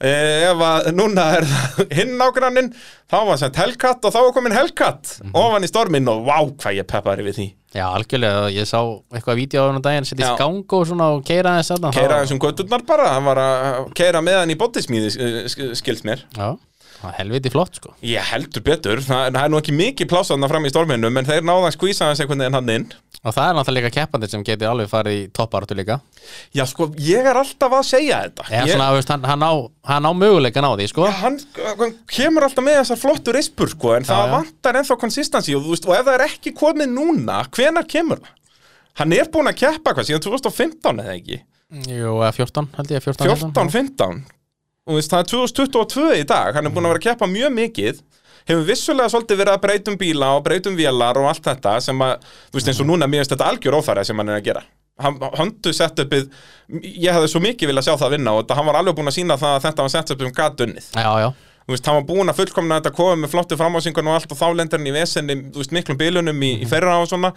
Eh, ef að núna er það hinn nágrannin þá var sett Hellcat og þá var komin Hellcat ofan í storminn og vá hvað ég peppari við því já, algjörlega Ég sá eitthvað vídeo á hann daginn setja Já. í gang og svona og keira þess að keira þessum götturnar bara, hann var að keira með hann í bóttismíði skilst mér Já, það er helviti flott sko. Ég heldur betur, það, það er nú ekki mikið plásaðna fram í storminum en þeir náða að skvísa þess einhvern veginn hann inn. Og það er náttúrulega líka keppandi sem geti alveg farið í topparáttu líka. Já sko, ég er alltaf að segja þetta. Eða ég, svona, veist, hann, hann, á, hann á möguleikan á því sko. Hann, hann kemur alltaf með þessar flottur rispur sko, en það já. vantar ennþá konsistansi og, og ef það er ekki komið núna, hvenar kemur það? Hann er búinn að keppa hvað síðan 2015 eða ekki? Jú, eða 14 held ég 14, 14, 15 og veist, það er 2022 í dag hann er búinn að vera að keppa mjög mikið. Hefur vissulega svolítið verið að breytum bíla og breytum vélar og allt þetta sem að, þú veist eins og núna mér finnst þetta algjör óþæri sem hann er að gera. Hann, höndu setupið, ég hefði svo mikið viljað sjá það vinna og þetta, hann var alveg búinn að sína það að þetta var setupið um gatunnið Já, já, þú veist, hann var búinn að fullkomna þetta koma með flottu framásingun og allt og þá lendir hann í vesenni, þú veist, miklum bílunum í, í ferra og svona.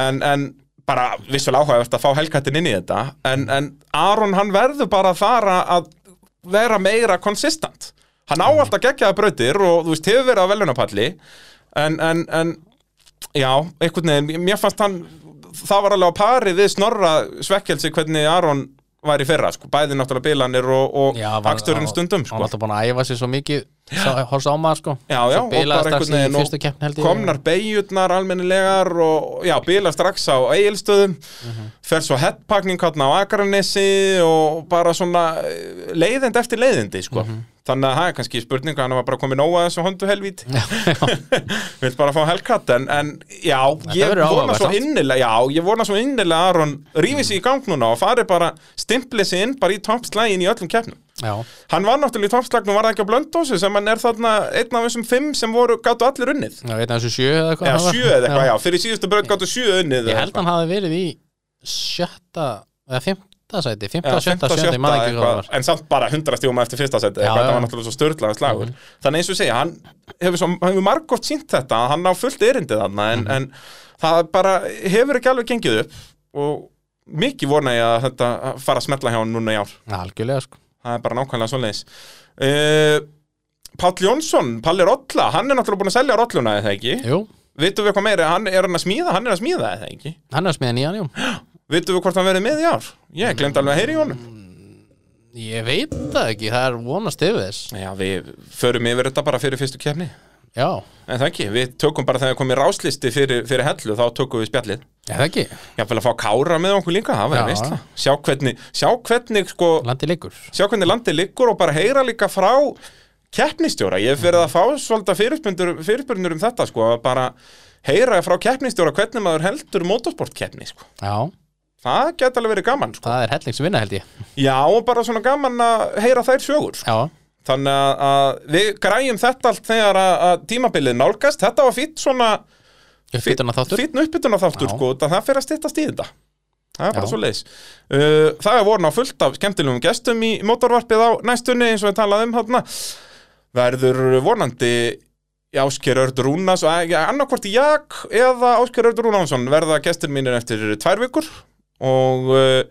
En, en bara vissulega áhugavert að fá helkattin inn í þetta. En, en Aron hann verður bara að fara að vera meira konsistent hann á alltaf geggjaða brautir og þú veist, hefur verið á velunapalli en, en, en já, einhvern veginn, mér fannst hann það var alveg á pari við snorra svekkelsi hvernig Aron var í fyrra sko, bæði náttúrulega bílanir og, og aksturinn stundum Hann sko. var alltaf búin að æfa sig svo mikið Sá- Horsa á maður sko. Já, já, ég. komnar beigjurnar almennilegar og já, bila strax á eigilstöðum Mhm. fer svo headpakning hérna á Akranesi og bara svona eh, leiðind eftir leiðindi sko. Mhm. þannig að það er kannski spurning hann var bara komið nóga þessu hondu helvít [laughs] vill bara fá helkatt en, en já, ég áhugavert svo innilega já, ég vona svo innilega að Aron rífi sig í gang núna og fari bara stimplið sig inn bara í toppslægin í öllum keppnum Já, Hann var náttúrulega í toppslagnum, var það ekki á blöndósu sem hann er þarna einn af þessum fimm sem voru gáttu allir unnið. já einn af þessu sjö eða eitthvað Já, það sjö eða eitthvað, já, fyrir síðustu braut gáttu sjö unnið. Ég held hann hafi verið í sjötta eða fimmta sæti, og sjötta, sjötta, ég maður ekki hvað það eitthvað, var en samt bara 100 stífum eftir fyrsta Já, þetta já. var náttúrulega svo störtlaðan slagur. Þannig eins og segja, hann hefur, svo, hefur margótt sínt þetta, hann á fullt erindið þarna, en, en það bara hefur ekki alveg gengið upp og mikið vona ég að þetta fara að smetla hjá hann núna í ár. Algjörlega sko Það er bara nákvæmlega svoleiðis. Uh, Páll Jónsson, Palli Rolla Hann er náttúrulega búin að selja rolluna eða ekki? Jú, Vitum við hvað meira, hann er hann að smíða Hann er að smíða eða ekki? Hann er að smiða nýjan, jú. Vitum við hvort hann verið með í ár? Ég glemt alveg að heyri í honum. Ég veit það ekki, það er vonast yfir þess. Já, við förum yfir þetta bara fyrir fyrstu kefni Já, En það ekki, við tökum bara þegar komið ráslisti fyrir, fyrir hellu Þá tökum við spjallið það ekki, Jafnvel að fá kára með okkur líka, það Já. verður veistla Sjá hvernig, sjá hvernig sko landi liggur sjá hvernig landið liggur og bara heyra líka frá keppnistjóra, ég hef verið að fá svolítið fyrirspurnir um þetta sko, að bara heyra frá keppnistjóra hvernig maður heldur motorsportkeppni sko. Já, það geta alveg verið gaman sko. það er hellingsvinna held ég já og bara svona gaman að heyra þær sögur sko. Já, þannig að, að við græjum þetta allt þegar að, að tímabilið nálgast þetta var fýtt svona uppbytuna þáttur fýtt uppbytuna þáttur sko, það fer að styttast í þetta Það er bara Já. svo leiðis. Uh, það er voru ná fullt af skemmtilegum gestum í mótorvarpið á næstunni eins og við talaðum hérna. Verður vonandi Ásker Örd Rúnas ja, annarkvort Jak eða Ásker Örd Rúnansson verða gestur mínir eftir tvær vikur og uh,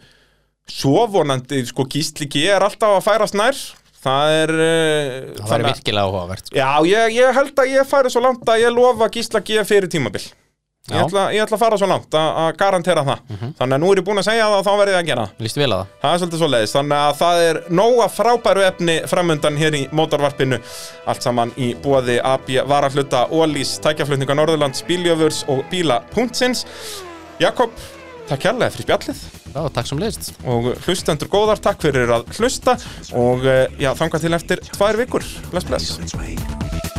svo vonandi sko Gísli G er alltaf að færast nær. Það er... Uh, Það þannig að- virkilega áhugavert sko. Já, ég, ég held að ég færi svo langt að ég lofa Gísla G fyrir tímabil. Ég ætla, ég ætla að fara svo langt að, að garantera það. Þannig að nú er ég búin að segja það og þá verði ég að gera Lýst vel að það. Það er svolítið svo leiðis Þannig að það er nóga frábæru efni framundan hér í mótorvarpinu. Allt saman í bóði AB Varahluta, Ólís, Tækjaflutninga Norðurlands, Bíljöfurs og Bíla.sins Jakob, takk kærlega fyrir spjallið. Já, takk sem leist og hlustendur góðar, takk fyrir að hlusta. Og eh, já, þanga til eftir tvær vikur. Bless, bless.